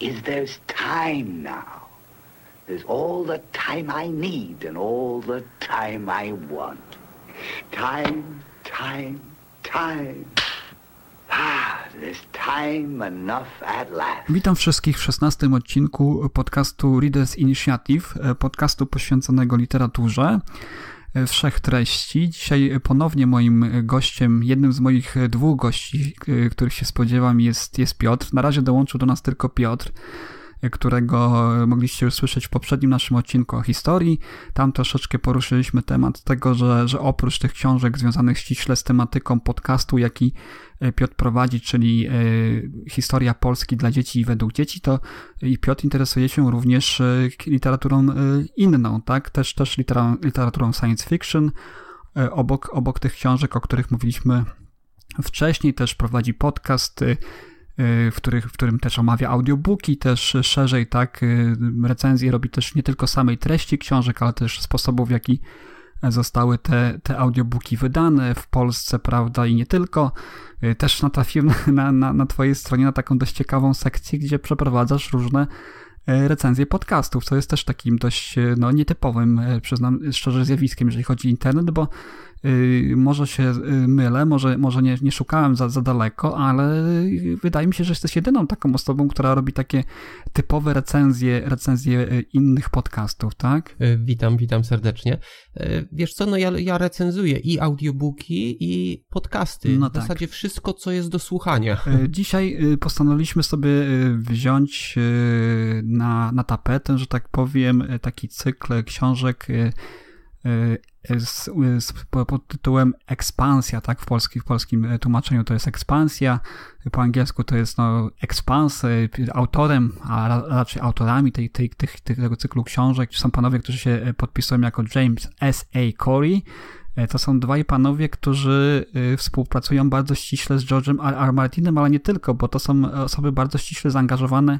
is there's time now. There's all the time I need and all the time I want. Time, time, time. Ah. Witam wszystkich w szesnastym odcinku podcastu Readers Initiative, e, podcastu poświęconego literaturze wszech treści. Dzisiaj ponownie moim gościem, jednym z moich dwóch gości, e, których się spodziewam, jest, jest Piotr. Na razie dołączył do nas tylko Piotr którego mogliście już słyszeć w poprzednim naszym odcinku o historii. Tam troszeczkę poruszyliśmy temat tego, że, że oprócz tych książek związanych ściśle z tematyką podcastu, jaki Piotr prowadzi, czyli e, historia Polski dla dzieci i według dzieci, to i Piotr interesuje się również e, literaturą e, inną, tak? Też, też literaturą science fiction. Obok, obok tych książek, o których mówiliśmy wcześniej, też prowadzi podcast w, których, w którym też omawia audiobooki, też szerzej, tak, recenzje robi też nie tylko samej treści książek, ale też sposobów, w jaki zostały te, te audiobooki wydane w Polsce, prawda, i nie tylko. Też natrafiłem na, na, na twojej stronie na taką dość ciekawą sekcję, gdzie przeprowadzasz różne recenzje podcastów, co jest też takim dość no, nietypowym, przyznam szczerze, zjawiskiem, jeżeli chodzi o internet, bo Y, może się y, mylę, może, może nie, nie szukałem za, za daleko, ale wydaje mi się, że jesteś jedyną taką osobą, która robi takie typowe recenzje, recenzje y, innych podcastów, tak? Witam, witam serdecznie. Wiesz co, no ja, ja recenzuję i audiobooki, i podcasty. No w tak. zasadzie wszystko, co jest do słuchania. Dzisiaj postanowiliśmy sobie wziąć na, na tapetę, że tak powiem, taki cykl książek z, z, pod tytułem ekspansja, tak, w, polski, w polskim tłumaczeniu to jest ekspansja, po angielsku to jest no, ekspans, autorem, a raczej autorami tej, tej, tych, tego cyklu książek są panowie, którzy się podpisują jako James S. A. Corey, to są dwaj panowie, którzy współpracują bardzo ściśle z George'em R. R. Martinem, ale nie tylko, bo to są osoby bardzo ściśle zaangażowane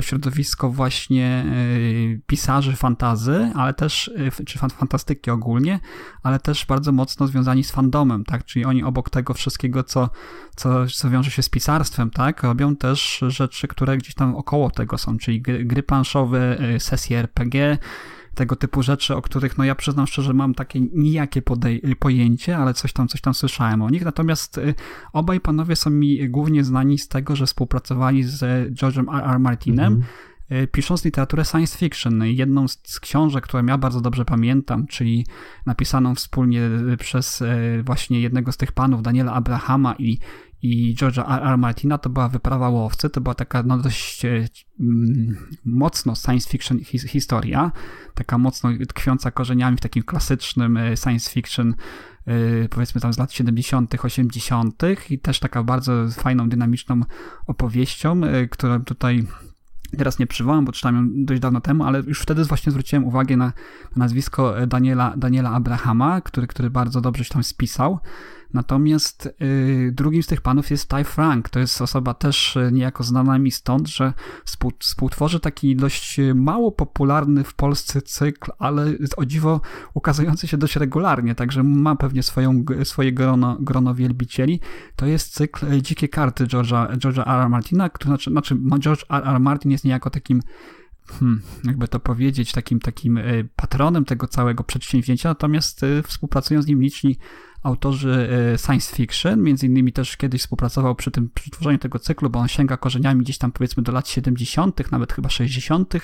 środowisko właśnie y, pisarzy fantazy, ale też, y, czy fantastyki ogólnie, ale też bardzo mocno związani z fandomem, tak? Czyli oni obok tego wszystkiego, co, co, co wiąże się z pisarstwem, tak? Robią też rzeczy, które gdzieś tam około tego są, czyli gry, gry planszowe, y, sesje RPG, tego typu rzeczy, o których no ja przyznam szczerze mam takie nijakie pojęcie, ale coś tam, coś tam słyszałem o nich. Natomiast y, obaj panowie są mi głównie znani z tego, że współpracowali z George'em R. R. Martinem, mm -hmm. pisząc literaturę science fiction. Jedną z książek, którą ja bardzo dobrze pamiętam, czyli napisaną wspólnie y, przez właśnie jednego z tych panów, Daniela Abrahama i i George'a R. R. Martina to była Wyprawa Łowcy, to była taka no, dość e, mm, mocno science fiction his, historia, taka mocno tkwiąca korzeniami w takim klasycznym e, science fiction e, powiedzmy tam z lat 70., 80. i też taka bardzo fajną, dynamiczną opowieścią, która tutaj Teraz nie przywołam, bo czytałem ją dość dawno temu, ale już wtedy właśnie zwróciłem uwagę na, na nazwisko Daniela, Daniela Abrahama, który, który bardzo dobrze się tam spisał. Natomiast y, drugim z tych panów jest Ty Frank. To jest osoba też y, niejako znana mi stąd, że współ, współtworzy taki dość y, mało popularny w Polsce cykl, ale o dziwo ukazujący się dość regularnie, także ma pewnie swoją, swoje grono, grono wielbicieli. To jest cykl Dzikie Karty George'a, George'a R. R. Martina, który znaczy, znaczy George R. R. Martin jest niejako takim hmm, jakby to powiedzieć, takim, takim patronem tego całego przedsięwzięcia, natomiast współpracują z nim liczni autorzy e, science fiction, między innymi też kiedyś współpracował przy tym przy tworzeniu tego cyklu, bo on sięga korzeniami gdzieś tam powiedzmy do lat 70., nawet chyba 60.,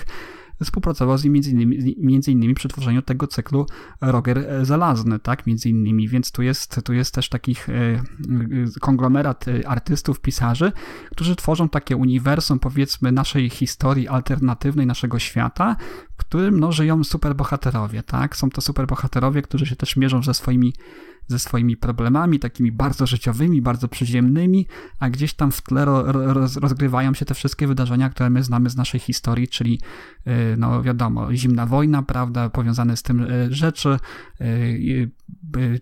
współpracował z nim między innymi, między innymi przy tworzeniu tego cyklu Roger Zalazny, tak, między innymi, więc tu jest, tu jest też takich e, konglomerat artystów, pisarzy, którzy tworzą takie uniwersum, powiedzmy, naszej historii alternatywnej, naszego świata, w którym no, żyją superbohaterowie, tak, są to superbohaterowie, którzy się też mierzą ze swoimi ze swoimi problemami, takimi bardzo życiowymi, bardzo przyziemnymi, a gdzieś tam w tle roz, rozgrywają się te wszystkie wydarzenia, które my znamy z naszej historii, czyli no wiadomo, zimna wojna, prawda, powiązane z tym rzeczy,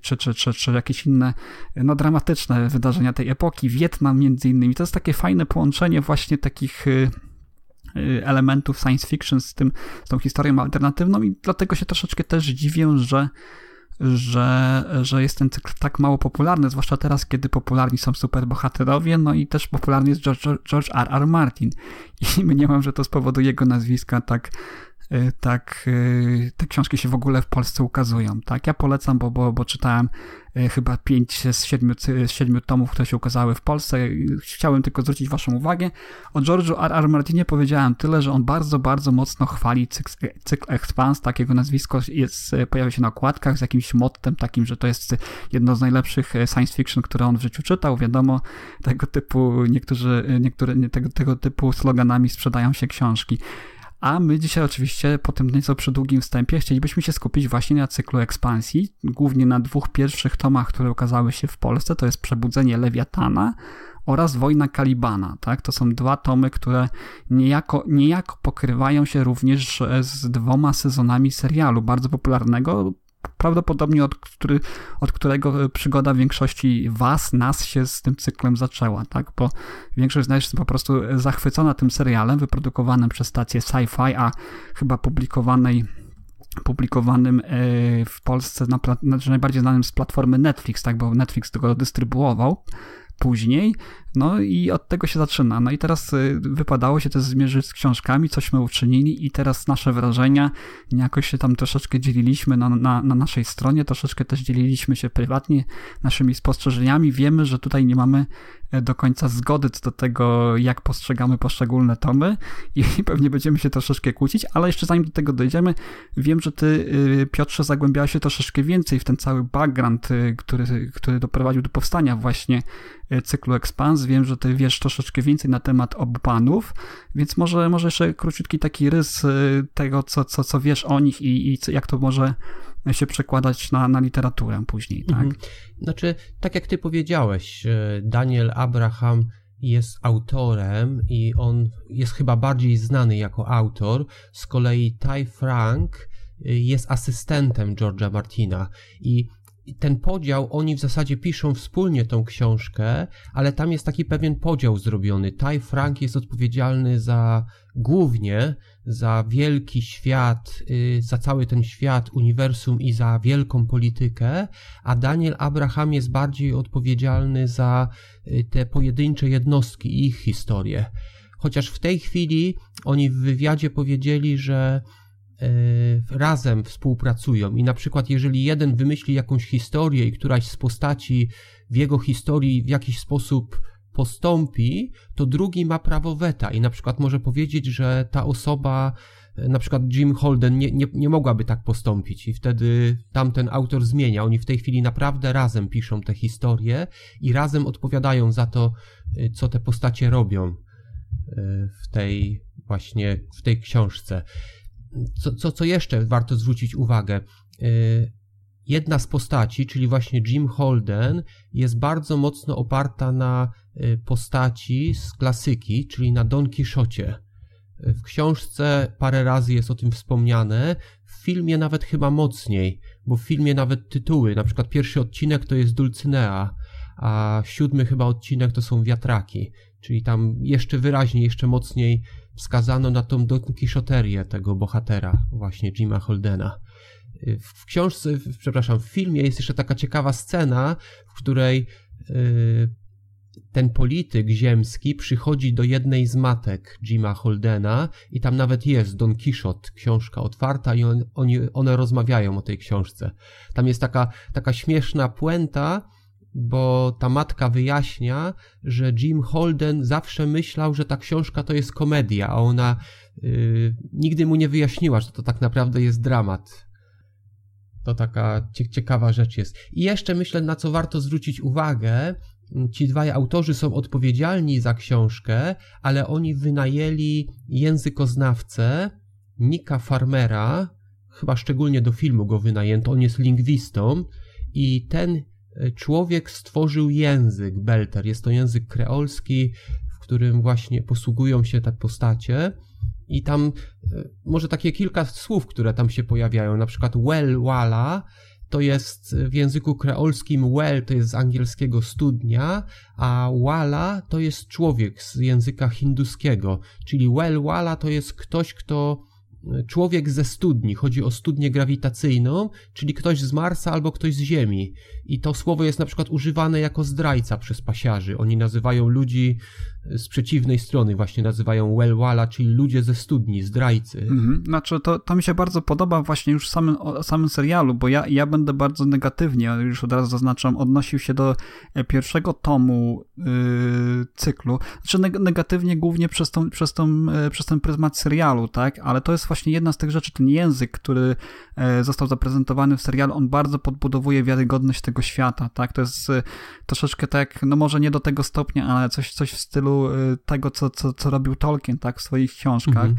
czy, czy, czy, czy jakieś inne no, dramatyczne wydarzenia tej epoki, Wietnam między innymi. To jest takie fajne połączenie właśnie takich y, y, elementów science fiction z, tym, z tą historią alternatywną i dlatego się troszeczkę też dziwię, że że, że jest ten cykl tak mało popularny, zwłaszcza teraz, kiedy popularni są superbohaterowie, no i też popularny jest George, George R. R. Martin. I mniemam, że to z powodu jego nazwiska tak tak y, te książki się w ogóle w Polsce ukazują. Tak, ja polecam, bo, bo, bo czytałem y, chyba pięć z siedmiu, z siedmiu tomów, które się ukazały w Polsce. Chciałem tylko zwrócić waszą uwagę. O George'u R. R. Martinie powiedziałem tyle, że on bardzo, bardzo mocno chwali cykl, cykl Expans, takiego nazwisko jest, pojawia się na okładkach z jakimś mottem takim, że to jest jedno z najlepszych science fiction, które on w życiu czytał. Wiadomo, tego typu niektórzy, niektóre tego, tego typu sloganami sprzedają się książki. A my dzisiaj oczywiście po tym nieco przedługim wstępie chcielibyśmy się skupić właśnie na cyklu ekspansji, głównie na dwóch pierwszych tomach, które ukazały się w Polsce, to jest Przebudzenie Lewiatana oraz Wojna Kalibana. Tak? To są dwa tomy, które niejako, niejako pokrywają się również z dwoma sezonami serialu bardzo popularnego, prawdopodobnie od, który, od którego przygoda większości was, nas się z tym cyklem zaczęła, tak? Bo większość z nas jest po prostu zachwycona tym serialem wyprodukowanym przez stację Sci-Fi, a chyba publikowanej publikowanym e, w Polsce, na, znaczy najbardziej znanym z platformy Netflix, tak, bo Netflix tego dystrybuował później, no i od tego się zaczyna. No i teraz y, wypadało się też zmierzyć z książkami, cośmy uczynili i teraz nasze wrażenia, jakoś się tam troszeczkę dzieliliśmy na, na, na naszej stronie, troszeczkę też dzieliliśmy się prywatnie naszymi spostrzeżeniami. Wiemy, że tutaj nie mamy e, do końca zgody co do tego, jak postrzegamy poszczególne tomy i pewnie będziemy się troszeczkę kłócić, ale jeszcze zanim do tego dojdziemy, wiem, że ty, y, Piotrze, zagłębiałeś się troszeczkę więcej w ten cały background, y, który, który doprowadził do powstania właśnie cyklu Wiem, że ty wiesz troszeczkę więcej na temat obu panów, więc może, może jeszcze króciutki taki rys y, tego, co, co, co wiesz o nich i, i jak to może się przekładać na, na literaturę później, tak? Mhm. Znaczy, tak jak ty powiedziałeś, y, Daniel Abraham jest autorem i on jest chyba bardziej znany jako autor. Z kolei Ty Frank y, jest asystentem George'a Martina i ten podział, oni w zasadzie piszą wspólnie tą książkę, ale tam jest taki pewien podział zrobiony. Ty Frank jest odpowiedzialny za głównie za wielki świat, y, za cały ten świat, uniwersum i za wielką politykę, a Daniel Abraham jest bardziej odpowiedzialny za y, te pojedyncze jednostki i ich historię. Chociaż w tej chwili oni w wywiadzie powiedzieli, że razem współpracują. I na przykład jeżeli jeden wymyśli jakąś historię i któraś z postaci w jego historii w jakiś sposób postąpi, to drugi ma prawo weta. I na przykład może powiedzieć, że ta osoba, e, na przykład Jim Holden nie, nie, nie mogłaby tak postąpić. I wtedy tamten autor zmienia. Oni w tej chwili naprawdę razem piszą te historie i razem odpowiadają za to, e, co te postacie robią w tej właśnie, w tej książce co, co, co jeszcze warto zwrócić uwagę? Y, jedna z postaci, czyli właśnie Jim Holden, jest bardzo mocno oparta na y, postaci z klasyki, czyli na Don Quixocie. W książce parę razy jest o tym wspomniane, w filmie nawet chyba mocniej, bo w filmie nawet tytuły, na przykład pierwszy odcinek to jest Dulcinea, a siódmy chyba odcinek to są Wiatraki, czyli tam jeszcze wyraźniej, jeszcze mocniej wskazano na tą Don Quixoterię tego bohatera, właśnie Jima Holdena. W książce, przepraszam, w filmie jest jeszcze taka ciekawa scena, w której yy, ten polityk ziemski przychodzi do jednej z matek Jima Holdena i tam nawet jest Don Quixote, książka otwarta i on, oni, one rozmawiają o tej książce. Tam jest taka, taka śmieszna puenta, bo ta matka wyjaśnia, że Jim Holden zawsze myślał, że ta książka to jest komedia, a ona yy, nigdy mu nie wyjaśniła, że to tak naprawdę jest dramat. To taka ciekawa rzecz jest. I jeszcze myślę, na co warto zwrócić uwagę, ci dwaj autorzy są odpowiedzialni za książkę, ale oni wynajęli językoznawcę Nika Farmera, chyba szczególnie do filmu go wynajęto, on jest lingwistą i ten człowiek stworzył język Belter. Jest to język kreolski, w którym właśnie posługują się te postacie. I tam e, może takie kilka słów, które tam się pojawiają, na przykład well, wala, to jest w języku kreolskim well to jest z angielskiego studnia, a wala to jest człowiek z języka hinduskiego, czyli well wala to jest ktoś, kto człowiek ze studni. Chodzi o studnię grawitacyjną, czyli ktoś z Marsa albo ktoś z Ziemi. I to słowo jest na przykład używane jako zdrajca przez pasiarzy. Oni nazywają ludzi z przeciwnej strony, właśnie nazywają Wellwala, czyli ludzie ze studni, zdrajcy. Mhm. Znaczy, to, to mi się bardzo podoba właśnie już w samym, samym serialu, bo ja, ja będę bardzo negatywnie, już od razu zaznaczam, odnosił się do e, pierwszego tomu yy, cyklu. Znaczy negatywnie głównie przez, tą, przez, tą, e, przez ten pryzmat serialu, tak? Ale to jest właśnie jedna z tych rzeczy, ten język, który e, został zaprezentowany w serialu, on bardzo podbudowuje wiarygodność tego świata, tak? To jest troszeczkę tak, no może nie do tego stopnia, ale coś, coś w stylu y, tego, co, co, co robił Tolkien, tak, w swoich książkach. Mhm.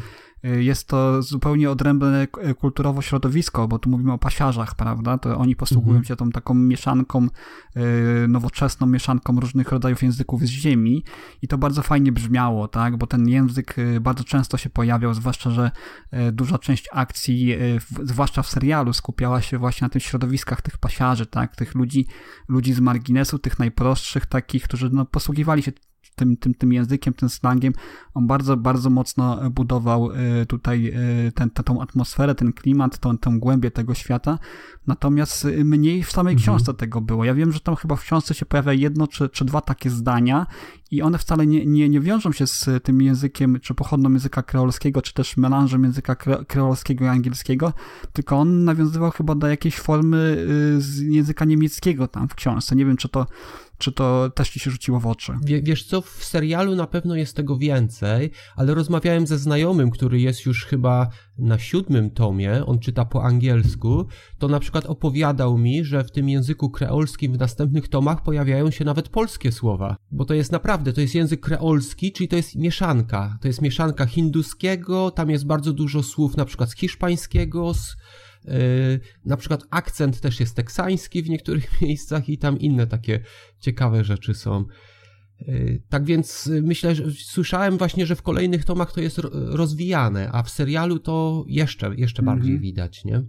Y, jest to zupełnie odrębne kulturowo środowisko, bo tu mówimy o pasiarzach, prawda? To oni posługują mhm. się tą taką mieszanką, y, nowoczesną mieszanką różnych rodzajów języków z ziemi i to bardzo fajnie brzmiało, tak? Bo ten język bardzo często się pojawiał, zwłaszcza, że duża część akcji, zwłaszcza w serialu, skupiała się właśnie na tych środowiskach tych pasiarzy, tak? Tych ludzi, ludzi z marginesu, tych najprostszych takich, którzy no, posługiwali się tym, tym, tym językiem, tym slangiem, on bardzo, bardzo mocno budował e, tutaj e, ten, tą atmosferę, ten klimat, tą, tą głębię tego świata. Natomiast e, mniej w samej mhm. książce tego było. Ja wiem, że tam chyba w książce się pojawia jedno czy, czy dwa takie zdania i one wcale nie, nie, nie wiążą się z tym językiem, czy pochodną języka kreolskiego, czy też melanżem języka kre, kreolskiego i angielskiego, tylko on nawiązywał chyba do jakiejś formy z języka niemieckiego tam w książce. Nie wiem, czy to czy to też ci się rzuciło w oczy? wiesz co, w serialu na pewno jest tego więcej, ale rozmawiałem ze znajomym, który jest już chyba na siódmym tomie, on czyta po angielsku, to na przykład opowiadał mi, że w tym języku kreolskim w następnych tomach pojawiają się nawet polskie słowa. Bo to jest naprawdę, to jest język kreolski, czyli to jest mieszanka. To jest mieszanka hinduskiego, tam jest bardzo dużo słów na przykład z hiszpańskiego, z na przykład akcent też jest teksański w niektórych miejscach i tam inne takie ciekawe rzeczy są. Yy, tak więc myślę, że słyszałem właśnie, że w kolejnych tomach to jest rozwijane, a w serialu to jeszcze, jeszcze -hmm. bardziej widać, nie?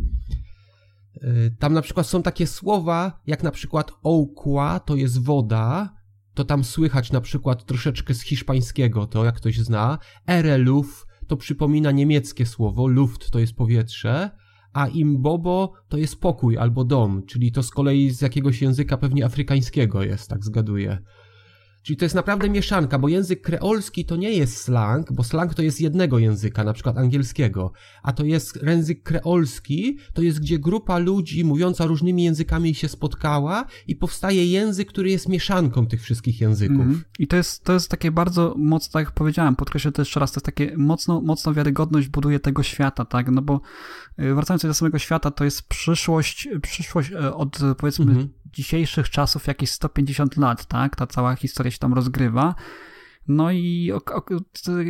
Tam na przykład są takie słowa, jak na przykład oukła to jest woda, to tam słychać na przykład troszeczkę z hiszpańskiego, to jak ktoś zna. Ereluf to przypomina niemieckie słowo, luft to jest powietrze, a imbobo to jest pokój albo dom, czyli to z kolei z jakiegoś języka pewnie afrykańskiego jest, tak zgaduję. Czyli to jest naprawdę mieszanka, bo język kreolski to nie jest slang, bo slang to jest jednego języka, na przykład angielskiego, a to jest język kreolski, to jest gdzie grupa ludzi mówiąca różnymi językami się spotkała i powstaje język, który jest mieszanką tych wszystkich języków. Mm. I to jest, to jest takie bardzo mocno, tak jak powiedziałem, podkreślę to jeszcze raz, to jest takie mocno, mocno wiarygodność buduje tego świata, tak, no bo y, wracając do samego świata, to jest przyszłość, przyszłość e, od powiedzmy mm -hmm dzisiejszych czasów jakieś 150 lat, tak? Ta cała historia tam rozgrywa. No i o,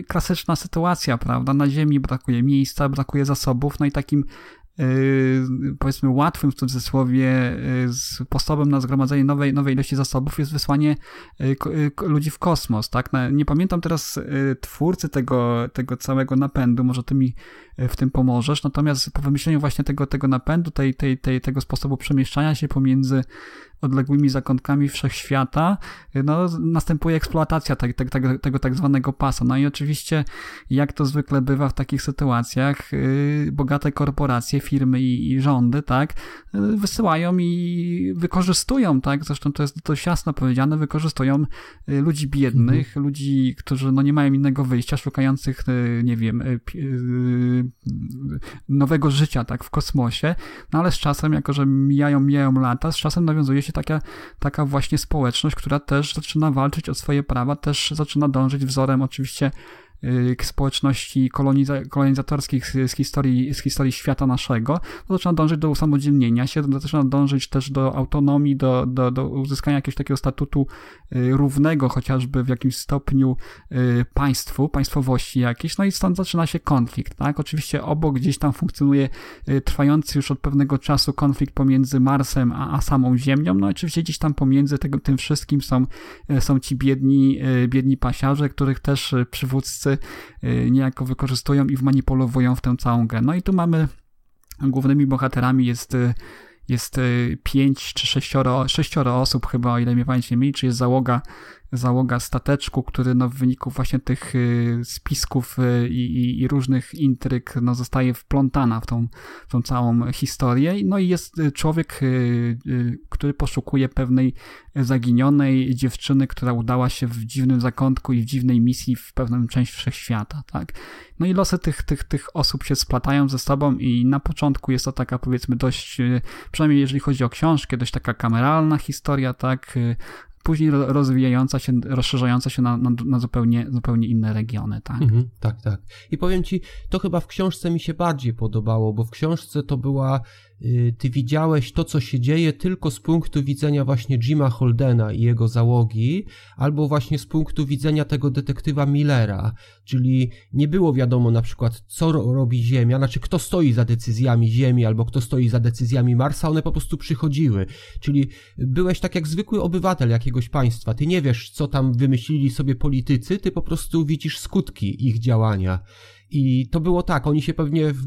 klasyczna sytuacja, prawda? Na Ziemi brakuje miejsca, brakuje zasobów, no i takim yy, powiedzmy łatwym w cudzysłowie yy, sposobem na zgromadzenie nowej, nowej ilości zasobów jest wysłanie yy, ludzi w kosmos, tak? nie pamiętam teraz y, twórcy tego, tego całego napędu, może ty mi y, w tym pomożesz, natomiast po wymyśleniu właśnie tego, tego napędu, tej, tej, tej, tego sposobu przemieszczania się pomiędzy odległymi zakątkami wszechświata, no, następuje eksploatacja te, te, te, tego tak zwanego pasa. No i oczywiście, jak to zwykle bywa w takich sytuacjach, yy, bogate korporacje, firmy i, i rządy, tak, yy, wysyłają i wykorzystują, tak, zresztą to jest dość jasno powiedziane, wykorzystują yy, ludzi biednych, mhm. ludzi, którzy no, nie mają innego wyjścia, szukających, yy, nie wiem, yy, yy, nowego życia, tak, w kosmosie, no ale z czasem, jako że mijają, mijają lata, z czasem nawiązuje się się taka, taka właśnie społeczność, która też zaczyna walczyć o swoje prawa, też zaczyna dążyć wzorem oczywiście społeczności koloniza- kolonizatorskich z, z, historii, z historii świata naszego, to zaczyna dążyć do usamodzielnienia się, zaczyna dążyć też do autonomii, do, do, do uzyskania jakiegoś takiego statutu y, równego chociażby w jakimś stopniu y, państwu, państwowości jakiejś, no i stąd zaczyna się konflikt, tak? Oczywiście obok gdzieś tam funkcjonuje trwający już od pewnego czasu konflikt pomiędzy Marsem a, a samą Ziemią, no oczywiście gdzieś tam pomiędzy tego, tym wszystkim są, są ci biedni, biedni pasiarze, których też przywódcy Y, niejako wykorzystują i wmanipulowują w tę całą grę. No i tu mamy głównymi bohaterami jest y, jest y, pięć czy sześcioro, sześcioro osób chyba, o ile mnie pamięć nie myli, czy jest załoga załoga stateczku, który no, w wyniku właśnie tych y, spisków y, i, i, różnych intryg no, zostaje wplątana w tą, w tą całą historię. No i jest y, człowiek, który poszukuje pewnej zaginionej dziewczyny, która udała się w dziwnym zakątku i w dziwnej misji w pewną część wszechświata, tak? No i losy tych, tych, tych osób się splatają ze sobą i na początku jest to taka powiedzmy dość, przynajmniej jeżeli chodzi o książkę, dość taka kameralna historia, tak? Później rozwijająca się, rozszerzająca się na, na, na zupełnie, zupełnie inne regiony, tak? Mhm, tak, tak. I powiem ci, to chyba w książce mi się bardziej podobało, bo w książce to była ty widziałeś to, co się dzieje tylko z punktu widzenia właśnie Jima Holdena i jego załogi, albo właśnie z punktu widzenia tego detektywa Millera, czyli nie było wiadomo na przykład, co robi Ziemia, znaczy kto stoi za decyzjami Ziemi, albo kto stoi za decyzjami Marsa, one po prostu przychodziły. Czyli byłeś tak jak zwykły obywatel jakiegoś państwa, ty nie wiesz, co tam wymyślili sobie politycy, ty po prostu widzisz skutki ich działania. I to było tak, oni się pewnie w,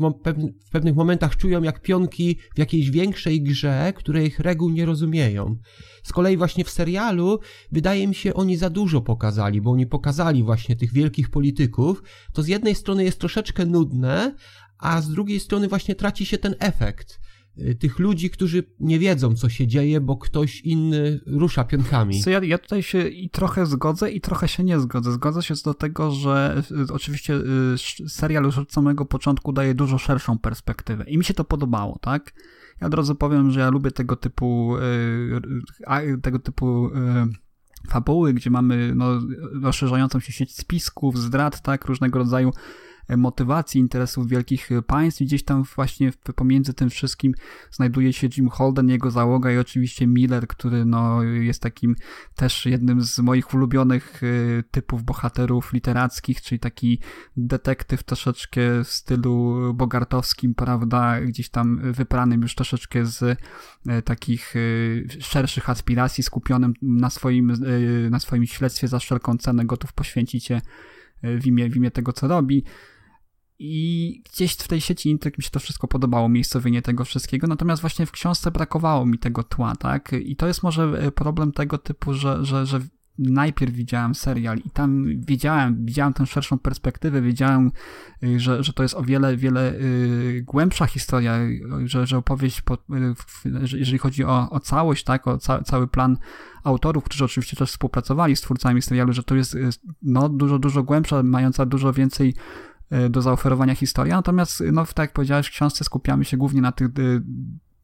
w, pewnych momentach czują jak pionki w jakiejś większej grze, których reguł nie rozumieją. Z kolei właśnie w serialu wydaje mi się oni za dużo pokazali, bo oni pokazali właśnie tych wielkich polityków. To z jednej strony jest troszeczkę nudne, a z drugiej strony właśnie traci się ten efekt tych ludzi, którzy nie wiedzą, co się dzieje, bo ktoś inny rusza pionkami. Ja, ja tutaj się i trochę zgodzę, i trochę się nie zgodzę. Zgodzę się do tego, że y, oczywiście y, serial już od samego początku daje dużo szerszą perspektywę i mi się to podobało, tak? Ja od razu powiem, że ja lubię tego typu tego typu fabuły, gdzie mamy no, rozszerzającą się sieć spisków, zdrad, tak, różnego rodzaju motywacji, interesów wielkich państw i gdzieś tam właśnie pomiędzy tym wszystkim znajduje się Jim Holden, jego załoga i oczywiście Miller, który no, jest takim też jednym z moich ulubionych y, typów bohaterów literackich, czyli taki detektyw troszeczkę w stylu bogartowskim, prawda, gdzieś tam wypranym już troszeczkę z y, takich szerszych aspiracji, skupionym na swoim, na swoim śledztwie za wszelką cenę, gotów poświęcić się w imię, w imię tego, co robi. I gdzieś w tej sieci intryg mi się to wszystko podobało, miejscowienie tego wszystkiego, natomiast właśnie w książce brakowało mi tego tła, tak? I to jest może e, problem tego typu, że, że, że najpierw widziałem serial i tam wiedziałem, widziałem tę szerszą perspektywę, wiedziałem, e, że, że to jest o wiele, wiele y, głębsza historia, że, że opowieść, po, jeżeli chodzi o, o całość, tak, o ca, cały plan autorów, którzy oczywiście też współpracowali z twórcami serialu, że to jest no, dużo, dużo głębsza, mająca dużo więcej E, do zaoferowania historia, natomiast, no, tak jak powiedziałeś, w książce skupiamy się głównie na tych e,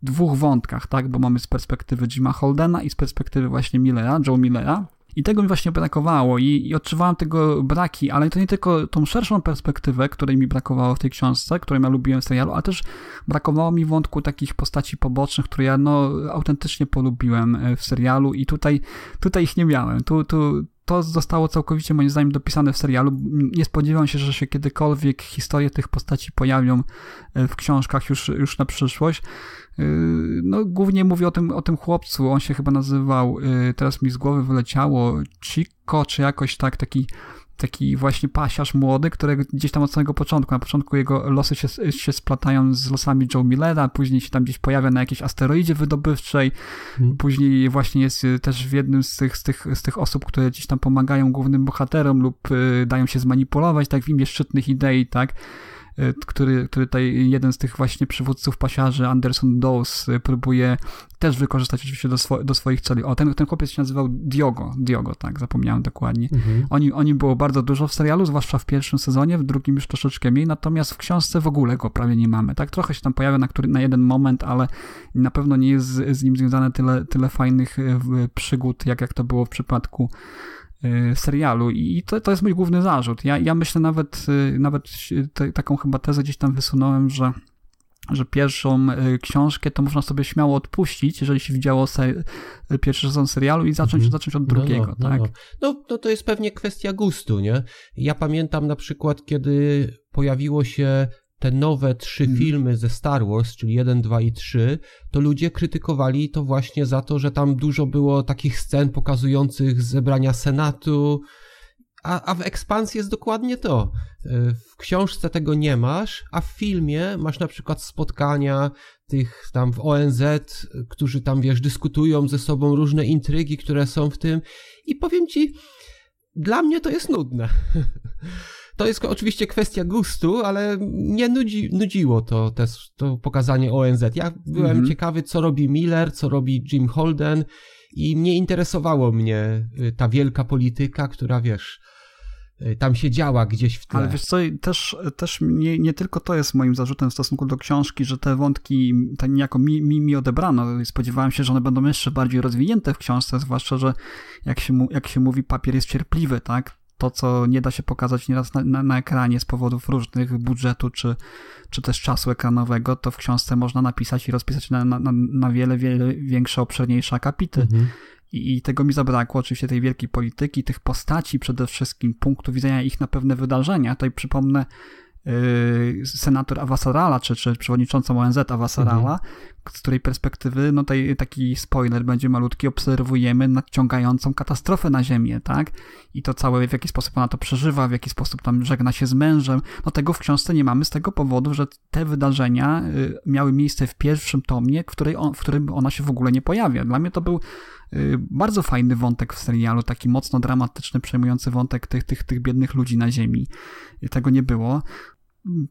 dwóch wątkach, tak, bo mamy z perspektywy Jima Holdena i z perspektywy właśnie Millera, Joe Millera, i tego mi właśnie brakowało i, i odczuwałem tego braki, ale to nie tylko tą szerszą perspektywę, której mi brakowało w tej książce, której ja lubiłem w serialu, ale też brakowało mi wątku takich postaci pobocznych, które ja no autentycznie polubiłem e, w serialu i tutaj, tutaj ich nie miałem. Tu, tu, to zostało całkowicie moim zdaniem dopisane w serialu. Nie spodziewam się, że się kiedykolwiek historie tych postaci pojawią e, w książkach już, już na przyszłość. E, no, głównie mówię o tym, o tym chłopcu, on się chyba nazywał, e, teraz mi z głowy wyleciało, Chico, czy jakoś tak, taki taki właśnie pasiarz młody, którego gdzieś tam od samego początku, na początku jego losy się, się splatają z losami Joe Millera, później się tam gdzieś pojawia na jakiejś asteroidzie wydobywczej, hmm. później właśnie jest y, też w jednym z tych, z, tych, z tych osób, które gdzieś tam pomagają głównym bohaterom lub y, dają się zmanipulować, tak w imię szczytnych idei, tak, który, który tutaj jeden z tych właśnie przywódców pasiarzy, Anderson Dawes, y, próbuje też wykorzystać oczywiście do, swo do swoich celów. O, ten, ten chłopiec się nazywał Diogo, Diogo, tak, zapomniałem dokładnie. Mhm. Oni, oni było bardzo dużo w serialu, zwłaszcza w pierwszym sezonie, w drugim już troszeczkę mniej, natomiast w książce w ogóle go prawie nie mamy, tak, trochę się tam pojawia na, który, na jeden moment, ale na pewno nie jest z, z nim związane tyle, tyle fajnych y, przygód, jak, jak to było w przypadku y, serialu i to, to jest mój główny zarzut. Ja, ja myślę nawet, y, nawet te, taką chyba tezę gdzieś tam wysunąłem, że że pierwszą y, książkę to można sobie śmiało odpuścić, jeżeli się widziało se, pierwszy sezon serialu i zacząć, mhm. zacząć od drugiego, no, no, tak? No. no, no to jest pewnie kwestia gustu, nie? Ja pamiętam na przykład, kiedy pojawiło się te nowe trzy hmm. filmy ze Star Wars, czyli 1, 2 i 3, to ludzie krytykowali to właśnie za to, że tam dużo było takich scen pokazujących zebrania Senatu, a, a w ekspansji jest dokładnie to. W książce tego nie masz, a w filmie masz na przykład spotkania tych tam w ONZ, którzy tam, wiesz, dyskutują ze sobą różne intrygi, które są w tym i powiem ci, dla mnie to jest nudne. To jest oczywiście kwestia gustu, ale mnie nudzi, nudziło to, to, to pokazanie ONZ. Ja byłem mhm. ciekawy, co robi Miller, co robi Jim Holden i nie interesowało mnie y, ta wielka polityka, która wiesz, y, tam się działa gdzieś w tle. Ale wiesz co, też, też nie, nie tylko to jest moim zarzutem w stosunku do książki, że te wątki tak niejako mi, mi, mi odebrano. Spodziewałem się, że one będą jeszcze bardziej rozwinięte w książce, zwłaszcza, że jak się, jak się mówi, papier jest cierpliwy, tak? To, co nie da się pokazać nieraz na, na, na, ekranie z powodów różnych, budżetu czy, czy też czasu ekranowego, to w książce można napisać i rozpisać na, na, na wiele, wiele większe, obszerniejsze akapity. Mhm. I, I, tego mi zabrakło, oczywiście tej wielkiej polityki, tych postaci przede wszystkim, punktu widzenia ich na pewne wydarzenia. Tutaj przypomnę Y, senator Avasarala, czy, czy przewodniczącą ONZ Avasarala, mhm. Z której perspektywy, no taki spoiler będzie malutki, obserwujemy nadciągającą katastrofę na Ziemię, tak? I to całe, w jaki sposób ona to przeżywa, w jaki sposób tam żegna się z mężem. No tego w książce nie mamy z tego powodu, że te wydarzenia y, miały miejsce w pierwszym tomie, w, której on, w którym ona się w ogóle nie pojawia. Dla mnie to był y, bardzo fajny wątek w serialu, taki mocno dramatyczny, przejmujący wątek tych, tych, tych biednych ludzi na ziemi. Tego nie było.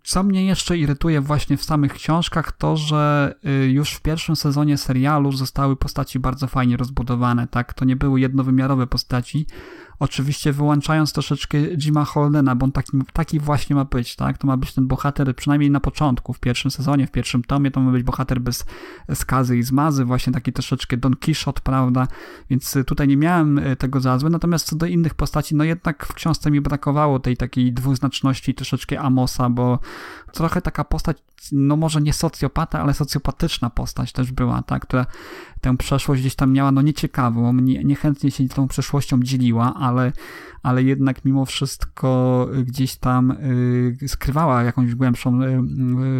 Co mnie jeszcze irytuje właśnie w samych książkach, to że y, już w pierwszym sezonie serialu zostały postaci bardzo fajnie rozbudowane, tak? To nie były jednowymiarowe postaci, Oczywiście wyłączając troszeczkę Jima Holdena, bo on taki, taki właśnie ma być, tak? To ma być ten bohater, przynajmniej na początku, w pierwszym sezonie, w pierwszym tomie, to ma być bohater bez skazy i zmazy, właśnie taki troszeczkę Don Quixote, prawda? Więc tutaj nie miałem e, tego za złe, natomiast co do innych postaci, no jednak w książce mi brakowało tej takiej dwuznaczności, troszeczkę Amosa, bo trochę taka postać, no może nie socjopata, ale socjopatyczna postać też była, tak? Która tę przeszłość gdzieś tam miała, no nieciekawą, nie, niechętnie się tą przeszłością dzieliła, ale, ale jednak mimo wszystko gdzieś tam y, skrywała jakąś głębszą y,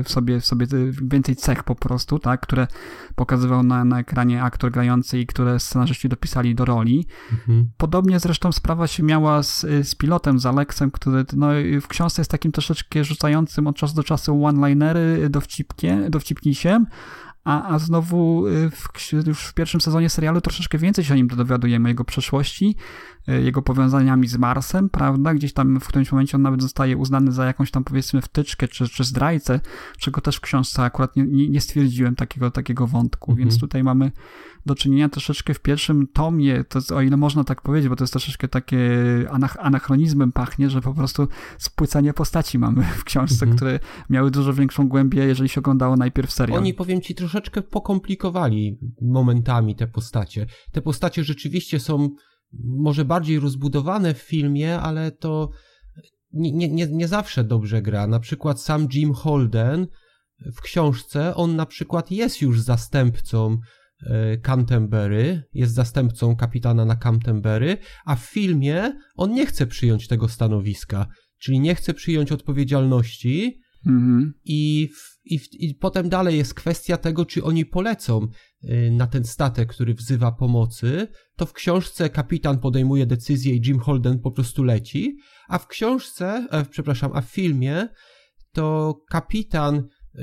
y, w sobie, w sobie więcej cech po prostu, tak, które pokazywał na, na ekranie aktor grający i które scenarzyści dopisali do roli. Mhm. Podobnie zresztą sprawa się miała z, z pilotem, z Aleksem, który no, w książce jest takim troszeczkę rzucającym od czasu do czasu one-linery dowcipkiem, dowcipnisiem, a, a znowu y, w, już w pierwszym sezonie serialu troszeczkę więcej się o nim dowiadujemy, jego przeszłości, y, jego powiązaniami z Marsem, prawda? Gdzieś tam w którymś momencie on nawet zostaje uznany za jakąś tam powiedzmy wtyczkę czy, czy zdrajcę, czego też w książce akurat nie, nie stwierdziłem takiego, takiego wątku, mhm. więc tutaj mamy do czynienia troszeczkę w pierwszym tomie, to o ile można tak powiedzieć, bo to jest troszeczkę takie anach anachronizmem pachnie, że po prostu spłycanie postaci mamy w książce, mhm. które miały dużo większą głębię, jeżeli się oglądało najpierw serial. Oni, powiem ci, troszeczkę pokomplikowali momentami te postacie. Te postacie rzeczywiście są może bardziej rozbudowane w filmie, ale to nie, nie, nie zawsze dobrze gra. Na przykład sam Jim Holden w książce, on na przykład jest już zastępcą Canterbury, jest zastępcą kapitana na Canterbury, a w filmie on nie chce przyjąć tego stanowiska, czyli nie chce przyjąć odpowiedzialności mhm. i, i, i potem dalej jest kwestia tego, czy oni polecą e, na ten statek, który wzywa pomocy, to w książce kapitan podejmuje decyzję i Jim Holden po prostu leci, a w książce, e, przepraszam, a w filmie to kapitan e,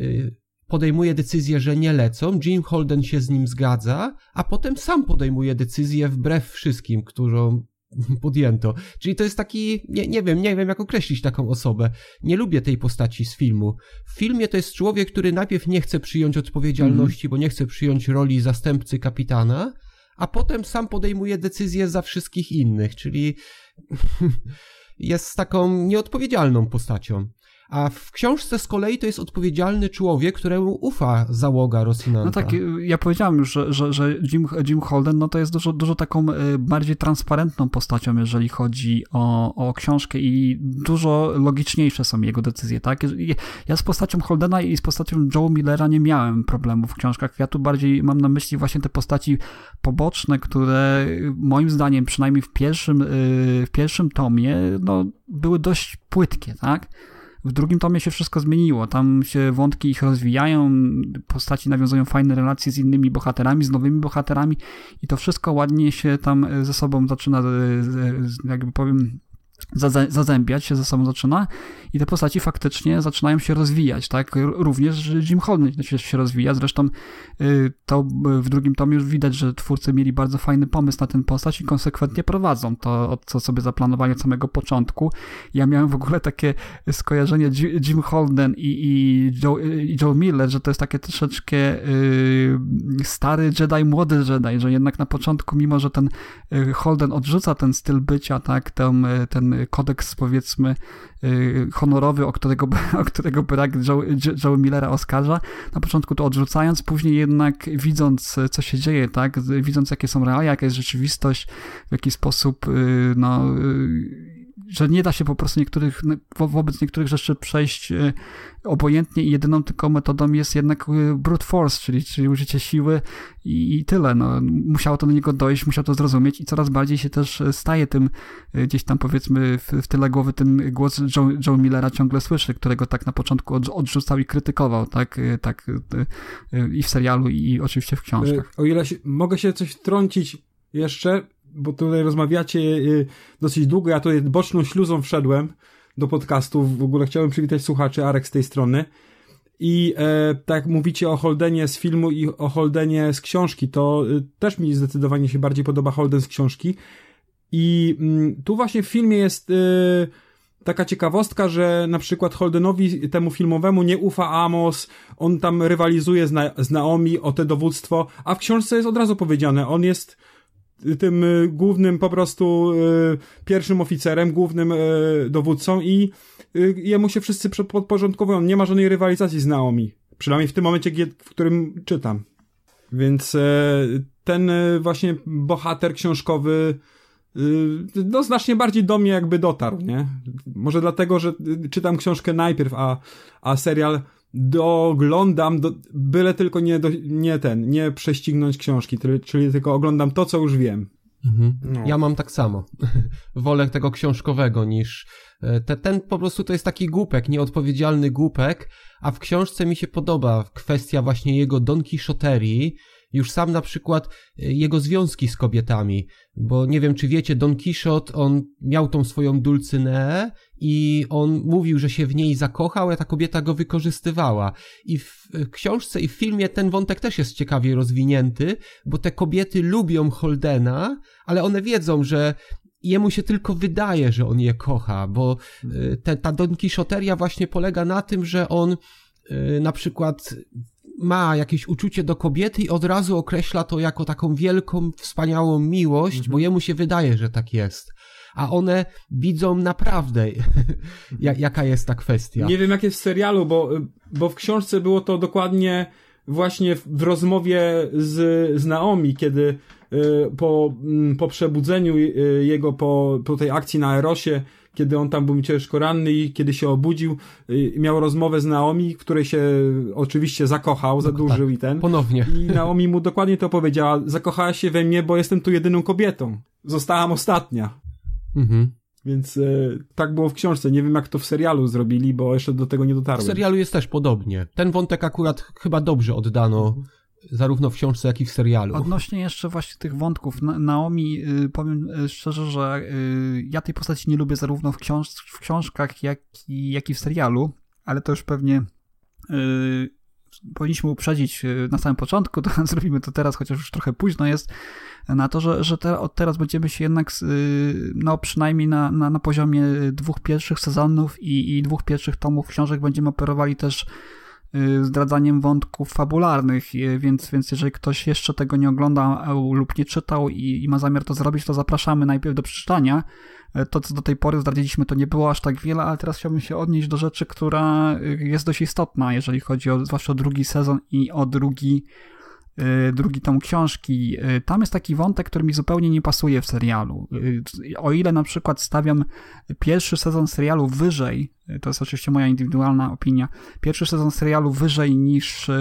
podejmuje decyzję, że nie lecą, Jim Holden się z nim zgadza, a potem sam podejmuje decyzję wbrew wszystkim, którą podjęto. Czyli to jest taki, nie, nie wiem, nie wiem jak określić taką osobę. Nie lubię tej postaci z filmu. W filmie to jest człowiek, który najpierw nie chce przyjąć odpowiedzialności, mm. bo nie chce przyjąć roli zastępcy kapitana, a potem sam podejmuje decyzję za wszystkich innych, czyli jest taką nieodpowiedzialną postacią. A w książce z kolei to jest odpowiedzialny człowiek, któremu ufa załoga Rosinanta. No tak, ja powiedziałem już, że, że, że Jim, Jim Holden no to jest dużo, dużo taką y, bardziej transparentną postacią, jeżeli chodzi o, o książkę i dużo logiczniejsze są jego decyzje, tak? Ja z postacią Holdena i z postacią Joe Millera nie miałem problemów w książkach. Ja tu bardziej mam na myśli właśnie te postaci poboczne, które moim zdaniem, przynajmniej w pierwszym, y, w pierwszym tomie, no, były dość płytkie, tak? W drugim tomie się wszystko zmieniło. Tam się wątki ich rozwijają, postaci nawiązują fajne relacje z innymi bohaterami, z nowymi bohaterami i to wszystko ładnie się tam ze sobą zaczyna, jakby powiem, zazębiać się ze sobą zaczyna i te postaci faktycznie zaczynają się rozwijać, tak? Również Jim Holden się, się rozwija, zresztą y, to w drugim tomie już widać, że twórcy mieli bardzo fajny pomysł na ten postać i konsekwentnie prowadzą to, co sobie zaplanowali od samego początku. Ja miałem w ogóle takie skojarzenie Jim Holden i, i, Joe, i Joe Miller, że to jest takie troszeczkę y, stary Jedi, młody Jedi, że jednak na początku, mimo że ten y, Holden odrzuca ten styl bycia, tak, ten, ten kodeks powiedzmy y, honorowy, o którego, o którego brak Joe, Joe Millera oskarża, na początku to odrzucając, później jednak widząc co się dzieje, tak, widząc jakie są realia, jaka jest rzeczywistość, w jaki sposób y, no y, że nie da się po prostu niektórych, wobec niektórych rzeczy przejść e, obojętnie i jedyną tylko metodą jest jednak e, brute force, czyli, czyli użycie siły i, i tyle. No, musiało to do niego dojść, musiał to zrozumieć i coraz bardziej się też e, staje tym gdzieś tam powiedzmy w, w tyle głowy ten głos Joe, Joe Millera ciągle słyszy, którego tak na początku odrzucał i krytykował, tak, tak i w serialu i oczywiście w książkach. O ile się, mogę się coś wtrącić jeszcze, bo tutaj rozmawiacie y, dosyć długo, ja tutaj boczną śluzą wszedłem do podcastu, w ogóle chciałem przywitać słuchaczy, Arek z tej strony. I e, tak mówicie o Holdenie z filmu i o Holdenie z książki, to y, też mi zdecydowanie się bardziej podoba Holden z książki. I y, tu właśnie w filmie jest y, taka ciekawostka, że na przykład Holdenowi temu filmowemu nie ufa Amos, on tam rywalizuje z, Na z Naomi o te dowództwo, a w książce jest od razu powiedziane, on jest tym y, głównym po prostu y, pierwszym oficerem, głównym y, dowódcą i jemu się wszyscy podporządkowują. Nie ma żadnej rywalizacji z Naomi. Przynajmniej w tym momencie, w którym czytam. Więc ten właśnie bohater książkowy no znacznie bardziej do mnie jakby dotarł, nie? Może dlatego, że czytam książkę najpierw, a, a serial doglądam, do, byle tylko nie, do, nie ten, nie prześcignąć książki, czyli, czyli tylko oglądam to, co już wiem. Mhm. No. Ja mam tak samo. Wolę tego książkowego niż. E, te, ten po prostu to jest taki głupek, nieodpowiedzialny głupek, a w książce mi się podoba kwestia właśnie jego Don Quixoterii, już sam na przykład e, jego związki z kobietami, bo nie wiem czy wiecie, Don Quixote, on miał tą swoją dulcynę i on mówił, że się w niej zakochał, a ta kobieta go wykorzystywała. I w książce i w filmie ten wątek też jest ciekawie rozwinięty, bo te kobiety lubią Holdena, ale one wiedzą, że jemu się tylko wydaje, że on je kocha, bo e, te, ta Don Quixoteria właśnie polega na tym, że on e, na przykład ma jakieś uczucie do kobiety i od razu określa to jako taką wielką, wspaniałą miłość, mhm. bo jemu się wydaje, że tak jest. A one widzą naprawdę, jaka jest ta kwestia. Nie wiem, jak jest w serialu, bo, bo w książce było to dokładnie właśnie w, rozmowie z, z Naomi, kiedy y, po, mm, po przebudzeniu y, jego, po, po tej akcji na Erosie, kiedy on tam był ciężko ranny i kiedy się obudził, y, miał rozmowę z Naomi, której się oczywiście zakochał, zadłużył tak, i ten. Ponownie. I Naomi mu dokładnie to powiedziała. Zakochała się we mnie, bo jestem tu jedyną kobietą. Zostałam ostatnia. Mhm. Więc e, tak było w książce. Nie wiem, jak to w serialu zrobili, bo jeszcze do tego nie dotarłem. W serialu jest też podobnie. Ten wątek akurat chyba dobrze oddano. Zarówno w książce, jak i w serialu. Odnośnie jeszcze właśnie tych wątków, Naomi, y, powiem y, szczerze, że y, ja tej postaci nie lubię zarówno w, książ w książkach, jak i, jak i w serialu, ale to już pewnie powinniśmy uprzedzić na samym początku, to zrobimy to teraz, chociaż już trochę późno jest, na to, że, że te, od teraz będziemy się jednak, no przynajmniej na, na, na poziomie dwóch pierwszych sezonów i, i dwóch pierwszych tomów książek będziemy operowali też zdradzaniem wątków fabularnych, y, więc, więc jeżeli ktoś jeszcze tego nie oglądał lub nie czytał i, i ma zamiar to zrobić, to zapraszamy najpierw do przeczytania. Y, to, co do tej pory zdradziliśmy, to nie było aż tak wiele, ale teraz chciałbym się odnieść do rzeczy, która jest dość istotna, jeżeli chodzi o, zwłaszcza o drugi sezon i o drugi Y, drugi tom książki. Y, tam jest taki wątek, który mi zupełnie nie pasuje w serialu. Y, o ile na przykład stawiam pierwszy sezon serialu wyżej, to jest oczywiście moja indywidualna opinia, pierwszy sezon serialu wyżej niż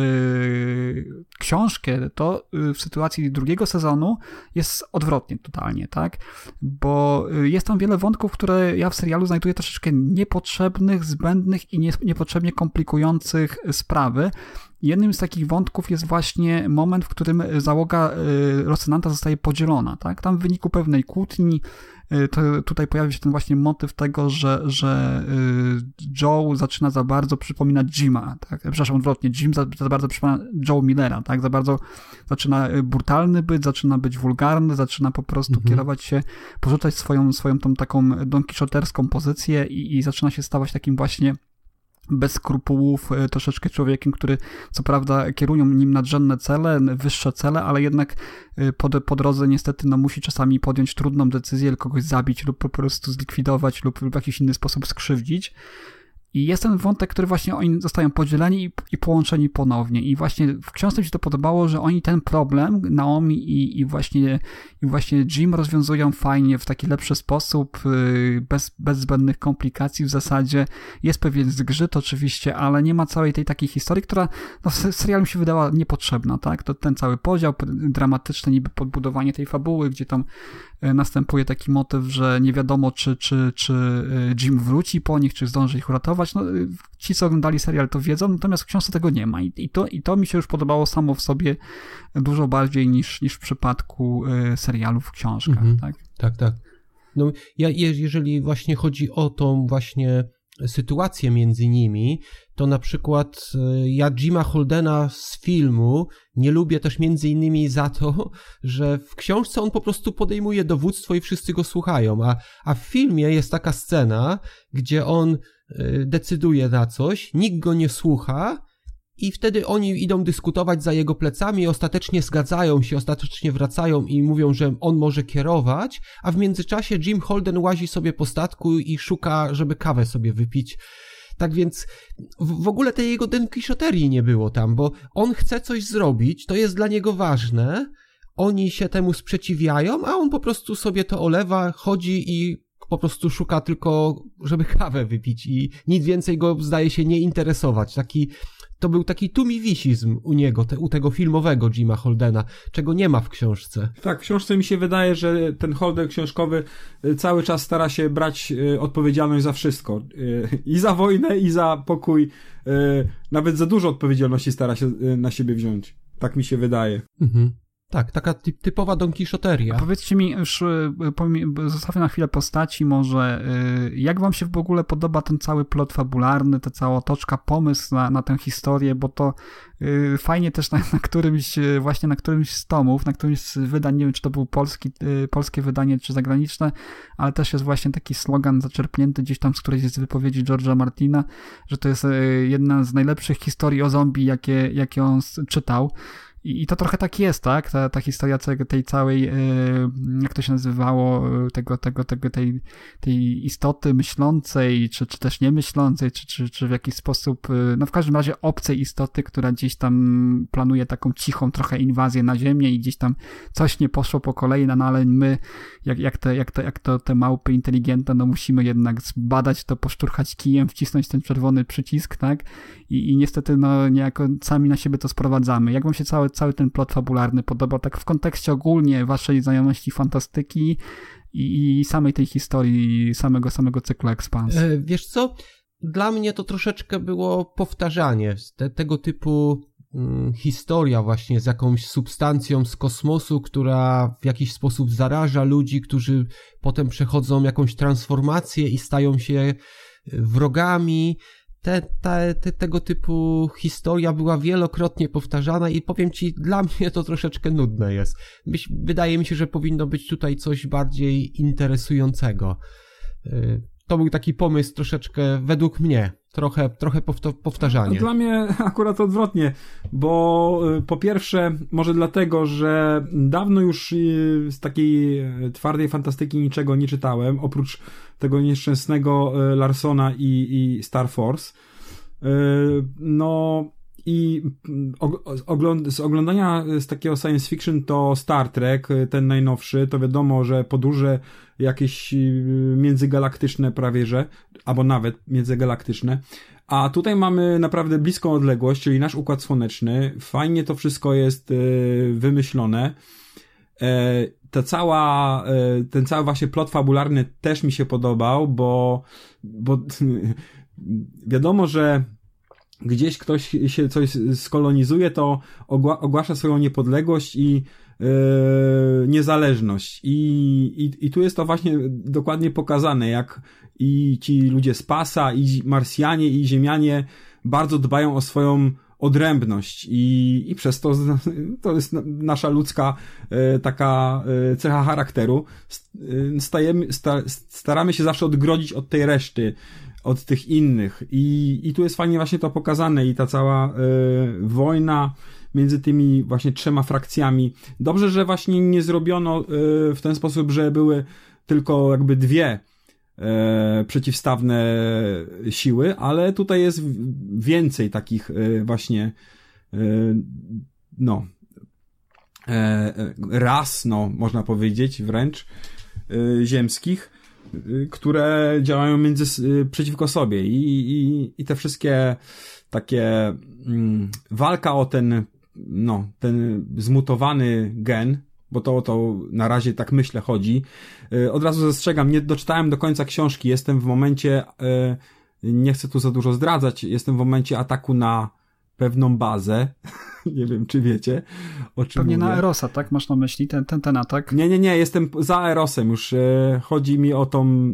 książkę, to w sytuacji drugiego sezonu jest odwrotnie totalnie, tak? Bo jest tam wiele wątków, które ja w serialu znajduję troszeczkę niepotrzebnych, zbędnych i niepotrzebnie komplikujących sprawy, Jednym z takich wątków jest właśnie moment, w którym załoga y, Rosenanta zostaje podzielona. Tak? Tam w wyniku pewnej kłótni y, to tutaj pojawia się ten właśnie motyw tego, że, że y, Joe zaczyna za bardzo przypominać Jima, tak? przepraszam, odwrotnie, Jim za, za bardzo przypomina Joe Millera, tak? za bardzo zaczyna brutalny być, zaczyna być wulgarny, zaczyna po prostu mhm. kierować się, porzucać swoją, swoją tą taką donkiszoterską pozycję i, i zaczyna się stawać takim właśnie bez skrupułów, e, troszeczkę człowiekiem, który co prawda kierują nim nadrzędne cele, wyższe cele, ale jednak e, po, po drodze niestety no, musi czasami podjąć trudną decyzję, kogoś zabić lub po prostu zlikwidować lub w jakiś inny sposób skrzywdzić. I jest ten wątek, który właśnie oni zostają podzieleni i, i, połączeni ponownie. I właśnie w książce mi się to podobało, że oni ten problem, Naomi i, i, właśnie, i właśnie Jim rozwiązują fajnie, w taki lepszy sposób, y, bez, bez zbędnych komplikacji w zasadzie. Jest pewien zgrzyt oczywiście, ale nie ma całej tej takiej historii, która no, serial mi się wydała niepotrzebna, tak? To ten cały podział dramatyczny, niby podbudowanie tej fabuły, gdzie tam następuje taki motyw, że nie wiadomo, czy, czy, czy y, Jim wróci po nich, czy zdąży ich uratować, no, ci, co oglądali serial, to wiedzą, natomiast w książce tego nie ma. I, i, to, I to mi się już podobało samo w sobie dużo bardziej niż, niż w przypadku serialu w książkach. Mhm. Tak, tak. tak. No, ja, jeżeli właśnie chodzi o tą właśnie sytuację między nimi, to na przykład e, ja Jima Holdena z filmu nie lubię też między innymi za to, że w książce on po prostu podejmuje dowództwo i wszyscy go słuchają, a, a w filmie jest taka scena, gdzie on e, decyduje na coś, nikt go nie słucha, i wtedy oni idą dyskutować za jego plecami, ostatecznie zgadzają się, ostatecznie wracają i mówią, że on może kierować, a w międzyczasie Jim Holden łazi sobie po statku i szuka, żeby kawę sobie wypić. Tak więc w, ogóle tej jego denkiszoterii nie było tam, bo on chce coś zrobić, to jest dla niego ważne, oni się temu sprzeciwiają, a on po prostu sobie to olewa, chodzi i po prostu szuka tylko, żeby kawę wypić i nic więcej go zdaje się nie interesować. Taki to był taki tumiwisizm u niego, te, u tego filmowego Jima Holdena, czego nie ma w książce. Tak, w książce mi się wydaje, że ten Holden książkowy y, cały czas stara się brać y, odpowiedzialność za wszystko. Y, I za wojnę, i za pokój. Nawet za dużo odpowiedzialności stara się na siebie wziąć. Tak mi się wydaje. Mhm. Tak, taka typowa Don Quixoteria. Powiedzcie mi, już y, zostawię na chwilę postaci może, y, jak wam się w ogóle podoba ten cały plot fabularny, ta cała otoczka, pomysł na, na tę historię, bo to y, fajnie też na, na, którymś, właśnie na którymś z tomów, na którymś z wydań, nie wiem czy to był polski, polskie wydanie czy zagraniczne, ale też jest właśnie taki slogan zaczerpnięty gdzieś tam z którejś z wypowiedzi George'a Martina, że to jest jedna z najlepszych historii o zombie, jakie, jakie on czytał. I, to trochę tak jest, tak? Ta, ta historia tej całej, e, jak to się nazywało, tego, tego, tego, tej, tej istoty myślącej, czy, czy też niemyślącej, czy, czy, czy w jakiś sposób, e, no w każdym razie obcej istoty, która gdzieś tam planuje taką cichą trochę inwazję na Ziemię i gdzieś tam coś nie poszło po kolei, no, no ale my, jak, jak, te, jak, to, jak to te małpy inteligentne, no musimy jednak zbadać to, poszturchać kijem, wcisnąć ten czerwony przycisk, tak? I, i niestety, no niejako sami na siebie to sprowadzamy. Jak wam się cały cały ten plot fabularny podoba, tak w kontekście ogólnie waszej znajomości fantastyki i, i samej tej historii, samego, samego cyklu Expanse? E, wiesz co? Dla mnie to troszeczkę było powtarzanie te, tego typu mm, historia właśnie z jakąś substancją z kosmosu, która w jakiś sposób zaraża ludzi, którzy potem przechodzą jakąś transformację i stają się wrogami te, te, te, tego typu historia była wielokrotnie powtarzana i powiem ci, dla mnie to troszeczkę nudne jest. Myś, wydaje mi się, że powinno być tutaj coś bardziej interesującego. Y, to był taki pomysł troszeczkę według mnie trochę, trochę powtarzanie. Dla mnie akurat odwrotnie, bo y, po pierwsze, może dlatego, że dawno już y, z takiej y, twardej fantastyki niczego nie czytałem, oprócz tego nieszczęsnego Larsona i, i Star Force. No i z oglądania z takiego science fiction to Star Trek, ten najnowszy, to wiadomo, że podróże jakieś y, międzygalaktyczne prawie że, albo nawet międzygalaktyczne. A tutaj mamy naprawdę bliską odległość, czyli nasz układ słoneczny. Fajnie to wszystko jest y, wymyślone. E, ta cała, e, ten cały właśnie plot fabularny też mi się podobał, bo, bo wiadomo, że gdzieś ktoś się coś skolonizuje, to ogła, ogłasza swoją niepodległość i niezależność. I, i, I tu jest to właśnie dokładnie pokazane, jak i ci ludzie z pasa, i Marsjanie, i Ziemianie bardzo dbają o swoją odrębność i, i przez to to jest na- nasza ludzka e, taka e, cecha charakteru. Stajemy, sta, staramy się zawsze odgrodzić od tej reszty, od tych innych i, i tu jest fajnie właśnie to pokazane i ta cała wojna między tymi właśnie trzema frakcjami. Dobrze, że właśnie nie zrobiono e, w ten sposób, że były tylko jakby dwie e, przeciwstawne siły, ale tutaj jest więcej takich e, właśnie no ras, no można powiedzieć wręcz ziemskich, które działają między, przeciwko sobie i, i, i te wszystkie takie mm, walka o ten no, ten zmutowany gen, bo to o to na razie tak myślę chodzi. E, Od razu zastrzegam, nie doczytałem do końca książki, jestem w momencie, e, nie chcę tu za dużo zdradzać, jestem w momencie ataku na pewną bazę. nie wiem, czy wiecie, o czym Pewnie mówię. na Erosa, tak? Masz na myśli ten, ten, ten atak? Nie, nie, nie, jestem za Erosem już. E, chodzi mi o tą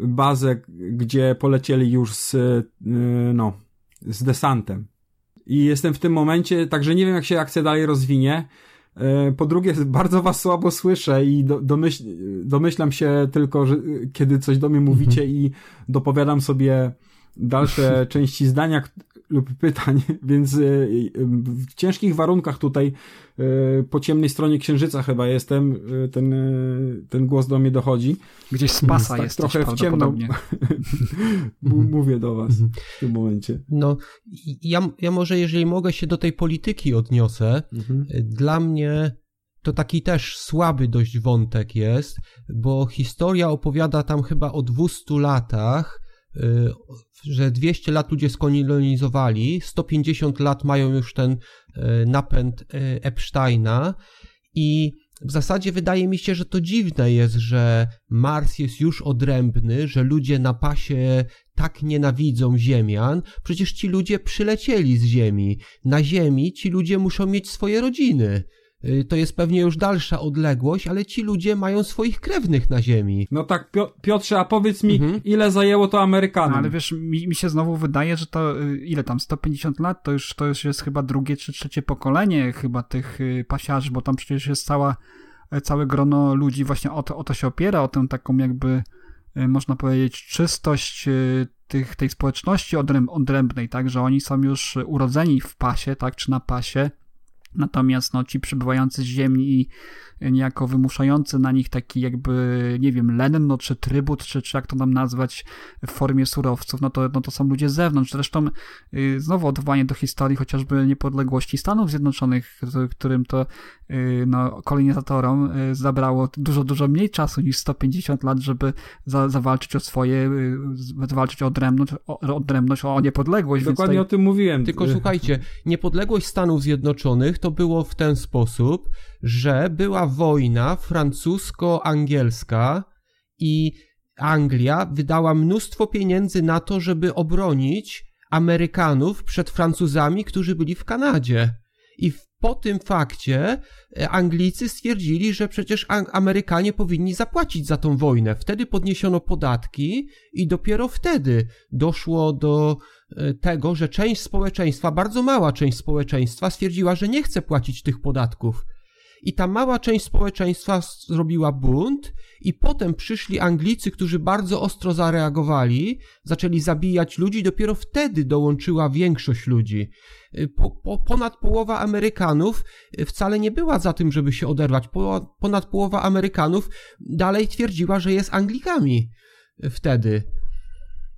bazę, gdzie polecieli już z, no, z desantem. I jestem w tym momencie, także nie wiem, jak się akcja dalej rozwinie. E, Po drugie, bardzo was słabo słyszę i do, domyśl, domyślam się tylko, że kiedy coś do mnie mówicie i dopowiadam sobie dalsze części zdania lub pytań, więc e, w ciężkich warunkach tutaj e, po ciemnej stronie księżyca chyba jestem, ten, ten głos do mnie dochodzi. Gdzieś z pasa tak jesteś trochę w ciemno. Mówię do was w tym momencie. No, ja, ja może, jeżeli mogę się do tej polityki odniosę, dla mnie to taki też słaby dość wątek jest, bo historia opowiada tam chyba o 200 latach, y, że 200 lat ludzie skolonizowali, 150 lat mają już ten y, napęd y, Epsteina i w zasadzie wydaje mi się, że to dziwne jest, że Mars jest już odrębny, że ludzie na pasie tak nienawidzą Ziemian. Przecież ci ludzie przylecieli z Ziemi. Na Ziemi ci ludzie muszą mieć swoje rodziny. Y, To jest pewnie już dalsza odległość, ale ci ludzie mają swoich krewnych na Ziemi. No tak, Pio- Piotrze, a powiedz mi, Mhm. ile zajęło to Amerykanom? No, ale wiesz, mi, mi się znowu wydaje, że to y, ile tam, 150 lat, to już, to już jest chyba drugie czy trzecie pokolenie chyba tych y, pasiarzy, bo tam przecież jest cała, e, całe grono ludzi właśnie o to, o to się opiera, o tę taką jakby, y, można powiedzieć, czystość y, tych, tej społeczności odręb, odrębnej, tak, że oni są już urodzeni w pasie, tak, czy na pasie, Natomiast no, ci przybywający z ziemi i niejako wymuszający na nich taki jakby, nie wiem, len, no, czy trybut, czy, czy jak to nam nazwać w formie surowców, no to, no to są ludzie z zewnątrz. Zresztą y, znowu odwołanie do historii chociażby niepodległości Stanów Zjednoczonych, którym to y, no, kolonizatorom y, zabrało dużo, dużo mniej czasu niż 150 lat, żeby za, zawalczyć o swoje, zawalczyć o odrębność, o, odrębność, o niepodległość. Dokładnie tutaj- o tym mówiłem. Tylko słuchajcie, niepodległość Stanów Zjednoczonych to było w ten sposób, że była wojna francusko-angielska i Anglia wydała mnóstwo pieniędzy na to, żeby obronić Amerykanów przed Francuzami, którzy byli w Kanadzie. I po tym fakcie e, Anglicy stwierdzili, że przecież Amerykanie powinni zapłacić za tą wojnę. Wtedy podniesiono podatki i dopiero wtedy doszło do e, tego, że część społeczeństwa, bardzo mała część społeczeństwa stwierdziła, że nie chce płacić tych podatków. I ta mała część społeczeństwa zrobiła bunt i potem przyszli Anglicy, którzy bardzo ostro zareagowali, zaczęli zabijać ludzi, dopiero wtedy dołączyła większość ludzi. Y, po, po, ponad połowa Amerykanów y, wcale nie była za tym, żeby się oderwać. Po, ponad połowa Amerykanów dalej twierdziła, że jest Anglikami wtedy.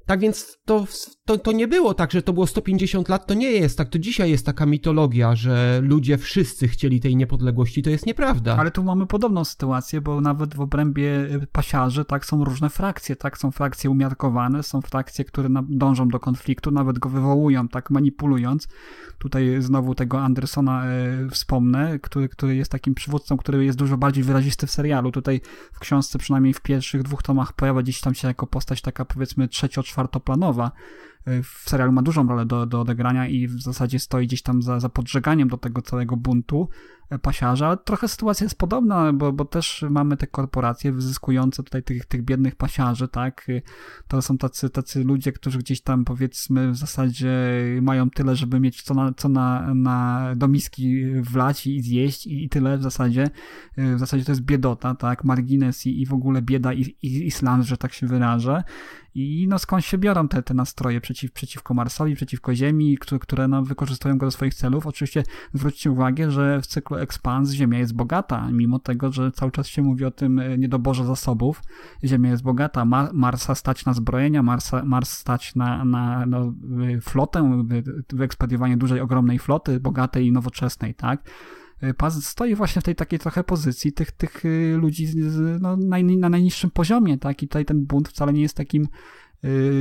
Tak więc to, to, to nie było tak, że to było 150 lat, to nie jest tak. To dzisiaj jest taka mitologia, że ludzie wszyscy chcieli tej niepodległości. To jest nieprawda. Ale tu mamy podobną sytuację, bo nawet w obrębie y, pasiarzy tak są różne frakcje, tak są frakcje umiarkowane, są frakcje, które dążą do konfliktu, nawet go wywołują, tak manipulując. Tutaj znowu tego Andersona e, wspomnę, który, który jest takim przywódcą, który jest dużo bardziej wyrazisty w serialu. Tutaj w książce, przynajmniej w pierwszych dwóch tomach, pojawia gdzieś tam się jako postać taka powiedzmy trzecio-czwartoplanowa, w serialu ma dużą rolę do, do odegrania i w zasadzie stoi gdzieś tam za, za podżeganiem do tego całego buntu pasiarza, ale trochę sytuacja jest podobna, bo, bo też mamy te korporacje wyzyskujące tutaj tych, tych biednych pasiarzy, tak? To są tacy, tacy ludzie, którzy gdzieś tam powiedzmy w zasadzie mają tyle, żeby mieć co na, co na, na do miski wlać i zjeść i, i tyle w zasadzie. W zasadzie to jest biedota, tak? Margines i, i w ogóle bieda i, i islam, że tak się wyrażę. I no skąd się biorą te, te nastroje przeciw, przeciwko Marsowi, przeciwko Ziemi, które, które no, wykorzystują go do swoich celów? Oczywiście zwróćcie uwagę, że w cyklu Expans Ziemia jest bogata, mimo tego, że cały czas się mówi o tym e, niedoborze zasobów. Ziemia jest bogata, Mar Marsa stać na zbrojenia, Marsa, Mars stać na, na no, flotę, wyekspediowanie dużej, ogromnej floty, bogatej i nowoczesnej, tak? E, Paz stoi właśnie w tej takiej trochę pozycji tych, tych e, ludzi no, na najniższym poziomie, tak? I tutaj ten bunt wcale nie jest takim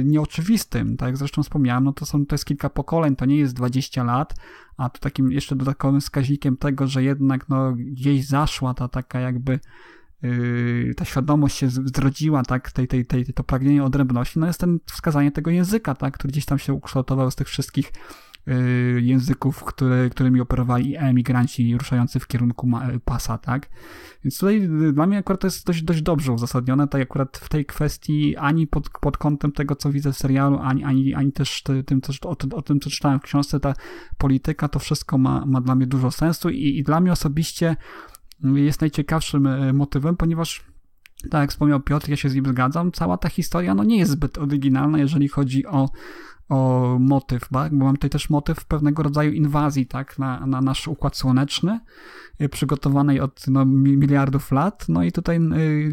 nieoczywistym, tak? Zresztą wspomniałem, no to, są, to jest kilka pokoleń, to nie jest 20 lat, a to takim jeszcze dodatkowym wskaźnikiem tego, że jednak no, gdzieś zaszła ta taka jakby Yy, ta świadomość się zrodziła, tak, tej, tej, tej, to pragnienie odrębności, no jest ten wskazanie tego języka, tak, który gdzieś tam się ukształtował z tych wszystkich Y, języków, które, którymi operowali emigranci ruszający w kierunku pasa, tak? Więc tutaj y, dla mnie akurat to jest dość, dość dobrze uzasadnione, tak akurat w tej kwestii ani pod, pod kątem tego, co widzę w serialu, ani, ani, ani też tym, co, o, o tym, co czytałem w książce, ta polityka, to wszystko ma, ma dla mnie dużo sensu i, i dla mnie osobiście jest najciekawszym y, motywem, ponieważ tak jak wspomniał Piotr, ja się z nim zgadzam, cała ta historia no, nie jest zbyt oryginalna, jeżeli chodzi o o motyw, tak? bo mam tutaj też motyw pewnego rodzaju inwazji tak? na, na nasz układ słoneczny, y, przygotowanej od no, miliardów lat. No i tutaj y,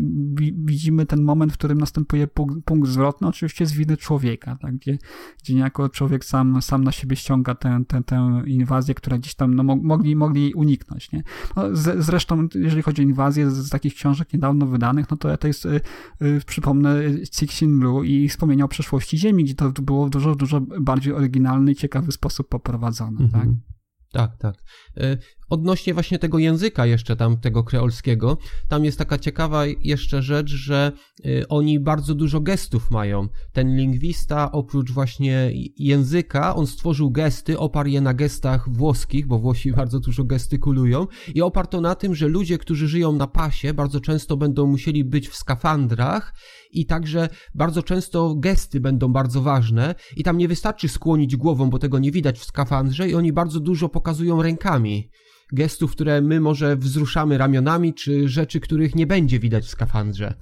widzimy ten moment, w którym następuje punkt, punkt zwrotny, oczywiście z winy człowieka, tak? gdzie, gdzie niejako człowiek sam, sam na siebie ściąga tę, tę, tę inwazję, która gdzieś tam no, mogli, mogli uniknąć. Nie? No, z, zresztą, jeżeli chodzi o inwazję z, z, takich książek niedawno wydanych, no to to jest, y, y, przypomnę, Cixin Blue i wspomnienia o przeszłości Ziemi, gdzie to było dużo, dużo dużo bardziej oryginalny i ciekawy sposób poprowadzony, mhm. tak? Tak, tak. Odnośnie właśnie tego języka jeszcze tam, tego kreolskiego, tam jest taka ciekawa jeszcze rzecz, że e, oni bardzo dużo gestów mają. Ten lingwista oprócz właśnie języka, on stworzył gesty, oparł je na gestach włoskich, bo Włosi bardzo dużo gestykulują i oparł to na tym, że ludzie, którzy żyją na pasie, bardzo często będą musieli być w skafandrach i także bardzo często gesty będą bardzo ważne i tam nie wystarczy skłonić głową, bo tego nie widać w skafandrze i oni bardzo dużo pokazują rękami. Gestów, które my może wzruszamy ramionami, czy rzeczy, których nie będzie widać w skafandrze.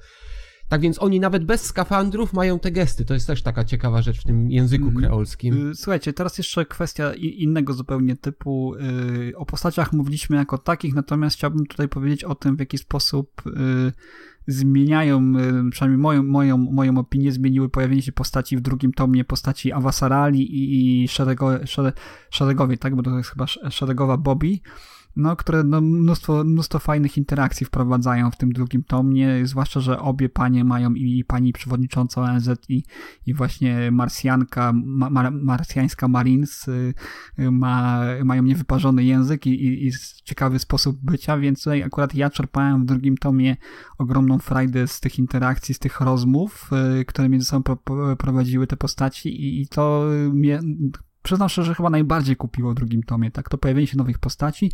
Tak więc oni nawet bez skafandrów mają te gesty. To jest też taka ciekawa rzecz w tym języku mhm. kreolskim. Y, słuchajcie, teraz jeszcze kwestia innego zupełnie typu. Y, o postaciach mówiliśmy jako takich, natomiast chciałbym tutaj powiedzieć o tym, w jaki sposób y, zmieniają, przynajmniej moją, moją, moją opinię, zmieniły pojawienie się postaci w drugim tomie, postaci Awasarali i, i szerego, szeregowej, tak, bo to jest chyba szeregowa Bobby no, które no, mnóstwo, mnóstwo fajnych interakcji wprowadzają w tym drugim tomie, zwłaszcza, że obie panie mają i pani przewodnicząca ONZ i, i właśnie marsjanka, ma, marsjańska Marines y, y, ma, mają niewyparzony język i, i, i ciekawy sposób bycia, więc tutaj akurat ja czerpałem w drugim tomie ogromną frajdę z tych interakcji, z tych rozmów, y, które między sobą prowadziły te postaci i, i to mnie przyznam szczerze, że chyba najbardziej kupiło w drugim tomie, tak, to pojawienie się nowych postaci,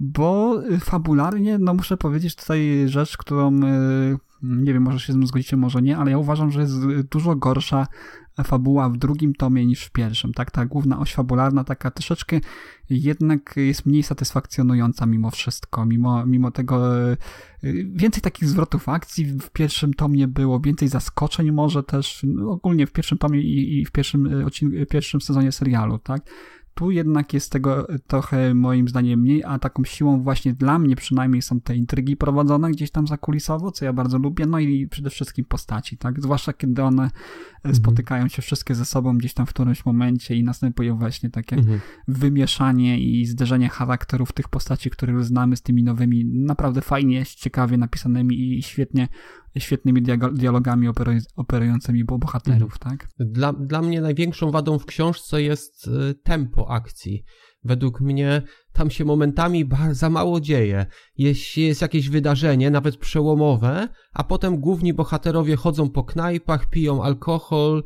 bo y, fabularnie, no muszę powiedzieć tutaj rzecz, którą y, Nie wiem, może się z tym zgodzicie, może nie, ale ja uważam, że jest dużo gorsza fabuła w drugim tomie niż w pierwszym, tak? Ta główna oś fabularna taka troszeczkę jednak jest mniej satysfakcjonująca mimo wszystko, mimo, mimo tego e, więcej takich zwrotów akcji w pierwszym tomie było, więcej zaskoczeń może też, no, ogólnie w pierwszym tomie i, i w pierwszym, e, odcinku, pierwszym sezonie serialu, tak? Tu jednak jest tego trochę moim zdaniem mniej, a taką siłą właśnie dla mnie przynajmniej są te intrygi prowadzone gdzieś tam zakulisowo, co ja bardzo lubię, no i przede wszystkim postaci, tak? Zwłaszcza kiedy one mhm. spotykają się wszystkie ze sobą gdzieś tam w którymś momencie i następuje właśnie takie mhm. wymieszanie i zderzenie charakterów tych postaci, których znamy z tymi nowymi, naprawdę fajnie, ciekawie napisanymi i świetnie świetnymi dialogami operującymi bohaterów, mhm. tak? Dla, dla mnie największą wadą w książce jest y, tempo akcji. Według mnie tam się momentami za mało dzieje. Jest, jest jakieś wydarzenie, nawet przełomowe, a potem główni bohaterowie chodzą po knajpach, piją alkohol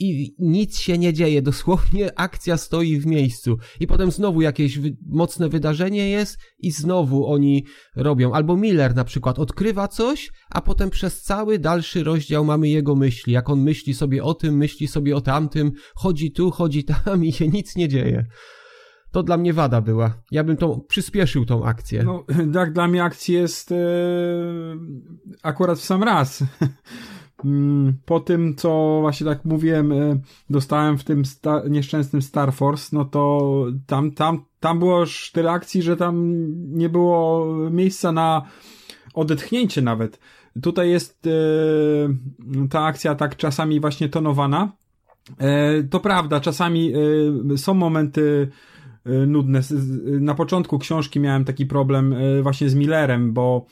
i nic się nie dzieje, dosłownie akcja stoi w miejscu i potem znowu jakieś wy mocne wydarzenie jest i znowu oni robią. Albo Miller na przykład odkrywa coś, a potem przez cały dalszy rozdział mamy jego myśli, jak on myśli sobie o tym, myśli sobie o tamtym, chodzi tu, chodzi tam i się nic nie dzieje. To dla mnie wada była. Ja bym tą, przyspieszył tą akcję. No, tak, dla mnie akcja jest e, akurat w sam raz. Mm, po tym, co właśnie tak mówiłem, e, dostałem w tym sta nieszczęsnym Star Force, no to tam, tam, tam było już tyle akcji, że tam nie było miejsca na odetchnięcie nawet. Tutaj jest e, ta akcja tak czasami właśnie tonowana. E, to prawda, czasami e, są momenty nudne. Na początku książki miałem taki problem e, właśnie z Millerem, bo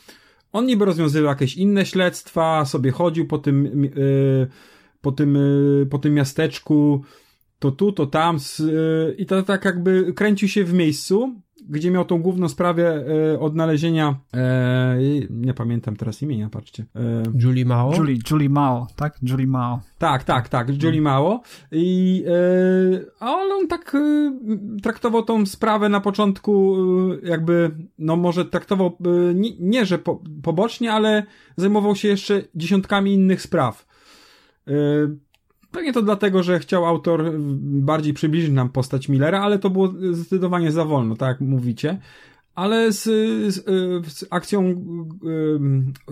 on niby rozwiązywał jakieś inne śledztwa, sobie chodził po tym, po tym, po tym miasteczku, to tu, to tam, i to tak jakby kręcił się w miejscu, gdzie miał tą główną sprawę e, odnalezienia, e, nie pamiętam teraz imienia, patrzcie. E, Julie Mao? Julie, Julie Mao, tak? Julie Mao. Tak, tak, tak, Julie Mao. I, e, ale on tak e, traktował tą sprawę na początku e, jakby, no może traktował nie, nie że po, pobocznie, ale zajmował się jeszcze dziesiątkami innych spraw. Pewnie to dlatego, że chciał autor bardziej przybliżyć nam postać Millera, ale to było zdecydowanie za wolno, tak jak mówicie ale z, z, z, akcją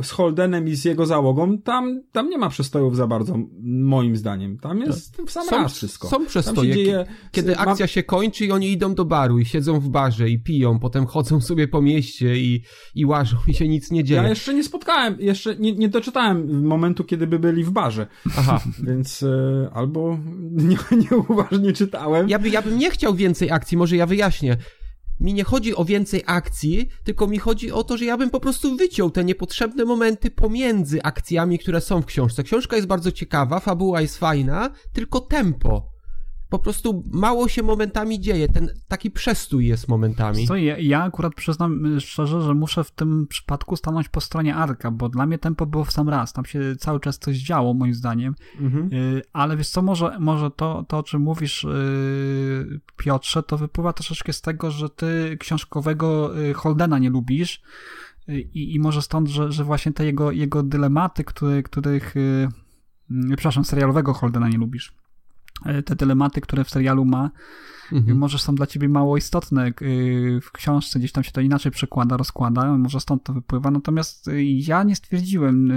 z Holdenem i z jego załogą, tam, tam nie ma przestojów za bardzo, moim zdaniem. Tam jest w sam są, raz wszystko. Są przestoje, dzieje, kiedy akcja się kończy i oni idą do baru i siedzą w barze i piją, potem chodzą sobie po mieście i, i łażą i się nic nie dzieje. Ja jeszcze nie spotkałem, jeszcze nie, nie doczytałem momentu, kiedy by byli w barze. Aha. Więc e, albo nie, nieuważnie czytałem. Ja, by, ja bym nie chciał więcej akcji, może ja wyjaśnię mi nie chodzi o więcej akcji, tylko mi chodzi o to, że ja bym po prostu wyciął te niepotrzebne momenty pomiędzy akcjami, które są w książce. Książka jest bardzo ciekawa, fabuła jest fajna, tylko tempo po prostu mało się momentami dzieje, ten taki przestój jest momentami. Co, ja, ja akurat przyznam y, szczerze, że muszę w tym przypadku stanąć po stronie Arka, bo dla mnie tempo było w sam raz, tam się cały czas coś działo moim zdaniem, mhm. Y, ale wiesz co, może, może to, to o czym mówisz y, Piotrze, to wypływa troszeczkę z tego, że ty książkowego Holdena nie lubisz i, i może stąd, że, że właśnie te jego, jego dylematy, który, których przepraszam, serialowego Holdena nie lubisz. E, te dylematy, które w serialu ma, mhm. może są dla ciebie mało istotne. Y, w książce gdzieś tam się to inaczej przekłada, rozkłada, może stąd to wypływa. Natomiast y, ja nie stwierdziłem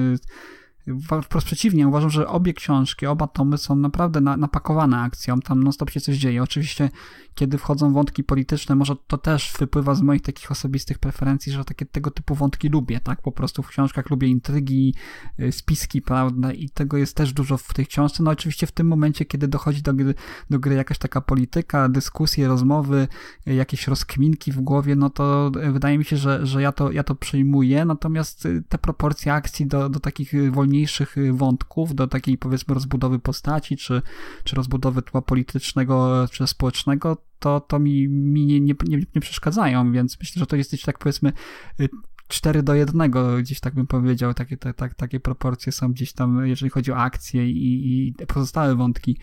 wprost przeciwnie, uważam, że obie książki, oba tomy są naprawdę na, napakowane akcją, tam non stop się coś dzieje. Oczywiście, kiedy wchodzą wątki polityczne, może to też wypływa z moich takich osobistych preferencji, że takie tego typu wątki lubię, tak? Po prostu w książkach lubię intrygi, y, spiski, prawda? I tego jest też dużo w tej książce. No oczywiście w tym momencie, kiedy dochodzi do gry, do gry jakaś taka polityka, dyskusje, rozmowy, y, jakieś rozkminki w głowie, no to y, wydaje mi się, że, że ja to, ja to przyjmuję, natomiast te proporcje akcji do, do takich wolniejszych mniejszych y, wątków, do takiej powiedzmy rozbudowy postaci, czy, czy rozbudowy tła politycznego, czy społecznego, to, to mi, mi nie, nie, nie, nie przeszkadzają, więc myślę, że to jest tak powiedzmy 4 y, do 1, gdzieś tak bym powiedział, takie, te, tak, takie proporcje są gdzieś tam, jeżeli chodzi o akcje i, i pozostałe wątki.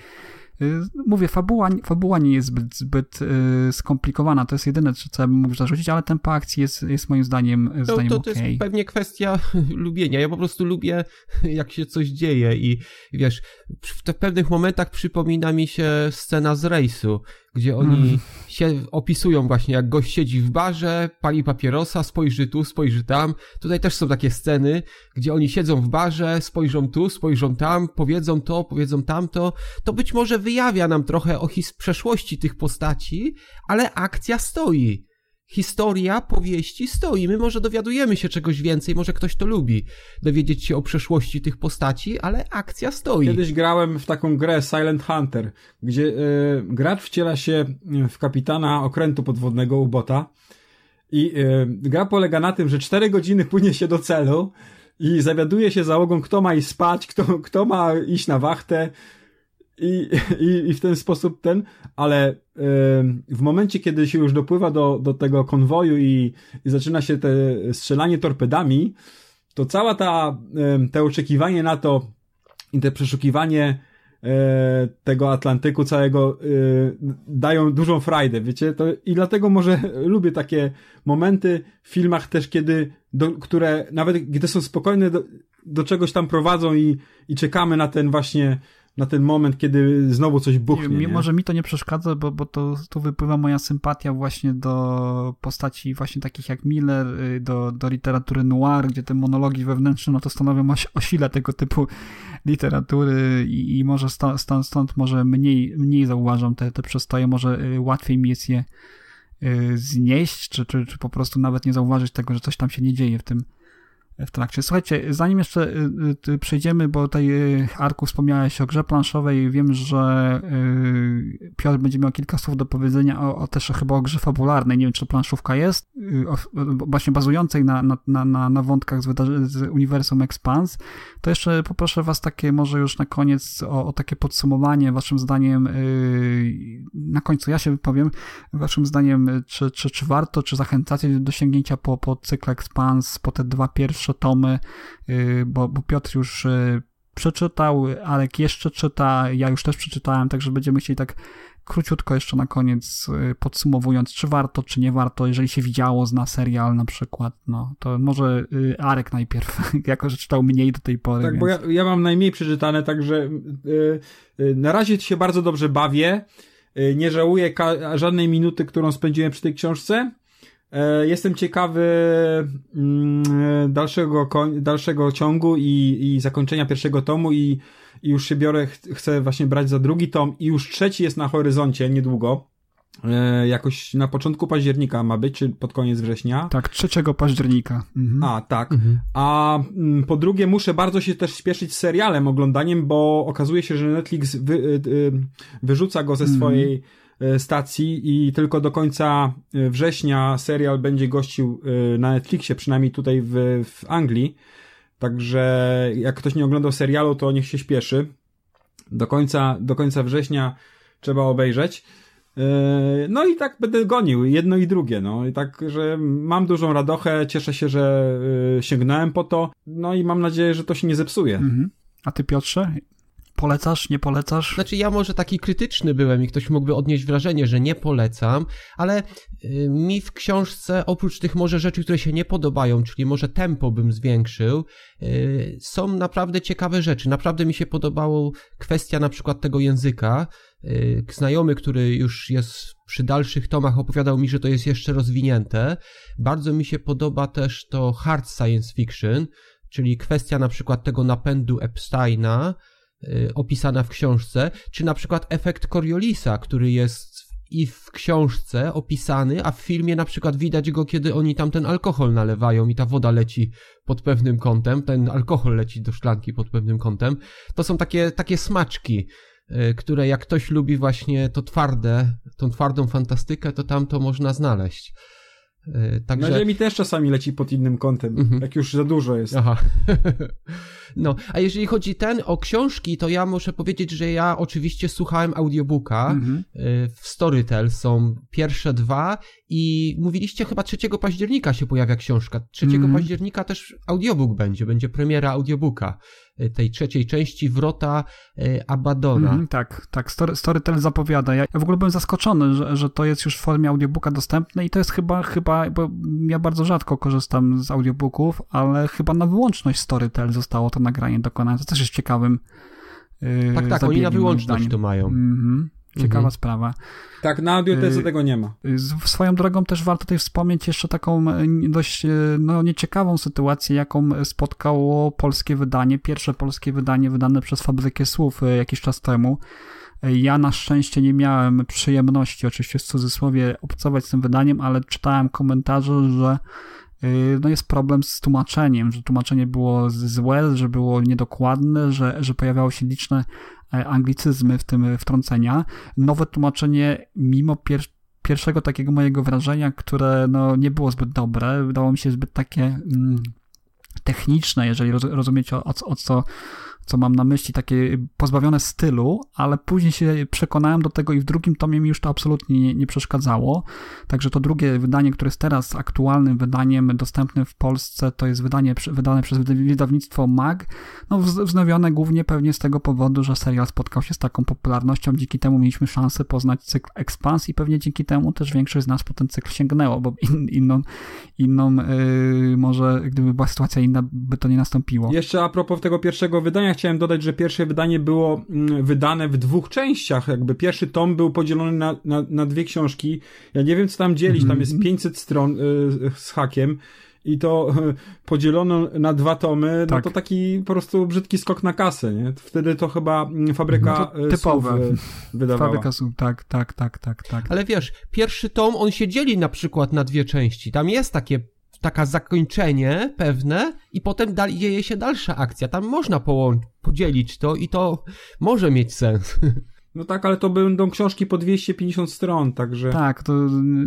Y, mówię, fabuła, fabuła nie jest zbyt, zbyt y, skomplikowana, to jest jedyne, co ja bym mógł zarzucić, ale tempo akcji jest, jest moim zdaniem, No, zdaniem to, to okej. jest pewnie kwestia lubienia. Ja po prostu lubię, jak się coś dzieje i wiesz, w pewnych momentach przypomina mi się scena z rejsu, gdzie oni Mhm. się opisują właśnie, jak gość siedzi w barze, pali papierosa, spojrzy tu, spojrzy tam. Tutaj też są takie sceny, gdzie oni siedzą w barze, spojrzą tu, spojrzą tam, powiedzą to, powiedzą tamto. To być może wyjawia nam trochę o his przeszłości tych postaci, ale akcja stoi. Historia powieści stoi. My może dowiadujemy się czegoś więcej, może ktoś to lubi, dowiedzieć się o przeszłości tych postaci, ale akcja stoi. Kiedyś grałem w taką grę Silent Hunter, gdzie e, gracz wciela się w kapitana okrętu podwodnego ubota i e, gra polega na tym, że 4 godziny płynie się do celu i zawiaduje się załogą, kto ma iść spać, kto, kto ma iść na wachtę i, i, i w ten sposób ten, ale e, w momencie, kiedy się już dopływa do, do tego konwoju i, i zaczyna się te strzelanie torpedami, to cała ta, em, te oczekiwanie na to i te przeszukiwanie e, tego Atlantyku całego e, dają dużą frajdę, wiecie? To, I dlatego może lubię takie momenty w filmach też, kiedy, do, które nawet gdy są spokojne, do, do czegoś tam prowadzą i, i czekamy na ten właśnie, na ten moment, kiedy znowu coś buchnie. Mi- nie? Może mi to nie przeszkadza, bo, bo to tu wypływa moja sympatia właśnie do postaci właśnie takich jak Miller, y, do, do literatury noir, gdzie te monologi wewnętrzne no to stanowią oś, o sile tego typu literatury i, i może stąd, stąd, stąd może mniej, mniej zauważam te, te przestoje, może y, łatwiej mi jest je y, znieść, czy, czy, czy po prostu nawet nie zauważyć tego, że coś tam się nie dzieje w tym, w trakcie. Słuchajcie, zanim jeszcze y, y, przejdziemy, bo tutaj y, Arku wspomniałeś o grze planszowej, wiem, że y, Piotr będzie miał kilka słów do powiedzenia o, o też chyba o grze fabularnej, nie wiem czy planszówka jest, y, o, właśnie bazującej na, na, na, na, wątkach z, z uniwersum Expans, to jeszcze poproszę was takie może już na koniec o, o takie podsumowanie waszym zdaniem y, na końcu ja się wypowiem waszym zdaniem y, czy, czy, czy warto, czy zachęcacie do sięgnięcia po, po cykl Expans, po te dwa pierwsze tomy, y, bo, bo Piotr już y, przeczytał, Alek jeszcze czyta, ja już też przeczytałem, także będziemy chcieli tak króciutko jeszcze na koniec y, podsumowując, czy warto, czy nie warto, jeżeli się widziało, zna serial na przykład, no to może Arek najpierw, jako że czytał mniej do tej pory. Tak, więc... bo ja, ja mam najmniej przeczytane, także y, y, na razie się bardzo dobrze bawię. Nie żałuję żadnej minuty, którą spędziłem przy tej książce. E, Jestem ciekawy mm, dalszego, dalszego ciągu i, i zakończenia pierwszego tomu i, i już się biorę, ch- chcę właśnie brać za drugi tom i już trzeci jest na horyzoncie niedługo. E, Jakoś na początku października ma być, czy pod koniec września. Tak, 3 października. Mhm. A, tak. A mm, po drugie, muszę bardzo się też śpieszyć z serialem, oglądaniem, bo okazuje się, że Netflix wy, y, y, wyrzuca go ze swojej y, stacji i tylko do końca y, września serial będzie gościł y, na Netflixie, przynajmniej tutaj w, w Anglii. Także jak ktoś nie oglądał serialu, to niech się śpieszy. Do końca, do końca września trzeba obejrzeć. No i tak będę gonił, jedno i drugie, no i tak, że mam dużą radochę, cieszę się, że sięgnąłem po to, no i mam nadzieję, że to się nie zepsuje. Mhm. A ty Piotrze? Polecasz, nie polecasz? Znaczy ja może taki krytyczny byłem i ktoś mógłby odnieść wrażenie, że nie polecam, ale y, mi w książce oprócz tych może rzeczy, które się nie podobają, czyli może tempo bym zwiększył, y, są naprawdę ciekawe rzeczy. Naprawdę mi się podobało kwestia na przykład tego języka. Y, Znajomy, który już jest przy dalszych tomach opowiadał mi, że to jest jeszcze rozwinięte. Bardzo mi się podoba też to hard science fiction, czyli kwestia na przykład tego napędu Epsteina, opisana w książce, czy na przykład efekt Coriolisa, który jest i w książce opisany, a w filmie na przykład widać go, kiedy oni tam ten alkohol nalewają i ta woda leci pod pewnym kątem, ten alkohol leci do szklanki pod pewnym kątem. To są takie, takie smaczki, y, które jak ktoś lubi właśnie to twarde, tą twardą fantastykę, to tam to można znaleźć. Y, Na Także... ziemi też czasami leci pod innym kątem, Mhm. jak już za dużo jest. Aha. No, a jeżeli chodzi ten o książki, to ja muszę powiedzieć, że ja oczywiście słuchałem audiobooka. Mhm. Y, W Storytel są pierwsze dwa i mówiliście chyba 3 października się pojawia książka. 3 Mhm. października też audiobook będzie, będzie premiera audiobooka. Y, tej trzeciej części Wrota y, Abadona. Mhm, tak, tak. Story, Storytel zapowiada. Ja, ja w ogóle byłem zaskoczony, że, że to jest już w formie audiobooka dostępne i to jest chyba, chyba, bo ja bardzo rzadko korzystam z audiobooków, ale chyba na wyłączność Storytel zostało to nagranie dokonane. To też jest ciekawym yy, Tak, tak, oni na wyłączność to mają. Mhm. Ciekawa Mhm. sprawa. Tak, na audiotece Y, tego nie ma. Z- Swoją drogą też warto tutaj wspomnieć jeszcze taką e, dość e, no, nieciekawą sytuację, jaką spotkało polskie wydanie, pierwsze polskie wydanie wydane przez Fabrykę Słów e, jakiś czas temu. Ja na szczęście nie miałem przyjemności, oczywiście w cudzysłowie, obcować z tym wydaniem, ale czytałem komentarze, że no jest problem z tłumaczeniem, że tłumaczenie było złe, że było niedokładne, że, że pojawiały się liczne anglicyzmy w tym wtrącenia. Nowe tłumaczenie, mimo pier pierwszego takiego mojego wrażenia, które no, nie było zbyt dobre, wydało mi się zbyt takie mm, techniczne, jeżeli roz, rozumiecie o, o, o co, co mam na myśli, takie pozbawione stylu, ale później się przekonałem do tego i w drugim tomie mi już to absolutnie nie, nie przeszkadzało. Także to drugie wydanie, które jest teraz aktualnym wydaniem dostępnym w Polsce, to jest wydanie wydane przez wyda- wydawnictwo MAG, no wz- wznowione głównie pewnie z tego powodu, że serial spotkał się z taką popularnością, dzięki temu mieliśmy szansę poznać cykl Expans i pewnie dzięki temu też większość z nas po ten cykl sięgnęło, bo in, inną, inną yy, może gdyby była sytuacja inna, by to nie nastąpiło. Jeszcze a propos tego pierwszego wydania, chciałem dodać, że pierwsze wydanie było mm, wydane w dwóch częściach. Jakby pierwszy tom był podzielony na, na, na dwie książki. Ja nie wiem, co tam dzielić, tam jest 500 stron y, z hakiem. I to y, podzielono na dwa tomy, no Tak. to taki po prostu brzydki skok na kasę, nie? Wtedy to chyba mm, fabryka No to y, typowe. słów, y, wydawała. Fabryka słów, tak, tak, tak, tak, tak. Ale wiesz, pierwszy tom, on się dzieli na przykład na dwie części. Tam jest takie, taka zakończenie pewne i potem dzieje się dalsza akcja. Tam można połą- podzielić to i to może mieć sens. No tak, ale to będą książki po 250 stron, także... Tak, to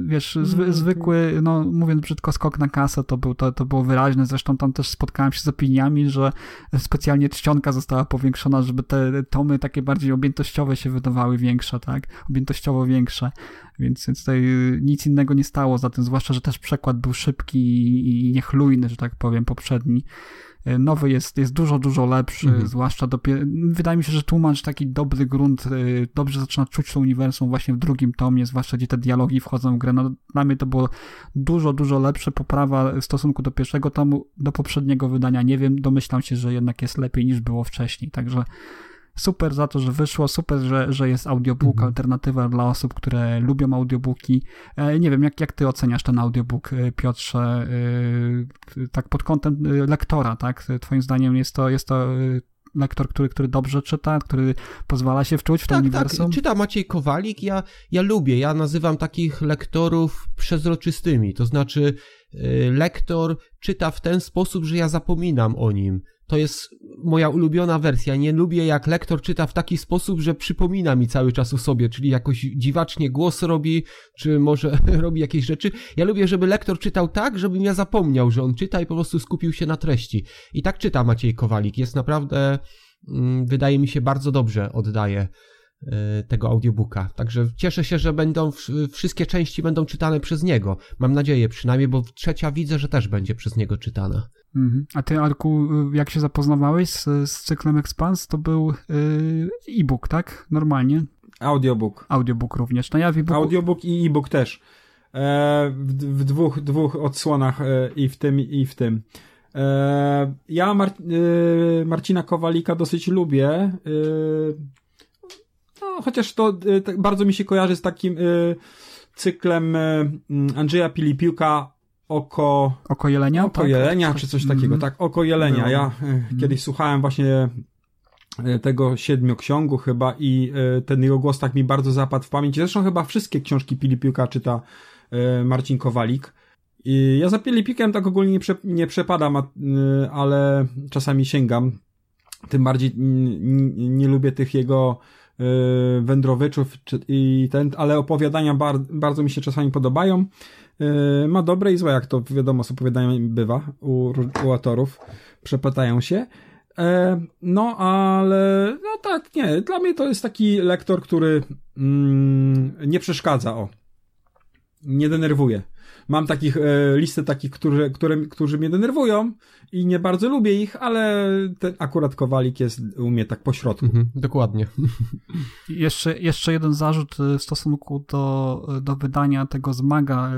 wiesz, zwy, zwykły, no mówiąc brzydko, skok na kasę to, był, to, to było wyraźne. Zresztą tam też spotkałem się z opiniami, że specjalnie czcionka została powiększona, żeby te tomy takie bardziej objętościowe się wydawały większe, tak? Objętościowo większe. Więc, więc tutaj nic innego nie stało za tym, zwłaszcza, że też przekład był szybki i niechlujny, że tak powiem, poprzedni. Nowy jest, jest dużo, dużo lepszy, Mhm. zwłaszcza dopiero, wydaje mi się, że tłumacz taki dobry grunt, y, dobrze zaczyna czuć to uniwersum właśnie w drugim tomie, zwłaszcza gdzie te dialogi wchodzą w grę. No, dla mnie to było dużo, dużo lepsze, poprawa w stosunku do pierwszego tomu, do poprzedniego wydania. Nie wiem, domyślam się, że jednak jest lepiej niż było wcześniej, także super za to, że wyszło, super, że, że jest audiobook, Mhm. alternatywa dla osób, które lubią audiobooki. E, nie wiem, jak, jak ty oceniasz ten audiobook, e, Piotrze, e, tak pod kątem lektora, tak? Twoim zdaniem jest to, jest to lektor, który, który dobrze czyta, który pozwala się wczuć w to Tak, uniwersum? tak, czyta Maciej Kowalik, ja, ja lubię, ja nazywam takich lektorów przezroczystymi, to znaczy lektor czyta w ten sposób, że ja zapominam o nim. To jest moja ulubiona wersja. Nie lubię, jak lektor czyta w taki sposób, że przypomina mi cały czas o sobie, czyli jakoś dziwacznie głos robi, czy może robi jakieś rzeczy. Ja lubię, żeby lektor czytał tak, żebym ja zapomniał, że on czyta i po prostu skupił się na treści. I tak czyta Maciej Kowalik. Jest naprawdę, mm, wydaje mi się, bardzo dobrze oddaje y, tego audiobooka. Także cieszę się, że będą wszystkie części będą czytane przez niego. Mam nadzieję przynajmniej, bo trzecia widzę, że też będzie przez niego czytana. Mhm. A ty, Arku, jak się zapoznawałeś z, z cyklem Expans, to był y, e-book, tak? Normalnie. Audiobook. Audiobook również. No ja w. Audiobook i e-book też. E, w, w dwóch, dwóch odsłonach e, i w tym, i w tym. E, ja Mar e, Marcina Kowalika dosyć lubię. No, chociaż to tak bardzo mi się kojarzy z takim cyklem Andrzeja Pilipiuka Oko, Oko Jelenia? Oko tak? Jelenia, czy coś takiego. Mhm. Tak, Oko Jelenia. Ja e, kiedyś słuchałem właśnie e, tego siedmioksiągu chyba i e, ten jego głos tak mi bardzo zapadł w pamięć. Zresztą chyba wszystkie książki Pilipiuka czyta Marcin Kowalik. I ja za Pilipiukiem tak ogólnie nie, prze, nie przepadam, ale czasami sięgam. Tym bardziej mm, nie lubię tych jego wędrowyczów czy, i ten, ale opowiadania bar, bardzo mi się czasami podobają. E, Ma dobre i złe, jak to wiadomo z opowiadaniem bywa u, u autorów. Przepadają się. E, No, ale no tak, nie. Dla mnie to jest taki lektor, który mm, nie przeszkadza, o. Nie denerwuje. Mam takich, e, listę takich, którzy, które, którzy mnie denerwują i nie bardzo lubię ich, ale ten akurat Kowalik jest u mnie tak po środku. Mhm, dokładnie. Jeszcze, jeszcze jeden zarzut y, w stosunku do, do wydania tego zmaga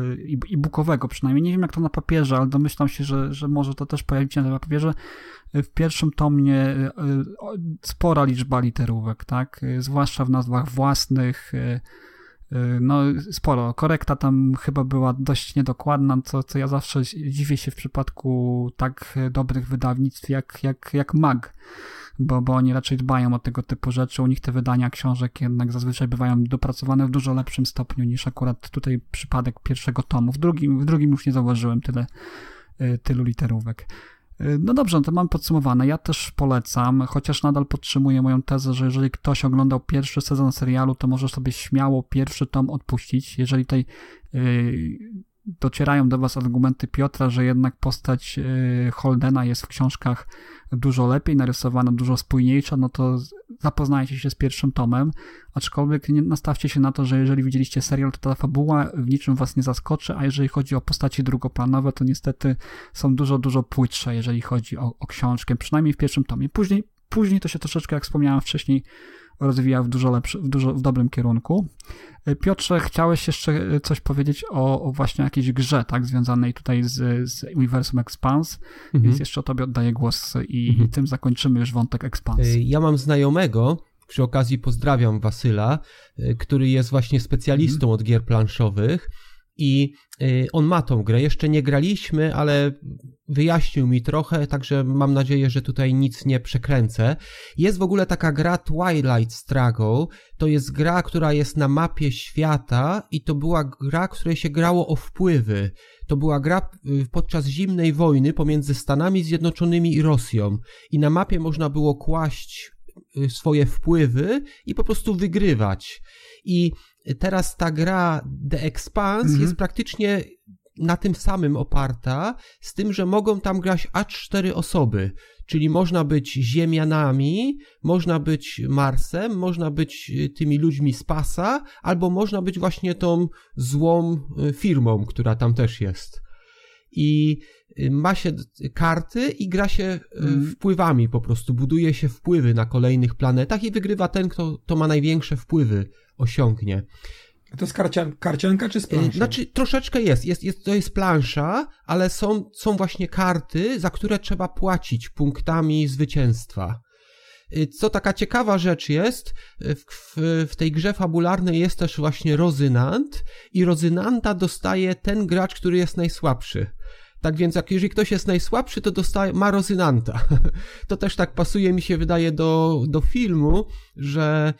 e-bookowego przynajmniej. Nie wiem jak to na papierze, ale domyślam się, że, że może to też pojawić się na papierze. Y, W pierwszym tomie o- spora liczba literówek, tak? Zwłaszcza w nazwach własnych. Y, No, sporo. Korekta tam chyba była dość niedokładna, co, co ja zawsze dziwię się w przypadku tak dobrych wydawnictw jak, jak, jak MAG bo, bo oni raczej dbają o tego typu rzeczy. U nich te wydania książek jednak zazwyczaj bywają dopracowane w dużo lepszym stopniu niż akurat tutaj przypadek pierwszego tomu. W drugim, w drugim już nie zauważyłem tyle, y, tylu literówek. Y, No dobrze, no to mam podsumowane. Ja też polecam, chociaż nadal podtrzymuję moją tezę, że jeżeli ktoś oglądał pierwszy sezon serialu, to może sobie śmiało pierwszy tom odpuścić. Jeżeli tutaj y, docierają do Was argumenty Piotra, że jednak postać y, Holdena jest w książkach dużo lepiej narysowana, dużo spójniejsza, no to zapoznajcie się z pierwszym tomem, aczkolwiek nie nastawcie się na to, że jeżeli widzieliście serial, to ta fabuła w niczym was nie zaskoczy, a jeżeli chodzi o postaci drugoplanowe, to niestety są dużo, dużo płytsze, jeżeli chodzi o, o książkę, przynajmniej w pierwszym tomie. Później, później to się troszeczkę, jak wspomniałem wcześniej, rozwija w dużo lepszy, w, dużo, w dobrym kierunku. Y, Piotrze, chciałeś jeszcze y, coś powiedzieć o, o właśnie jakiejś grze, tak, związanej tutaj z, z uniwersum Expanse, Mhm. więc jeszcze o tobie oddaję głos i, Mhm. i tym zakończymy już wątek Expanse. Ja mam znajomego, przy okazji pozdrawiam Wasyla, y, który jest właśnie specjalistą Mhm. od gier planszowych i y, on ma tą grę. Jeszcze nie graliśmy, ale wyjaśnił mi trochę, także mam nadzieję, że tutaj nic nie przekręcę. Jest w ogóle taka gra Twilight Struggle. To jest gra, która jest na mapie świata i to była gra, której się grało o wpływy. To była gra y, podczas zimnej wojny pomiędzy Stanami Zjednoczonymi i Rosją. I na mapie można było kłaść y, swoje wpływy i po prostu wygrywać. I teraz ta gra The Expanse Mhm. jest praktycznie na tym samym oparta, z tym, że mogą tam grać aż cztery osoby. Czyli można być Ziemianami, można być Marsem, można być y, tymi ludźmi z pasa, albo można być właśnie tą złą y, firmą, która tam też jest. I y, ma się karty i gra się Mhm. wpływami po prostu. Buduje się wpływy na kolejnych planetach i wygrywa ten, kto, kto ma największe wpływy, osiągnie. To jest karcian, karcianka czy z Y, planszą? Znaczy, troszeczkę jest. jest, jest to jest plansza, ale są, są właśnie karty, za które trzeba płacić punktami zwycięstwa. Y, Co taka ciekawa rzecz jest, y, w, w, w tej grze fabularnej jest też właśnie rozynant i rozynanta dostaje ten gracz, który jest najsłabszy. Tak więc, jak jeżeli ktoś jest najsłabszy, to dostaje, ma rozynanta. To też tak pasuje, mi się wydaje, do, do filmu, że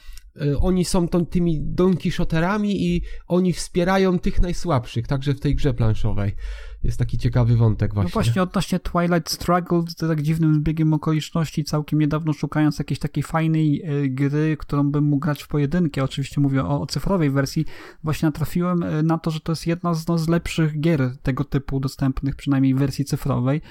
oni są tą, tymi Don Quixoterami i oni wspierają tych najsłabszych, także w tej grze planszowej. Jest taki ciekawy wątek właśnie. No właśnie odnośnie Twilight Struggle, to tak dziwnym zbiegiem okoliczności, całkiem niedawno szukając jakiejś takiej fajnej e, gry, którą bym mógł grać w pojedynkę, oczywiście mówię o, o cyfrowej wersji, właśnie natrafiłem e, na to, że to jest jedna z, no, z lepszych gier tego typu dostępnych, przynajmniej w wersji cyfrowej.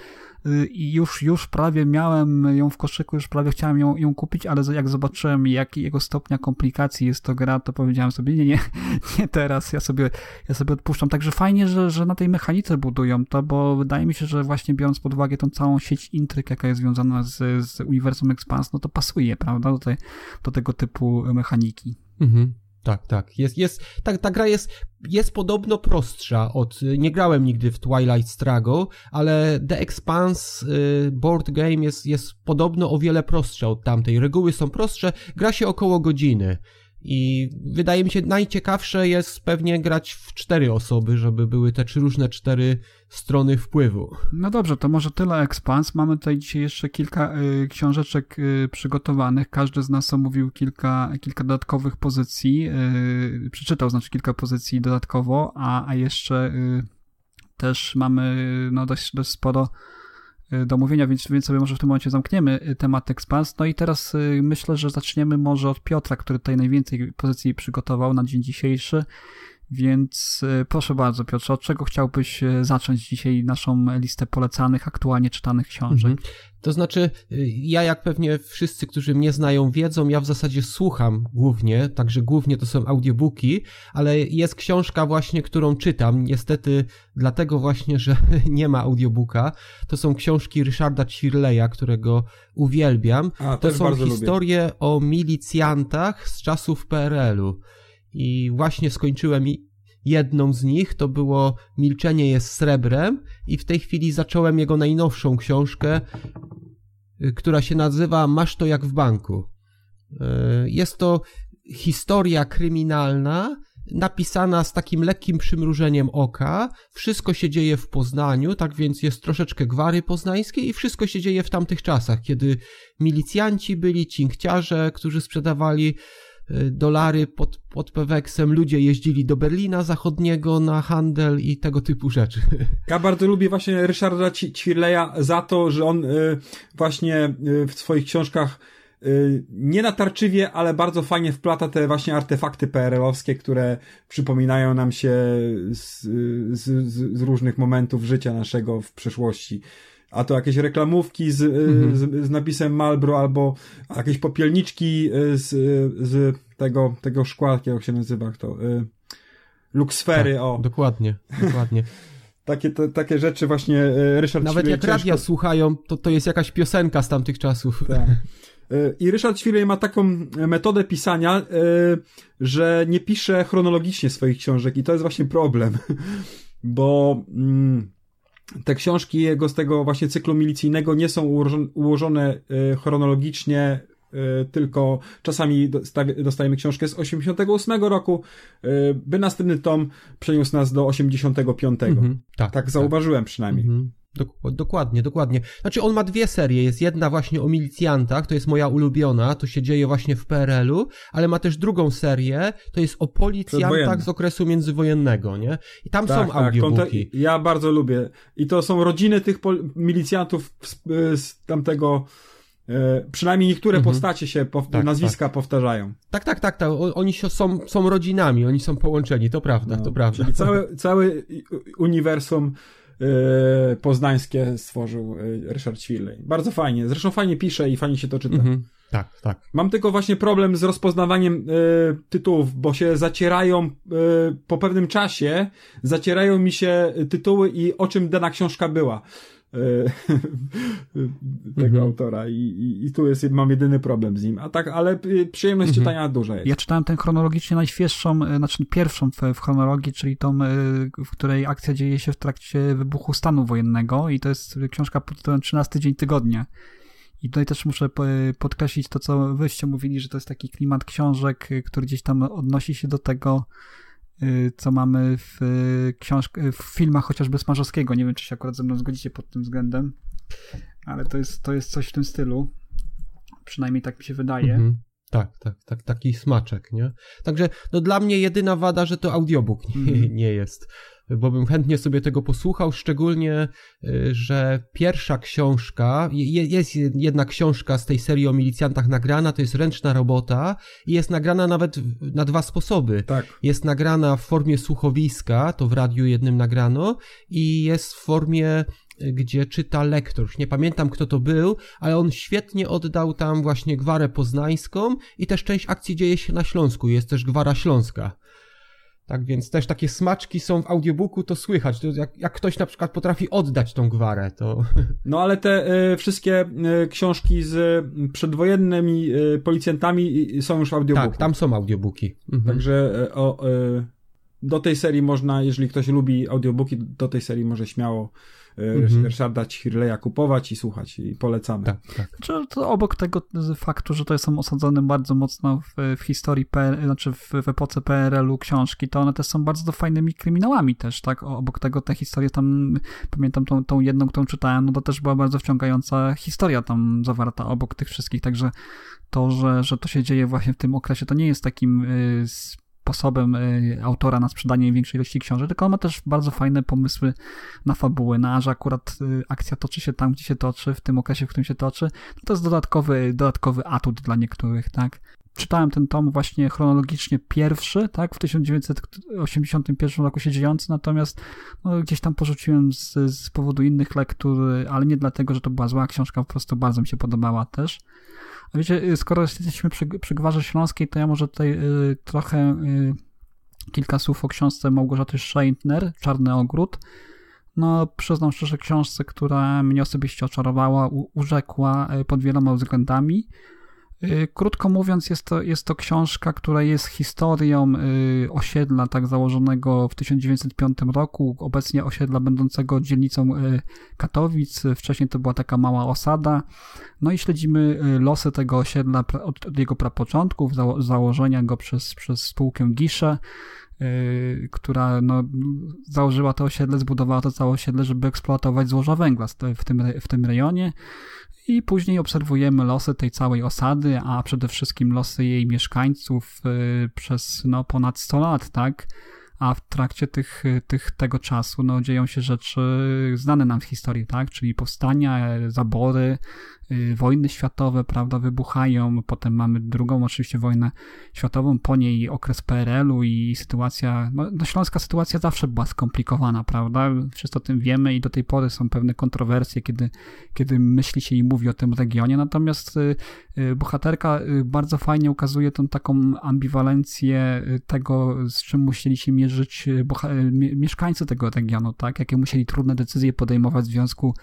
Y, I już, już prawie miałem ją w koszyku, już prawie chciałem ją, ją kupić, ale jak zobaczyłem, jakiego stopnia komplikacji jest to gra, to powiedziałem sobie, nie, nie, nie teraz, ja sobie, ja sobie odpuszczam. Także fajnie, że, że na tej mechanice budują to, bo wydaje mi się, że właśnie biorąc pod uwagę tą całą sieć intryg, jaka jest związana z, z uniwersum Expanse, no to pasuje, prawda, do, tej, do tego typu mechaniki. Mhm. Tak, tak. Jest, jest, tak, ta gra jest, jest podobno prostsza od, nie grałem nigdy w Twilight Struggle, ale The Expanse y, board game jest, jest podobno o wiele prostsza od tamtej. Reguły są prostsze, gra się około godziny. I wydaje mi się najciekawsze jest pewnie grać w cztery osoby, żeby były te trzy różne cztery strony wpływu. No dobrze, to może tyle Expans. Mamy tutaj dzisiaj jeszcze kilka y, książeczek y, przygotowanych. Każdy z nas omówił kilka, kilka dodatkowych pozycji. Y, przeczytał znaczy kilka pozycji dodatkowo, a, a jeszcze y, też mamy no, dość, dość sporo y, do omówienia, więc, więc sobie może w tym momencie zamkniemy y, temat Expans. No i teraz myślę, że zaczniemy może od Piotra, który tutaj najwięcej pozycji przygotował na dzień dzisiejszy. Więc e, proszę bardzo, Piotrze, od czego chciałbyś e, zacząć dzisiaj naszą listę polecanych, aktualnie czytanych książek? Mhm. To znaczy, y, ja jak pewnie wszyscy, którzy mnie znają, wiedzą, ja w zasadzie słucham głównie, także głównie to są audiobooki, ale jest książka właśnie, którą czytam. Niestety, dlatego właśnie, że nie ma audiobooka. To są książki Ryszarda Cirleya, którego uwielbiam. A, to są bardzo lubię. historie o milicjantach z czasów PRL-u. I właśnie skończyłem jedną z nich, to było Milczenie jest srebrem i w tej chwili zacząłem jego najnowszą książkę, y, która się nazywa Masz to jak w banku. Y, Jest to historia kryminalna, napisana z takim lekkim przymrużeniem oka. Wszystko się dzieje w Poznaniu, tak więc jest troszeczkę gwary poznańskiej i wszystko się dzieje w tamtych czasach, kiedy milicjanci byli, cinkciarze, którzy sprzedawali dolary pod, pod Peweksem, ludzie jeździli do Berlina Zachodniego na handel i tego typu rzeczy. Ja bardzo lubię właśnie Ryszarda Ćwirleja za to, że on y, właśnie y, w swoich książkach y, nie natarczywie, ale bardzo fajnie wplata te właśnie artefakty PRL-owskie, które przypominają nam się z, z, z różnych momentów życia naszego w przeszłości. A to jakieś reklamówki z, y, Mhm. z, z napisem Malbro albo jakieś popielniczki y, z, y, z tego, tego szkła, jak się nazywa to, y, Luxfery, Tak, o. Dokładnie, dokładnie. Takie, te, takie rzeczy właśnie Ryszard Nawet Ćwirlej jak radia ciężko- słuchają, to to jest jakaś piosenka z tamtych czasów. Tak. I Ryszard Ćwirlej ma taką metodę pisania, że nie pisze chronologicznie swoich książek i to jest właśnie problem, bo mm, te książki jego z tego właśnie cyklu milicyjnego nie są ułożone, e, chronologicznie, e, tylko czasami dosta- dostajemy książkę z 88 roku, e, by następny tom przeniósł nas do 85. Mhm, Tak zauważyłem przynajmniej. Mhm. Dok- dokładnie, dokładnie. Znaczy on ma dwie serie. Jest jedna właśnie o milicjantach, to jest moja ulubiona, to się dzieje właśnie w PRL-u, ale ma też drugą serię, to jest o policjantach z okresu międzywojennego, nie? I tam Tak, są tak, audiobooki. konte- ja bardzo lubię. I to są rodziny tych milicjantów z, z tamtego. E, przynajmniej niektóre Mhm. postacie się, pow- Tak, nazwiska powtarzają. Tak, tak, tak, tak. Oni są, są rodzinami, oni są połączeni, to prawda, No, to prawda. Czyli całe, całe uniwersum poznańskie stworzył e, Ryszard Ćwirlej. Bardzo fajnie. Zresztą fajnie pisze i fajnie się to czyta. Mhm. Tak, tak. Mam tylko właśnie problem z rozpoznawaniem e, tytułów, bo się zacierają e, po pewnym czasie, zacierają mi się tytuły i o czym dana książka była. E, tego Mhm. autora I, i, i tu jest, mam jedyny problem z nim. A tak, ale e, przyjemność Mhm. czytania duża jest. Ja czytałem tę chronologicznie najświeższą, e, znaczy pierwszą w, w chronologii, czyli tą, e, w której akcja dzieje się w trakcie wybuchu stanu wojennego i to jest książka pod tytułem 13 dzień tygodnia. I tutaj też muszę po- podkreślić to, co wyście mówili, że to jest taki klimat książek, y, który gdzieś tam odnosi się do tego, y, co mamy w y, książk- w filmach chociażby Smarzowskiego. Nie wiem, czy się akurat ze mną zgodzicie pod tym względem, ale to jest, to jest coś w tym stylu. Przynajmniej tak mi się wydaje. Mhm. Tak, tak, tak, taki smaczek, nie? Także, no dla mnie jedyna wada, że to audiobook nie, Mhm. nie jest, bo bym chętnie sobie tego posłuchał, szczególnie, y, że pierwsza książka, je, jest jedna książka z tej serii o milicjantach nagrana, to jest ręczna robota i jest nagrana nawet na dwa sposoby. Tak. Jest nagrana w formie słuchowiska, to w radiu jednym nagrano, i jest w formie, gdzie czyta lektor. Już nie pamiętam, kto to był, ale on świetnie oddał tam właśnie gwarę poznańską i też część akcji dzieje się na Śląsku. Jest też gwara śląska. Tak więc też takie smaczki są w audiobooku, to słychać. To jak, jak ktoś na przykład potrafi oddać tą gwarę, to No ale te e, wszystkie e, książki z e, przedwojennymi e, policjantami są już w audiobooku. tak, tam są audiobooki. Mhm. Także o, do tej serii można, jeżeli ktoś lubi audiobooki, do tej serii może śmiało Mhm. Ryszarda Ćwirleja kupować i słuchać i polecamy. Tak, tak. Czy to obok tego faktu, że to są osadzone bardzo mocno w, w historii, PR, znaczy w, w epoce PRL-u książki, to one też są bardzo fajnymi kryminałami też, tak? Obok tego te historie tam, pamiętam tą, tą jedną, którą czytałem, no to też była bardzo wciągająca historia tam zawarta obok tych wszystkich, także to, że, że to się dzieje właśnie w tym okresie, to nie jest takim y, sposobem y, autora na sprzedanie większej ilości książek, tylko on ma też bardzo fajne pomysły na fabuły, na że akurat y, akcja toczy się tam, gdzie się toczy, w tym okresie, w którym się toczy, no to jest dodatkowy, dodatkowy atut dla niektórych, tak? czytałem ten tom właśnie chronologicznie pierwszy, tak, w 1981 roku się dziejący, natomiast no, gdzieś tam porzuciłem z, z powodu innych lektur, ale nie dlatego, że to była zła książka, po prostu bardzo mi się podobała też. A wiecie, skoro jesteśmy przy, przy Gwarze Śląskiej, to ja może tutaj y, trochę y, kilka słów o książce Małgorzaty Scheintner, Czarny Ogród. No, przyznam szczerze, książce, która mnie osobiście oczarowała, urzekła y, pod wieloma względami. Y, krótko mówiąc, jest to, jest to książka, która jest historią y, osiedla tak założonego w 1905 roku, obecnie osiedla będącego dzielnicą y, Katowic. Wcześniej to była taka mała osada. No i śledzimy losy tego osiedla od, od jego prapoczątków, zało założenia go przez, przez spółkę Gisze która no, założyła to osiedle, zbudowała to całe osiedle, żeby eksploatować złoża węgla w tym, w tym rejonie i później obserwujemy losy tej całej osady, a przede wszystkim losy jej mieszkańców y, przez no, ponad 100 lat, tak? A w trakcie tych, tych, tego czasu no, dzieją się rzeczy znane nam z historii, tak? Czyli powstania, zabory, Y, wojny światowe, prawda, wybuchają, potem mamy drugą oczywiście wojnę światową, po niej okres PRL-u i sytuacja, no, no śląska sytuacja zawsze była skomplikowana, prawda, wszyscy o tym wiemy i do tej pory są pewne kontrowersje, kiedy, kiedy myśli się i mówi o tym regionie, natomiast y, y, bohaterka bardzo fajnie ukazuje tą taką ambiwalencję tego, z czym musieli się mierzyć mieszkańcy tego regionu, tak, jakie musieli trudne decyzje podejmować w związku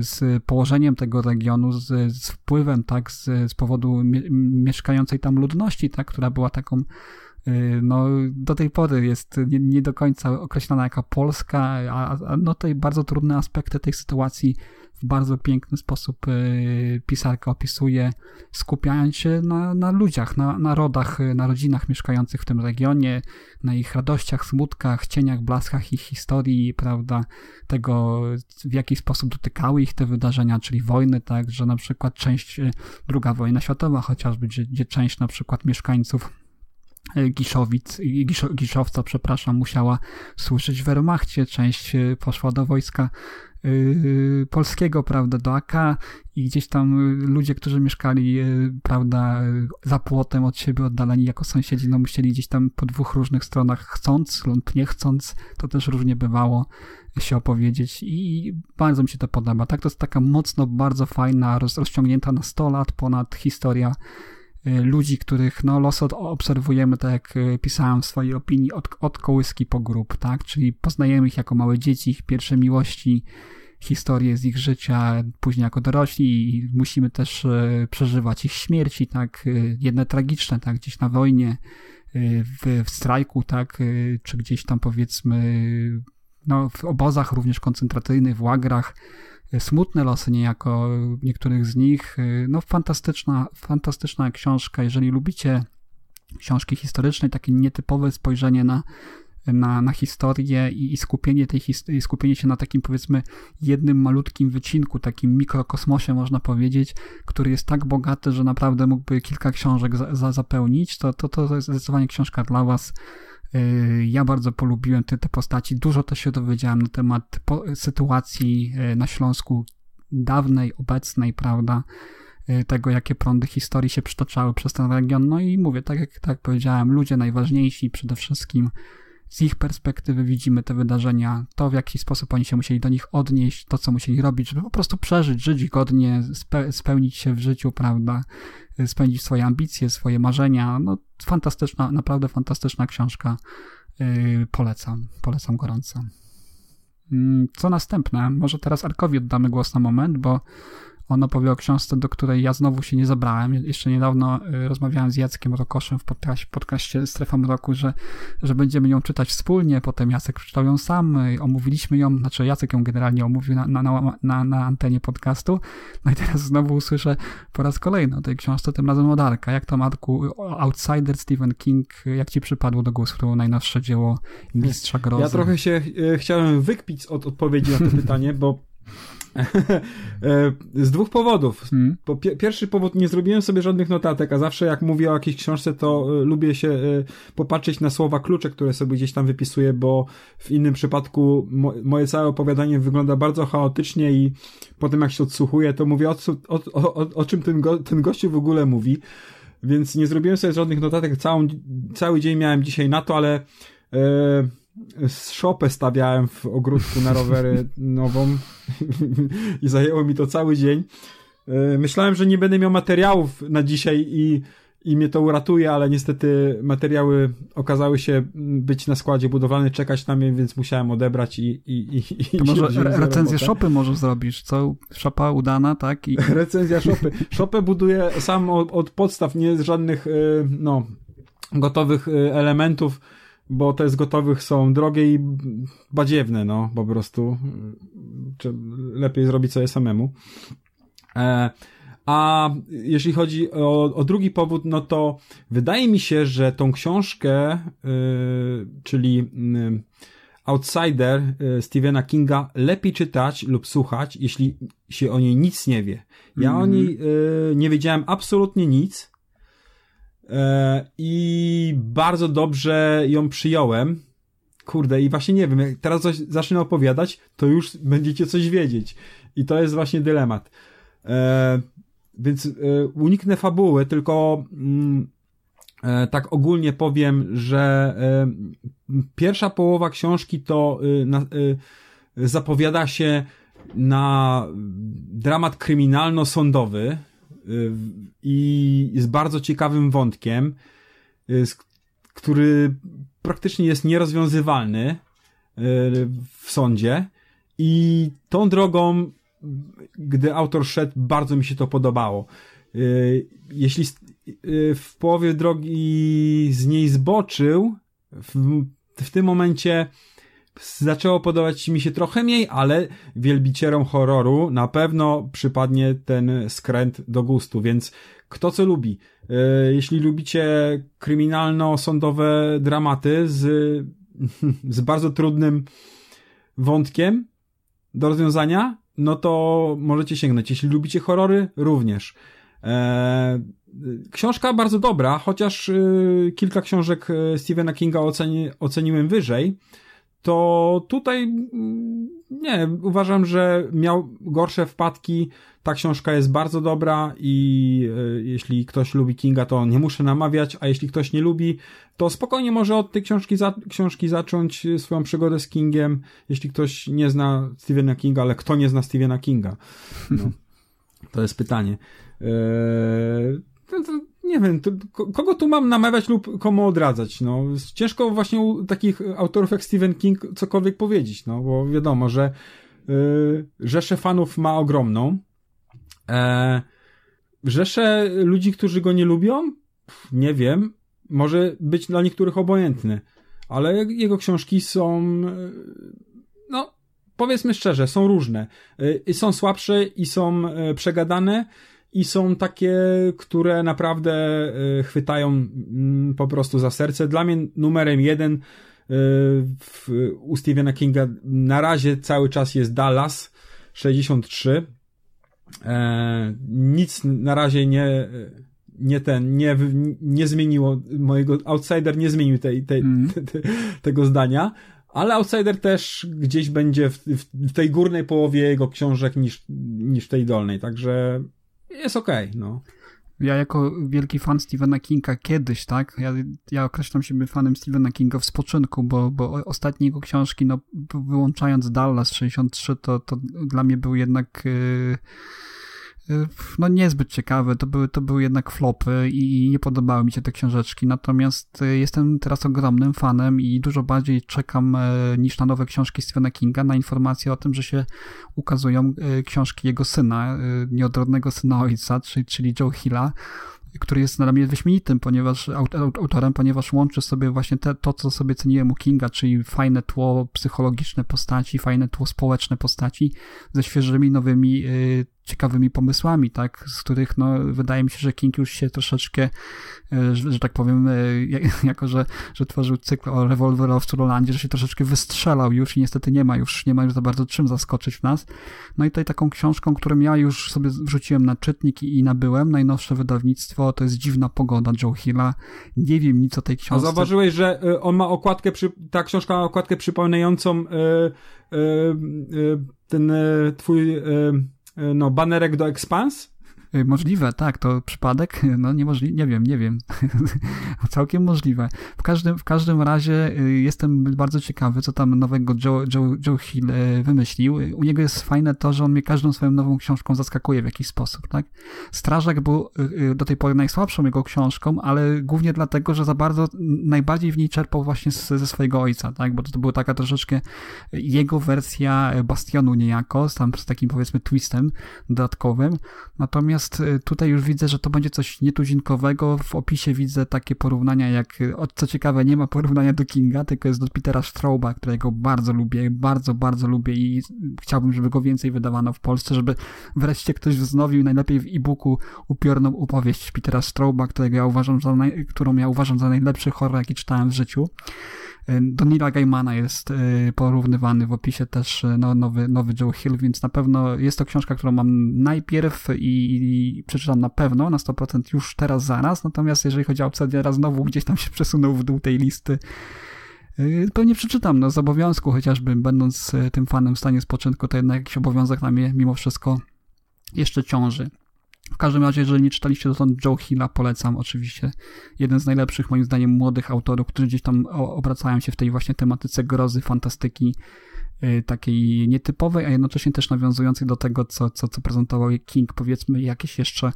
z położeniem tego regionu, z, z wpływem, tak, z, z powodu mieszkającej tam ludności, tak, która była taką no, do tej pory jest nie, nie do końca określona jako Polska, a, a no tutaj bardzo trudne aspekty tej sytuacji w bardzo piękny sposób y, pisarka opisuje, skupiając się na, na ludziach, na narodach, na rodzinach mieszkających w tym regionie, na ich radościach, smutkach, cieniach, blaskach ich historii, prawda, tego w jaki sposób dotykały ich te wydarzenia, czyli wojny, tak, że na przykład część, y, druga wojna światowa chociażby, gdzie, gdzie część na przykład mieszkańców y, Giszowic, Giszowca, przepraszam, musiała służyć w Wehrmachcie, część poszła do wojska. Y, polskiego, prawda, do AK i gdzieś tam ludzie, którzy mieszkali, y, prawda, za płotem od siebie oddaleni jako sąsiedzi, no musieli gdzieś tam po dwóch różnych stronach, chcąc lub nie chcąc, to też różnie bywało się opowiedzieć i bardzo mi się to podoba. Tak, to jest taka mocno, bardzo fajna, rozciągnięta na 100 lat ponad historia y, ludzi, których no, los obserwujemy, tak jak pisałem w swojej opinii, od, od kołyski po grób, tak? Czyli poznajemy ich jako małe dzieci, ich pierwsze miłości, historie z ich życia później jako dorośli i musimy też e, przeżywać ich śmierci, tak, jedne tragiczne, tak, gdzieś na wojnie, w, w strajku, tak, czy gdzieś tam powiedzmy, no, w obozach również koncentracyjnych, w łagrach, smutne losy niejako niektórych z nich. No, fantastyczna, fantastyczna książka. Jeżeli lubicie książki historyczne, takie nietypowe spojrzenie na na, na historię i, i skupienie tej skupienie się na takim powiedzmy jednym malutkim wycinku, takim mikrokosmosie można powiedzieć, który jest tak bogaty, że naprawdę mógłby kilka książek za, za zapełnić, to, to, to jest zdecydowanie książka dla was. Y, ja bardzo polubiłem te, te postaci, dużo też się dowiedziałem na temat sytuacji y, na Śląsku dawnej, obecnej, prawda, y, tego, jakie prądy historii się przytaczały przez ten region. No i mówię, tak jak tak powiedziałem, ludzie najważniejsi przede wszystkim, z ich perspektywy widzimy te wydarzenia, to w jaki sposób oni się musieli do nich odnieść, to co musieli robić, żeby po prostu przeżyć, żyć godnie, spe spełnić się w życiu, prawda, spełnić swoje ambicje, swoje marzenia. No, fantastyczna, naprawdę fantastyczna książka. Yy, polecam, polecam gorąco. Yy, co następne? Może teraz Arkowi oddamy głos na moment, bo on opowie o książce, do której ja znowu się nie zabrałem. Jeszcze niedawno y, rozmawiałem z Jackiem Rokoszem w podcaście, Strefa Mroku, że, że będziemy ją czytać wspólnie. Potem Jacek przeczytał ją sam, y, omówiliśmy ją, znaczy Jacek ją generalnie omówił na, na, na, na antenie podcastu. No i teraz znowu usłyszę po raz kolejny o tej książce, tym razem od Arka. Jak to, Marku, Outsider Stephen King, jak ci przypadło do głosu najnowsze dzieło Mistrza Grozy? Ja trochę się e, chciałem wykpić od odpowiedzi na to pytanie, bo z dwóch powodów. Hmm. Po, pierwszy powód, nie zrobiłem sobie żadnych notatek, a zawsze jak mówię o jakiejś książce, to e, lubię się e, popatrzeć na słowa klucze, które sobie gdzieś tam wypisuję, bo w innym przypadku mo moje całe opowiadanie wygląda bardzo chaotycznie i potem jak się odsłuchuję, to mówię o, o, o, o czym ten, go ten gościu w ogóle mówi. więc nie zrobiłem sobie żadnych notatek. Całą, cały dzień miałem dzisiaj na to, ale e, szopę stawiałem w ogródku na rowery nową i zajęło mi to cały dzień. E, myślałem, że nie będę miał materiałów na dzisiaj i i mnie to uratuje, ale niestety materiały okazały się być na składzie budowane, czekać na mnie, więc musiałem odebrać i. i, i, i to może recenzję shopy możesz zrobić, co? Szopa udana, tak? I... Recenzja shopy. Shopę buduję sam od, od podstaw, nie z żadnych y, no, gotowych y, elementów, bo te z gotowych są drogie i badziewne, no po prostu. Czy lepiej zrobić sobie samemu. E, a jeśli chodzi o, o, drugi powód, no to wydaje mi się, że tą książkę, yy, czyli yy, Outsider yy, Stephena Kinga lepiej czytać lub słuchać, jeśli się o niej nic nie wie. Ja mm. o niej y, nie wiedziałem absolutnie nic y, i bardzo dobrze ją przyjąłem. Kurde, i właśnie nie wiem, jak teraz coś zacznę opowiadać, to już będziecie coś wiedzieć. I to jest właśnie dylemat. E, więc e, uniknę fabuły, tylko mm, e, tak ogólnie powiem, że e, pierwsza połowa książki to zapowiada się na dramat kryminalno-sądowy i z bardzo ciekawym wątkiem, który praktycznie jest nierozwiązywalny w sądzie i tą drogą gdy autor szedł, bardzo mi się to podobało. Y, jeśli y, w połowie drogi z niej zboczył, w, w tym momencie zaczęło podobać mi się trochę mniej, ale wielbicielom horroru na pewno przypadnie ten skręt do gustu, więc kto co lubi. Y, jeśli lubicie kryminalno-sądowe dramaty z, z bardzo trudnym wątkiem do rozwiązania, no to możecie sięgnąć. Jeśli lubicie horrory, również. Eee, książka bardzo dobra, chociaż y, kilka książek Stephena Kinga oceni, oceniłem wyżej, to tutaj mm, nie, uważam, że miał gorsze wpadki. Ta książka jest bardzo dobra i y, jeśli ktoś lubi Kinga, to nie muszę namawiać, a jeśli ktoś nie lubi, to spokojnie może od tej książki, za, książki zacząć swoją przygodę z Kingiem, jeśli ktoś nie zna Stephena Kinga, ale kto nie zna Stephena Kinga? No, to jest pytanie. Eee, to, to, nie wiem, to, kogo tu mam namawiać lub komu odradzać, no. Ciężko właśnie u takich autorów jak Stephen King cokolwiek powiedzieć, no, bo wiadomo, że yy, fanów ma ogromną. E, rzesze ludzi, którzy go nie lubią? Nie wiem. Może być dla niektórych obojętny. Ale jego książki są, e, no, powiedzmy szczerze, są różne. E, są słabsze i są e, przegadane i są takie, które naprawdę e, chwytają mm, po prostu za serce. Dla mnie numerem jeden e, w, u Stephena Kinga na razie cały czas jest Dallas 63. E, nic na razie nie nie ten, nie, nie zmieniło mojego, Outsider nie zmienił tej, tej, mm. te, te, tego zdania, ale Outsider też gdzieś będzie w, w, tej górnej połowie jego książek niż, niż w tej dolnej, także jest okej, okay, no. Ja jako wielki fan Stephena Kinga kiedyś, tak? Ja, ja określam siebie fanem Stephena Kinga w spoczynku, bo, bo ostatnie jego książki, no wyłączając Dallas 63, to, to dla mnie był jednak... Yy no niezbyt ciekawe, to były, to były jednak flopy i nie podobały mi się te książeczki, natomiast e, jestem teraz ogromnym fanem i dużo bardziej czekam e, niż na nowe książki Stephena Kinga, na informacje o tym, że się ukazują e, książki jego syna, nieodrodnego syna ojca, czyli, czyli Joe Hilla, który jest dla mnie wyśmienitym, ponieważ autorem, ponieważ łączy sobie właśnie te, to, co sobie ceniłem u Kinga, czyli fajne tło psychologiczne postaci, fajne tło społeczne postaci ze świeżymi, nowymi ciekawymi pomysłami, tak, z których no, wydaje mi się, że King już się troszeczkę, e, że, że tak powiem, e, jako że, że tworzył cykl o rewolwerowcu Rolandzie, że się troszeczkę wystrzelał już i niestety nie ma już, nie ma już za bardzo czym zaskoczyć w nas. No i tutaj taką książką, którą ja już sobie wrzuciłem na czytnik i, i nabyłem, najnowsze wydawnictwo, to jest Dziwna Pogoda Joe Hilla. Nie wiem nic o tej książce. A zauważyłeś, że e, on ma okładkę, przy, ta książka ma okładkę przypominającą ten twój no, banerek do Expans. Y, możliwe, tak, to przypadek, no niemożliwe, nie wiem, nie wiem. Całkiem możliwe. W każdym, w każdym razie y, jestem bardzo ciekawy, co tam nowego Joe, Joe, Joe Hill y, wymyślił. U niego jest fajne to, że on mnie każdą swoją nową książką zaskakuje w jakiś sposób, tak? Strażak był do tej pory najsłabszą jego książką, ale głównie dlatego, że za bardzo, najbardziej w niej czerpał właśnie z, ze swojego ojca, tak? Bo to, była taka troszeczkę jego wersja Bastionu niejako, tam z takim powiedzmy twistem dodatkowym. Natomiast Natomiast y, tutaj już widzę, że to będzie coś nietuzinkowego. W opisie widzę takie porównania jak, y, co ciekawe, nie ma porównania do Kinga, tylko jest do Petera Strauba, którego bardzo lubię, bardzo, bardzo lubię i chciałbym, żeby go więcej wydawano w Polsce, żeby wreszcie ktoś wznowił najlepiej w e-booku upiorną opowieść Petera Strauba, którego ja uważam za naj, którą ja uważam za najlepszy horror, jaki czytałem w życiu. Do Nila Gaimana jest y, porównywany w opisie też no, nowy, nowy Joe Hill, więc na pewno jest to książka, którą mam najpierw i, i przeczytam na pewno, na 100% już teraz, zaraz. Natomiast jeżeli chodzi o Obsidiana, znowu gdzieś tam się przesunął w dół tej listy. Y, pewnie przeczytam, no z obowiązku chociażby, będąc tym fanem w stanie spoczynku, to jednak jakiś obowiązek na mnie mimo wszystko jeszcze ciąży. W każdym razie, jeżeli nie czytaliście dotąd Joe Hilla, polecam oczywiście. Jeden z najlepszych, moim zdaniem, młodych autorów, którzy gdzieś tam obracają się w tej właśnie tematyce grozy, fantastyki, yy, takiej nietypowej, a jednocześnie też nawiązującej do tego, co, co, co prezentował King, powiedzmy, jakieś jeszcze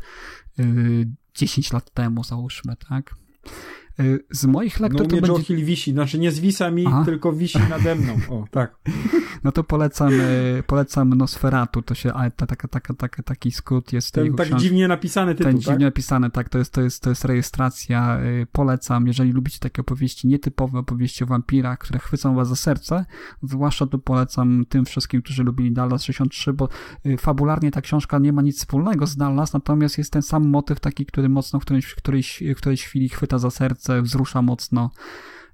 yy, 10 lat temu, załóżmy, tak? Y, z moich lektur no, to będzie... Joe Hill wisi, znaczy nie zwisa mi, Aha. tylko wisi nade mną. O, tak. No to polecam, y, polecam Nosferatu, to się, ale ta, taka, taka, taka, taki skrót jest. Ten tak książ... dziwnie napisany tytuł, Ten tak? dziwnie napisany, tak, to jest, to jest, to jest rejestracja. Y, polecam, jeżeli lubicie takie opowieści, nietypowe opowieści o wampirach, które chwycą was za serce, zwłaszcza to polecam tym wszystkim, którzy lubili Dallas 63, bo fabularnie ta książka nie ma nic wspólnego z Dallas, natomiast jest ten sam motyw taki, który mocno w którejś, w którejś, w którejś chwili chwyta za serce serce wzrusza mocno.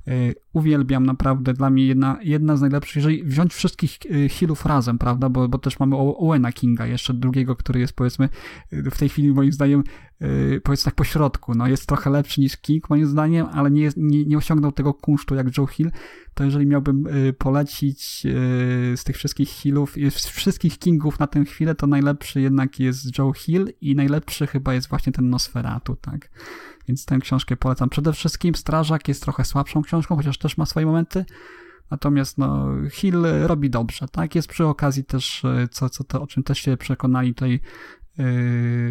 Y, uwielbiam naprawdę, dla mnie jedna, jedna z najlepszych, jeżeli wziąć wszystkich y, Hillów razem, prawda, bo, bo też mamy Owena Kinga, jeszcze drugiego, który jest powiedzmy y, w tej chwili moim zdaniem powiedzmy tak po środku, no jest trochę lepszy niż King moim zdaniem, ale nie, jest, nie, nie osiągnął tego kunsztu jak Joe Hill, to jeżeli miałbym polecić z tych wszystkich Hillów, z wszystkich Kingów na tę chwilę, to najlepszy jednak jest Joe Hill i najlepszy chyba jest właśnie ten Nosferatu, tak więc tę książkę polecam. Przede wszystkim Strażak jest trochę słabszą książką, chociaż też ma swoje momenty. Natomiast no, Hill robi dobrze, tak? Jest przy okazji też, e, co, co to, o czym też się przekonali tutaj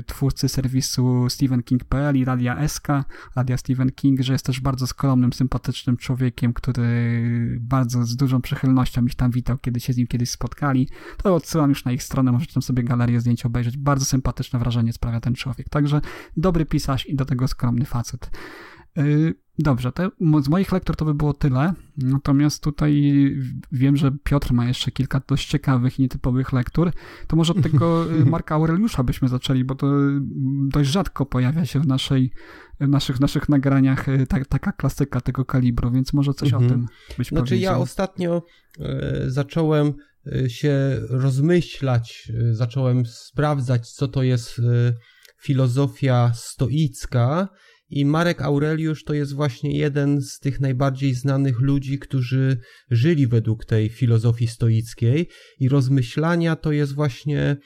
twórcy serwisu StephenKing.pl i Radia SK, Radia Stephen King, że jest też bardzo skromnym, sympatycznym człowiekiem, który bardzo z dużą przychylnością ich tam witał, kiedy się z nim kiedyś spotkali. To odsyłam już na ich stronę, możecie tam sobie galerię zdjęć obejrzeć. Bardzo sympatyczne wrażenie sprawia ten człowiek. Także dobry pisarz i do tego skromny facet. Y, dobrze, to z moich lektur to by było tyle. Natomiast tutaj wiem, że Piotr ma jeszcze kilka dość ciekawych i nietypowych lektur. To może od tego y, Marka Aureliusza byśmy zaczęli, bo to dość rzadko pojawia się w, naszej, w naszych, naszych nagraniach y, ta, taka klasyka tego kalibru, więc może coś mhm. o tym byś Znaczy powiedział. ja ostatnio e, zacząłem się rozmyślać, zacząłem sprawdzać, co to jest filozofia stoicka i Marek Aureliusz to jest właśnie jeden z tych najbardziej znanych ludzi, którzy żyli według tej filozofii stoickiej i rozmyślania to jest właśnie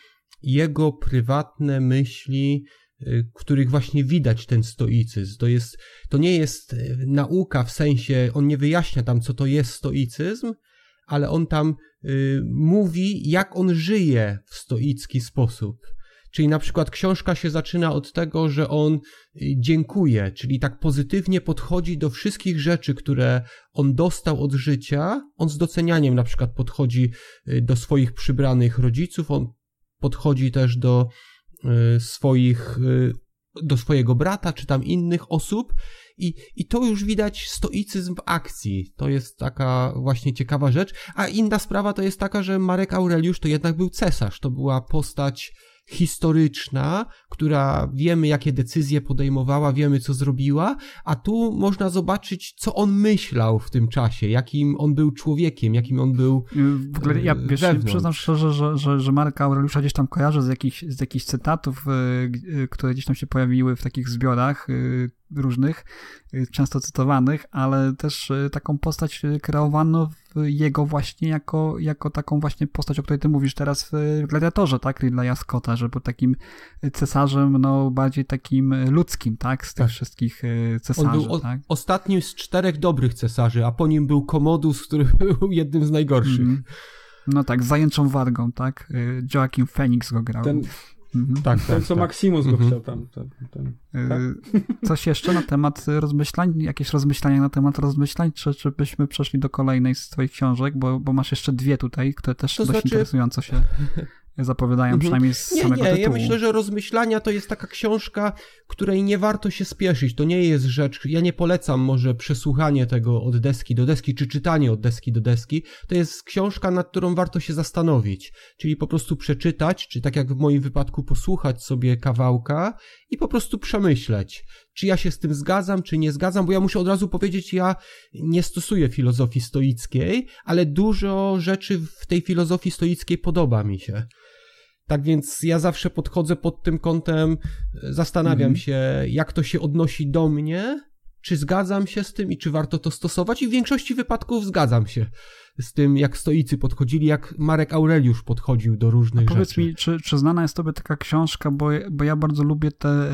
jego prywatne myśli, y, których właśnie widać ten stoicyzm. To, jest, to nie jest y, nauka w sensie, on nie wyjaśnia tam, co to jest stoicyzm, ale on tam y, mówi, jak on żyje w stoicki sposób. Czyli na przykład książka się zaczyna od tego, że on y, dziękuję, czyli tak pozytywnie podchodzi do wszystkich rzeczy, które on dostał od życia. On z docenianiem na przykład podchodzi y, do swoich przybranych rodziców, on podchodzi też do y, swoich, do swojego brata, czy tam innych osób. I, I to już widać stoicyzm w akcji. To jest taka właśnie ciekawa rzecz. A inna sprawa to jest taka, że Marek Aureliusz to jednak był cesarz. To była postać historyczna, która wiemy, jakie decyzje podejmowała, wiemy, co zrobiła, a tu można zobaczyć, co on myślał w tym czasie, jakim on był człowiekiem, jakim on był. W ogóle ja wiesz, przyznam szczerze, że, że, że Marka Aureliusza gdzieś tam kojarzę z jakichś, z jakichś cytatów, e, które gdzieś tam się pojawiły w takich zbiorach e, różnych, często cytowanych, ale też taką postać kreowano jego właśnie jako, jako taką właśnie postać, o której ty mówisz teraz w Gladiatorze, tak, Ridleya Scotta, że był takim cesarzem, no, bardziej takim ludzkim, tak, z tych Tak. wszystkich cesarzy, On był o, tak. ostatnim z czterech dobrych cesarzy, a po nim był Komodus, który był jednym z najgorszych. Mhm. No tak, z zajęczą wargą, tak, e, Joaquin Phoenix go grał. Ten, Mhm. Tak, ten tak, co tak. Maximus go Mhm. chciał tam. Ten, ten. tak? Y, Coś jeszcze na temat rozmyślań? Jakieś rozmyślania na temat rozmyślań? Czy, czy byśmy przeszli do kolejnej z twoich książek? Bo, bo masz jeszcze dwie tutaj, które też To dość znaczy- interesująco się zapowiadają, Mhm. przynajmniej z Nie, samego nie, tytułu. ja myślę, że rozmyślania to jest taka książka, której nie warto się spieszyć. To nie jest rzecz, ja nie polecam może przesłuchanie tego od deski do deski, czy czytanie od deski do deski. To jest książka, nad którą warto się zastanowić. Czyli po prostu przeczytać, czy tak jak w moim wypadku posłuchać sobie kawałka i po prostu przemyśleć. Czy ja się z tym zgadzam, czy nie zgadzam, bo ja muszę od razu powiedzieć, ja nie stosuję filozofii stoickiej, ale dużo rzeczy w tej filozofii stoickiej podoba mi się. Tak więc ja zawsze podchodzę pod tym kątem, e, zastanawiam Mhm. się, jak to się odnosi do mnie, czy zgadzam się z tym i czy warto to stosować, i w większości wypadków zgadzam się z tym, jak stoicy podchodzili, jak Marek Aureliusz podchodził do różnych Powiedz rzeczy. mi, czy, czy znana jest tobie taka książka, bo, bo ja bardzo lubię tę e,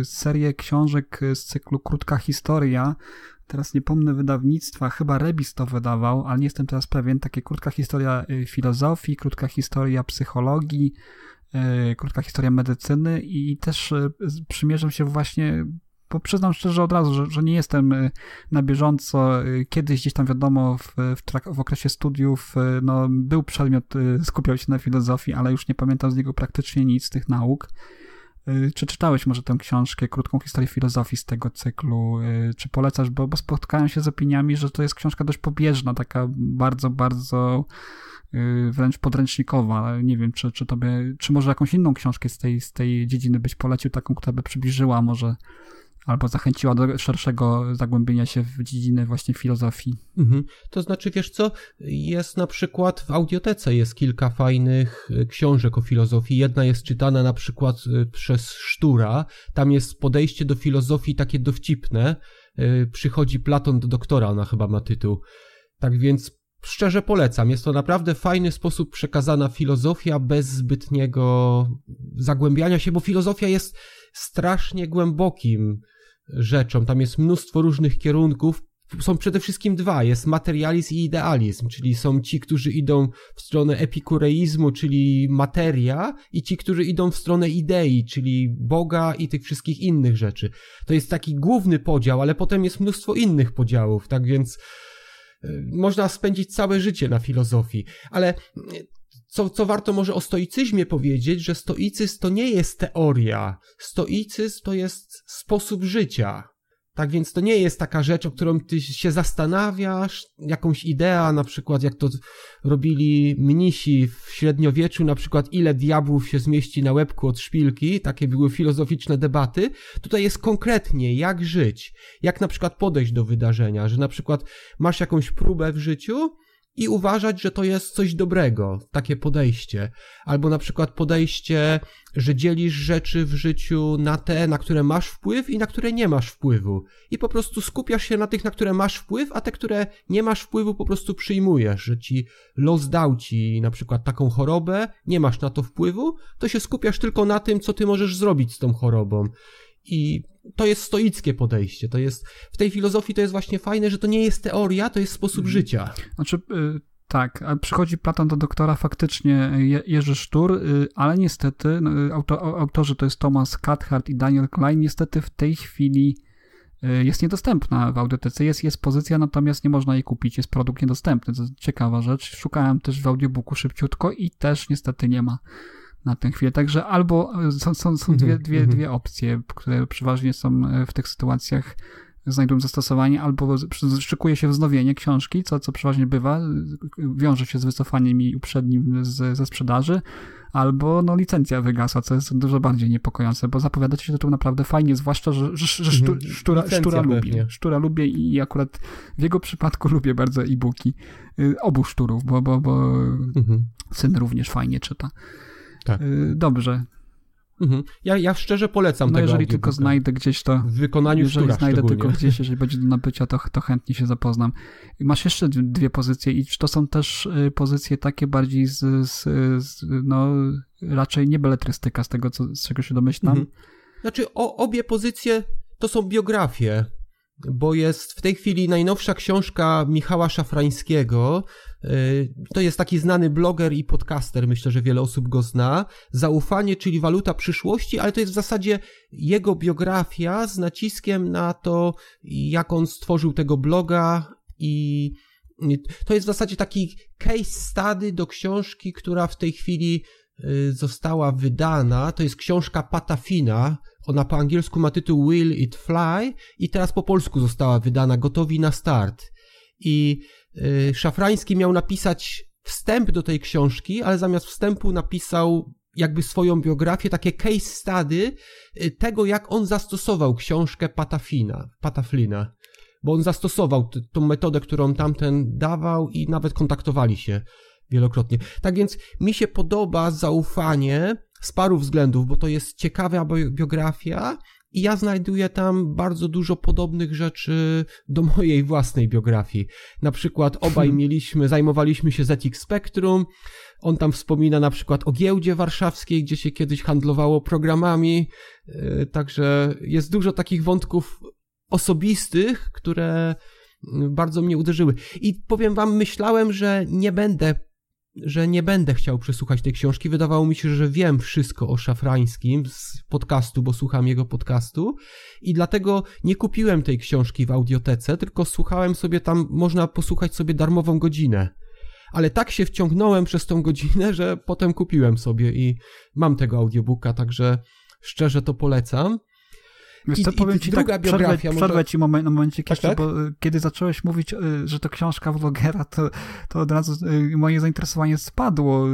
e, serię książek z cyklu Krótka Historia. Teraz nie pomnę wydawnictwa, chyba Rebis to wydawał, ale nie jestem teraz pewien. Takie krótka historia e, filozofii, krótka historia psychologii, e, krótka historia medycyny i też z- przymierzam się właśnie, bo przyznam szczerze od razu, że, że nie jestem na bieżąco. Kiedyś gdzieś tam wiadomo w, w, trak- w okresie studiów no, był przedmiot, skupiał się na filozofii, ale już nie pamiętam z niego praktycznie nic z tych nauk. E, Czy czytałeś może tę książkę, krótką historię filozofii z tego cyklu? E, Czy polecasz? Bo, bo spotkałem się z opiniami, że to jest książka dość pobieżna, taka bardzo, bardzo y, wręcz podręcznikowa. Nie wiem, czy, czy tobie, czy może jakąś inną książkę z tej, z tej dziedziny byś polecił, taką, która by przybliżyła może albo zachęciła do szerszego zagłębienia się w dziedzinę właśnie filozofii. Mhm. To znaczy, wiesz co, jest na przykład w audiotece jest kilka fajnych y, książek o filozofii. Jedna jest czytana na przykład y, przez Sztura. Tam jest podejście do filozofii takie dowcipne. Y, Przychodzi Platon do doktora, ona chyba ma tytuł. Tak więc szczerze polecam. Jest to naprawdę fajny sposób przekazana filozofia bez zbytniego zagłębiania się, bo filozofia jest strasznie głębokim rzeczą. Tam jest mnóstwo różnych kierunków. Są przede wszystkim dwa. Jest materializm i idealizm, czyli są ci, którzy idą w stronę epikureizmu, czyli materia, i ci, którzy idą w stronę idei, czyli Boga i tych wszystkich innych rzeczy. To jest taki główny podział, ale potem jest mnóstwo innych podziałów, tak więc y, można spędzić całe życie na filozofii. Ale y, co, co warto może o stoicyzmie powiedzieć, że stoicyzm to nie jest teoria. Stoicyzm to jest sposób życia. Tak więc to nie jest taka rzecz, o którą ty się zastanawiasz, jakąś idea, na przykład jak to robili mnisi w średniowieczu, na przykład ile diabłów się zmieści na łebku od szpilki, takie były filozoficzne debaty. Tutaj jest konkretnie, jak żyć, jak na przykład podejść do wydarzenia, że na przykład masz jakąś próbę w życiu i uważać, że to jest coś dobrego, takie podejście. Albo na przykład podejście, że dzielisz rzeczy w życiu na te, na które masz wpływ i na które nie masz wpływu. I po prostu skupiasz się na tych, na które masz wpływ, a te, które nie masz wpływu, po prostu przyjmujesz, że ci los dał ci na przykład taką chorobę, nie masz na to wpływu, to się skupiasz tylko na tym, co ty możesz zrobić z tą chorobą. I to jest stoickie podejście. To jest, w tej filozofii to jest właśnie fajne, że to nie jest teoria, to jest sposób życia. Znaczy, y, tak, przychodzi Platon do doktora faktycznie Je- Jerzy Sztur, y, ale niestety no, y, auto, au- autorzy to jest Thomas Cathcart i Daniel Klein, niestety w tej chwili y, jest niedostępna w audiotece. Jest, jest pozycja, natomiast nie można jej kupić, jest produkt niedostępny. To ciekawa rzecz. Szukałem też w audiobooku szybciutko i też niestety nie ma na tę chwilę. Także albo y, są, są, są dwie, Mhm, dwie, mhm. dwie opcje, które przeważnie są y, w tych sytuacjach znajdują zastosowanie, albo szykuje się wznowienie książki, co, co przeważnie bywa, wiąże się z wycofaniem jej uprzednim z, ze sprzedaży, albo no, licencja wygasła, co jest dużo bardziej niepokojące, bo zapowiada się tytuł naprawdę fajnie, zwłaszcza, że, że, że sztu, Mhm. sztura, Licencja sztura lubię. Sztura lubię i akurat w jego przypadku lubię bardzo e-booki. Y, Obu szturów, bo, bo, bo Mhm. syn również fajnie czyta. Tak. Y, Dobrze. Mhm. Ja, ja szczerze polecam No tego jeżeli tylko znajdę gdzieś to, W wykonaniu jeżeli znajdę tylko gdzieś, jeżeli będzie do nabycia, to, to chętnie się zapoznam. Masz jeszcze dwie pozycje i czy to są też y, pozycje takie bardziej z, z, z no raczej nie beletrystyka z tego, co, z czego się domyślam. Mhm. Znaczy, o, obie pozycje to są biografie, bo jest w tej chwili najnowsza książka Michała Szafrańskiego. Yy, To jest taki znany bloger i podcaster, myślę, że wiele osób go zna. Zaufanie, czyli waluta przyszłości, ale to jest w zasadzie jego biografia z naciskiem na to, jak on stworzył tego bloga i to jest w zasadzie taki case study do książki, która w tej chwili y, została wydana. To jest książka Patafina. Ona po angielsku ma tytuł Will It Fly i teraz po polsku została wydana Gotowi na start. I y, Szafrański miał napisać wstęp do tej książki, ale zamiast wstępu napisał jakby swoją biografię, takie case study y, tego, jak on zastosował książkę Patafina, Pataflina. Bo on zastosował t- tą metodę, którą tamten dawał i nawet kontaktowali się wielokrotnie. Tak więc mi się podoba zaufanie z paru względów, bo to jest ciekawa bi- biografia i ja znajduję tam bardzo dużo podobnych rzeczy do mojej własnej biografii. Na przykład obaj mieliśmy, zajmowaliśmy się ZX Spectrum. On tam wspomina na przykład o giełdzie warszawskiej, gdzie się kiedyś handlowało programami. Yy, Także jest dużo takich wątków osobistych, które mm, bardzo mnie uderzyły. I powiem wam, myślałem, że nie będę że nie będę chciał przesłuchać tej książki. Wydawało mi się, że wiem wszystko o Szafrańskim z podcastu, bo słucham jego podcastu i dlatego nie kupiłem tej książki w audiotece, tylko słuchałem sobie tam, można posłuchać sobie darmową godzinę. Ale tak się wciągnąłem przez tą godzinę, że potem kupiłem sobie i mam tego audiobooka, także szczerze to polecam. Wiesz I- co, i powiem ci druga tak, biografia przerwę, może- przerwę ci moment, na momencik Tak, tak? bo y, kiedy zacząłeś mówić, y, że to książka vlogera, to, to od razu y, moje zainteresowanie spadło,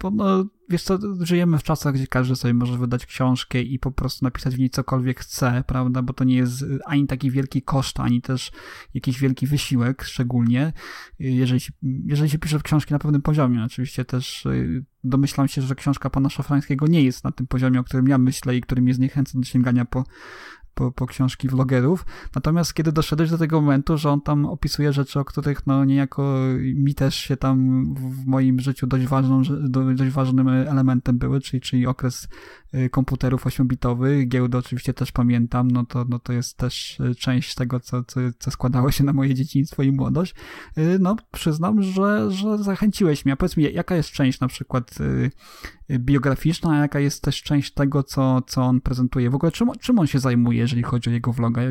bo no, wiesz co, żyjemy w czasach, gdzie każdy sobie może wydać książkę i po prostu napisać w niej cokolwiek chce, prawda, bo to nie jest y, ani taki wielki koszt, ani też jakiś wielki wysiłek, szczególnie, y, jeżeli się, jeżeli się pisze w książki na pewnym poziomie, oczywiście też y, domyślam się, że książka pana Szafrańskiego nie jest na tym poziomie, o którym ja myślę i który mnie zniechęca do sięgania po po, po książki vlogerów. Natomiast kiedy doszedłeś do tego momentu, że on tam opisuje rzeczy, o których no niejako mi też się tam w moim życiu dość, ważną, dość ważnym elementem były, czyli, czyli okres komputerów 8-bitowych, giełdy oczywiście też pamiętam, no to, no to jest też y, część tego, co, co, co składało się na moje dzieciństwo i młodość. Y, No przyznam, że, że zachęciłeś mnie. A powiedz mi, jaka jest część na przykład y, biograficzna, a jaka jest też część tego, co, co on prezentuje. W ogóle czym, czym on się zajmuje, jeżeli chodzi o jego vloga?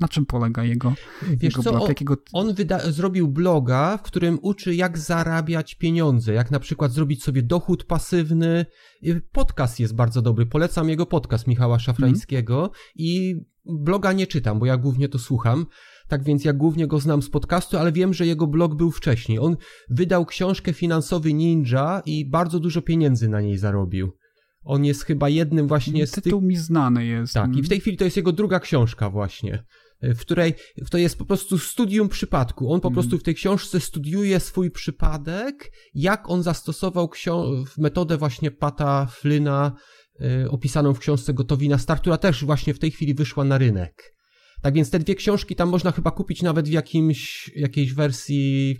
Na czym polega jego, Wiesz jego co, blog? on, Jakiego... on wyda- zrobił bloga, w którym uczy jak zarabiać pieniądze, jak na przykład zrobić sobie dochód pasywny. Y, Podcast jest bardzo dobry, polecam jego podcast Michała Szafrańskiego i bloga nie czytam, bo ja głównie to słucham. Tak więc ja głównie go znam z podcastu, ale wiem, że jego blog był wcześniej. On wydał książkę Finansowy Ninja i bardzo dużo pieniędzy na niej zarobił. On jest chyba jednym właśnie z tych Tytuł mi znany jest. tak, i w tej chwili to jest jego druga książka właśnie, w której to jest po prostu studium przypadku. On po prostu w tej książce studiuje swój przypadek, jak on zastosował metodę właśnie Pata Flyna y, opisaną w książce Gotowi na start, która też właśnie w tej chwili wyszła na rynek. Tak więc te dwie książki tam można chyba kupić nawet w jakimś, jakiejś wersji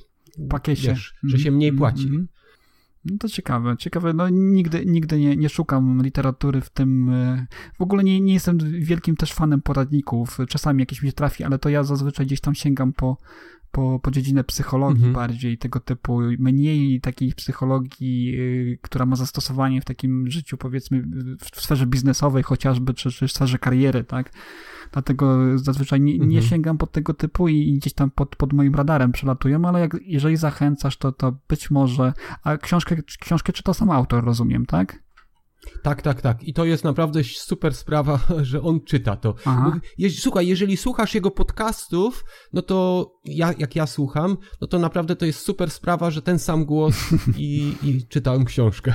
pakiecie. wiesz, że się mniej Mhm, płaci. mhm. No to ciekawe, ciekawe. No nigdy, nigdy nie, nie szukam literatury w tym. e, W ogóle nie, nie jestem wielkim też fanem poradników. Czasami jakieś mi się trafi, ale to ja zazwyczaj gdzieś tam sięgam po, po, po dziedzinę psychologii Mhm. bardziej, tego typu. Mniej takiej psychologii, y, która ma zastosowanie w takim życiu, powiedzmy, w sferze biznesowej chociażby, czy, czy w sferze kariery, tak? Dlatego zazwyczaj nie, nie Mhm. sięgam pod tego typu i, gdzieś tam pod, pod moim radarem przelatują, ale jak, jeżeli zachęcasz, to, to być może. A książkę, książkę czyta sam autor, rozumiem, tak? Tak, tak, tak. I to jest naprawdę super sprawa, że on czyta to. Je, słuchaj, jeżeli słuchasz jego podcastów, no to ja, jak ja słucham, no to naprawdę to jest super sprawa, że ten sam głos i, i czytałem książkę.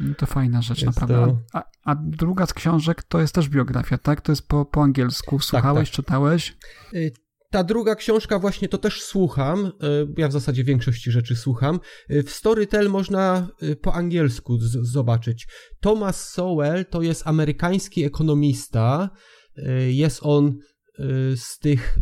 No to fajna rzecz, Jest naprawdę. to- A, a druga z książek to jest też biografia, tak? To jest po, po angielsku. Słuchałeś, tak. czytałeś? Ta druga książka właśnie to też słucham. Ja w zasadzie większości rzeczy słucham. W Storytel można po angielsku zobaczyć. Thomas Sowell to jest amerykański ekonomista. Jest on z tych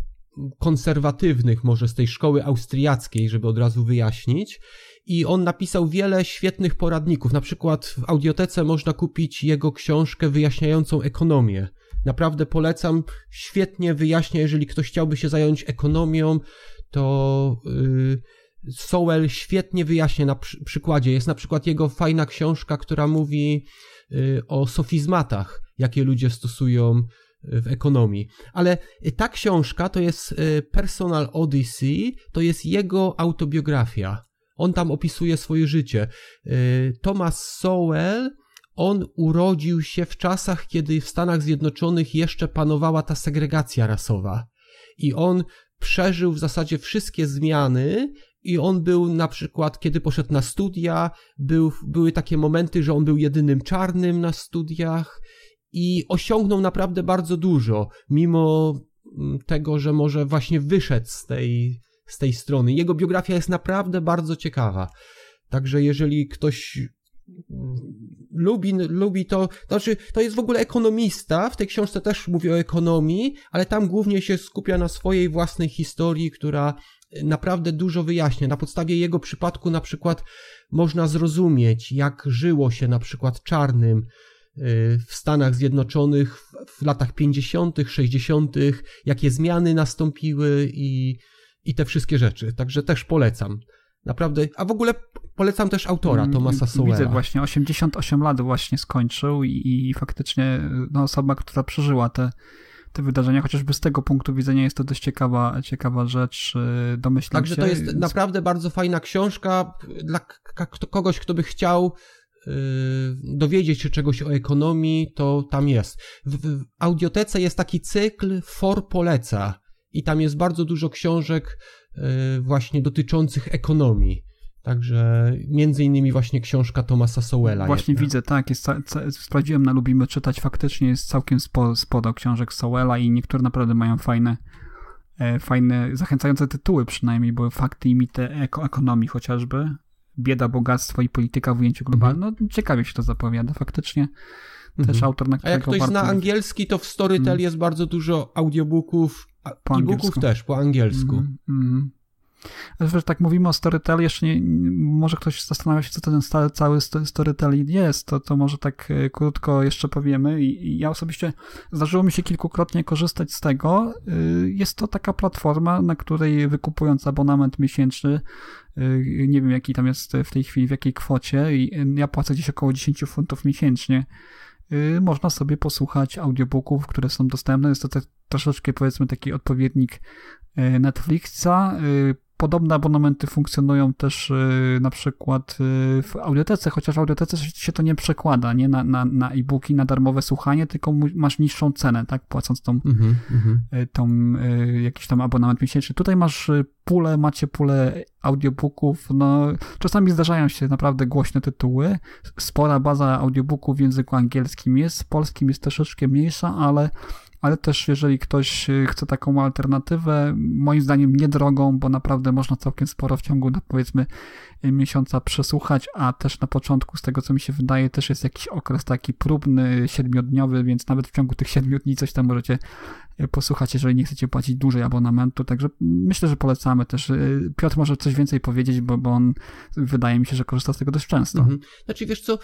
konserwatywnych, może z tej szkoły austriackiej, żeby od razu wyjaśnić. I on napisał wiele świetnych poradników. Na przykład w audiotece można kupić jego książkę wyjaśniającą ekonomię. Naprawdę polecam, świetnie wyjaśnia, jeżeli ktoś chciałby się zająć ekonomią, to yy, Sowell świetnie wyjaśnia na przy przykładzie. Jest na przykład jego fajna książka, która mówi yy, o sofizmatach, jakie ludzie stosują w ekonomii. Ale ta książka to jest y, Personal Odyssey, to jest jego autobiografia. On tam opisuje swoje życie. Y, Thomas Sowell, on urodził się w czasach, kiedy w Stanach Zjednoczonych jeszcze panowała ta segregacja rasowa. I on przeżył w zasadzie wszystkie zmiany i on był na przykład, kiedy poszedł na studia, był, były takie momenty, że on był jedynym czarnym na studiach i osiągnął naprawdę bardzo dużo, mimo mm, tego, że może właśnie wyszedł z tej, z tej strony. Jego biografia jest naprawdę bardzo ciekawa. Także jeżeli ktoś lubi, lubi to, znaczy to jest w ogóle ekonomista, w tej książce też mówi o ekonomii, ale tam głównie się skupia na swojej własnej historii, która naprawdę dużo wyjaśnia. Na podstawie jego przypadku na przykład można zrozumieć, jak żyło się na przykład czarnym, w Stanach Zjednoczonych w latach 50., 60., jakie zmiany nastąpiły i, i te wszystkie rzeczy. Także też polecam. Naprawdę, a w ogóle polecam też autora mm, Tomasa Sowella. Widzę właśnie, 88 lat właśnie skończył i, i faktycznie no, osoba, która przeżyła te, te wydarzenia, chociażby z tego punktu widzenia jest to dość ciekawa, ciekawa rzecz, y, domyślam Także to jest naprawdę bardzo fajna książka dla kogoś, kto by chciał Y, dowiedzieć się czegoś o ekonomii, to tam jest. W, w audiotece jest taki cykl For Poleca i tam jest bardzo dużo książek właśnie dotyczących ekonomii. Także między innymi właśnie książka Tomasa Sowella. Właśnie jedna. widzę, tak, jest, sprawdziłem na Lubimy Czytać, faktycznie jest całkiem sporo, sporo książek Sowella i niektóre naprawdę mają fajne, e, fajne, zachęcające tytuły przynajmniej, bo fakty i mity ekonomii chociażby, bieda, bogactwo i polityka w ujęciu globalnym. Mhm. No, ciekawie się to zapowiada faktycznie. Też mhm. autor, na A jak ktoś zna angielski, to w Storytel mhm. jest bardzo dużo audiobooków, e-booków też po angielsku. Mm, Wiesz, tak mówimy o Storytel, jeszcze nie, może ktoś zastanawia się, co to ten stary, cały Storytel jest, to, to może tak e, krótko jeszcze powiemy. I, ja osobiście zdarzyło mi się kilkukrotnie korzystać z tego. E, jest to taka platforma, na której wykupując abonament miesięczny, e, nie wiem jaki tam jest w tej chwili, w jakiej kwocie, i ja płacę gdzieś około 10 funtów miesięcznie można sobie posłuchać audiobooków, które są dostępne. Jest to te, troszeczkę powiedzmy taki odpowiednik Netflixa. Podobne abonamenty funkcjonują też y, na przykład y, w audiotece, chociaż w audiotece się to nie przekłada nie na, na, na e-booki, na darmowe słuchanie, tylko masz niższą cenę, tak, płacąc tą, mm -hmm. tą jakiś tam abonament miesięczny. Tutaj masz pulę, macie pulę audiobooków, no czasami zdarzają się naprawdę głośne tytuły, spora baza audiobooków w języku angielskim jest, w polskim jest troszeczkę mniejsza, ale ale też jeżeli ktoś y, chce taką alternatywę, moim zdaniem niedrogą, bo naprawdę można całkiem sporo w ciągu, no powiedzmy, miesiąca przesłuchać, a też na początku, z tego co mi się wydaje, też jest jakiś okres taki próbny, siedmiodniowy, więc nawet w ciągu tych siedmiu dni coś tam możecie e, posłuchać, jeżeli nie chcecie płacić dłużej abonamentu, także myślę, że polecamy też. E, Piotr może coś więcej powiedzieć, bo, bo on wydaje mi się, że korzysta z tego dość często. Mhm. Znaczy, wiesz co,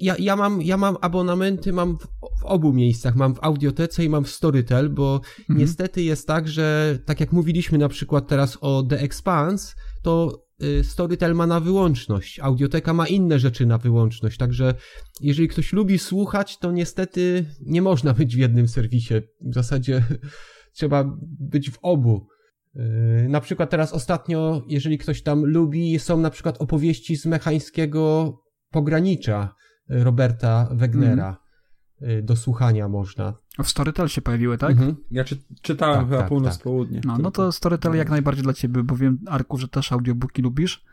ja, ja, mam, ja mam abonamenty, mam w, w obu miejscach, mam w Audiotece i mam w Storytel, bo mhm. niestety jest tak, że tak jak mówiliśmy na przykład teraz o The Expanse, to Storytel ma na wyłączność, audioteka ma inne rzeczy na wyłączność, także jeżeli ktoś lubi słuchać, to niestety nie można być w jednym serwisie. W zasadzie trzeba być w obu. Y, na przykład teraz ostatnio, jeżeli ktoś tam lubi, są na przykład opowieści z mechańskiego pogranicza Roberta Wegnera. Mm. Do słuchania można. W Storytel się pojawiły, tak? Mhm. Ja czy, czytałem Tak, chyba tak, północ, tak. południe. No, no to Storytel jak najbardziej dla ciebie, bo wiem, Arku, że też audiobooki lubisz.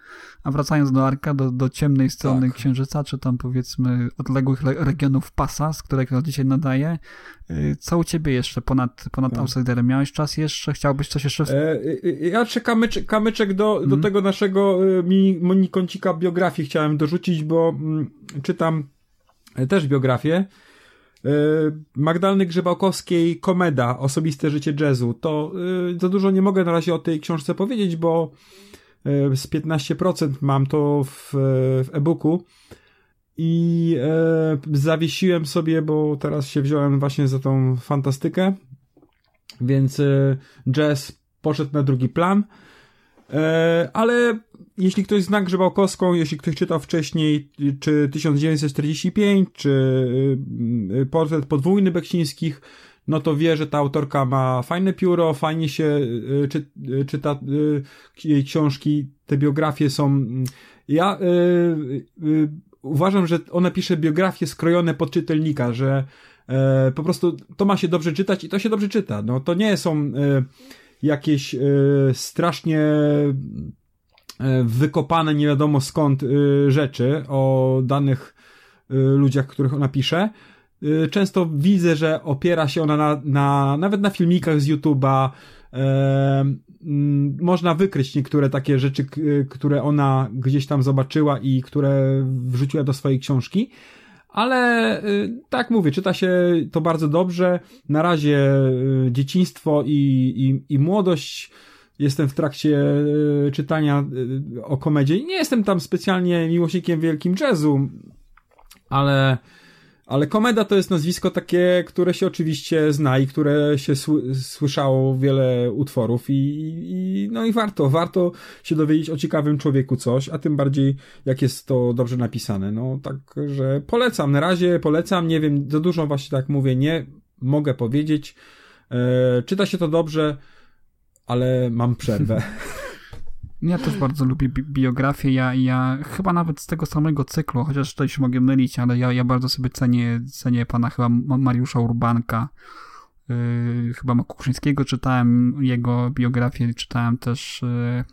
A wracając do Arka, do, do ciemnej strony Tak. Księżyca, czy tam powiedzmy odległych le- regionów Pasa, z którego dzisiaj nadaję, y, co u ciebie jeszcze ponad, ponad Tak. Outsiderem? Miałeś czas jeszcze? Chciałbyś coś jeszcze... E, e, ja jeszcze kamyczek, kamyczek do, do Mhm. tego naszego mini, biografii chciałem dorzucić, bo mm, czytam e, też biografię e, Magdaleny Grzebałkowskiej Komeda, Osobiste życie jazzu. To e, za dużo nie mogę na razie o tej książce powiedzieć, bo e, z 15% mam to w, w e-booku i zawiesiłem sobie, bo teraz się wziąłem właśnie za tą fantastykę, więc jazz poszedł na drugi plan. Ale jeśli ktoś zna Grzebałkowską, jeśli ktoś czytał wcześniej, czy 1945, czy y, portret podwójny Beksińskich, no to wie, że ta autorka ma fajne pióro, fajnie się y, czy, y, czyta y, jej książki, te biografie są. mm, Ja y, y, uważam, że ona pisze biografie skrojone pod czytelnika, że e, po prostu to ma się dobrze czytać i to się dobrze czyta. No to nie są jakieś strasznie wykopane nie wiadomo skąd e, rzeczy o danych e, ludziach, których ona pisze. E, Często widzę, że opiera się ona na, na nawet na filmikach z YouTube'a. E, można wykryć niektóre takie rzeczy, które ona gdzieś tam zobaczyła i które wrzuciła do swojej książki. Ale tak mówię, czyta się to bardzo dobrze. Na razie dzieciństwo i, i, i młodość. Jestem w trakcie y, czytania y, o komedzie. Nie jestem tam specjalnie miłośnikiem wielkim jazzu, ale, ale komeda to jest nazwisko takie, które się oczywiście zna i które się sły, słyszało wiele utworów i, i no i warto, warto się dowiedzieć o ciekawym człowieku coś, a tym bardziej jak jest to dobrze napisane. No także polecam, na razie polecam, nie wiem, za dużo właśnie tak mówię, nie mogę powiedzieć. E, czyta się to dobrze, ale mam przerwę. Ja też bardzo lubię bi- biografię. Ja, ja chyba nawet z tego samego cyklu, chociaż tutaj się mogę mylić, ale ja, ja bardzo sobie cenię, cenię pana chyba Ma- Mariusza Urbanka. Yy, chyba Makuczyńskiego czytałem jego biografię, czytałem też yy,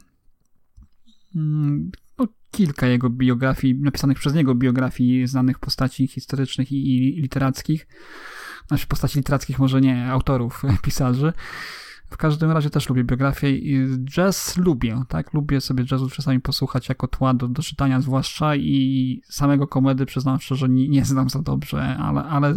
mm, no, kilka jego biografii, napisanych przez niego biografii znanych postaci historycznych i, i literackich. Znaczy postaci literackich może nie, autorów, pisarzy. W każdym razie też lubię biografię i jazz lubię, tak? Lubię sobie jazzu czasami posłuchać jako tła do, do czytania zwłaszcza i samego komedy przyznam szczerze nie, nie znam za dobrze, ale, ale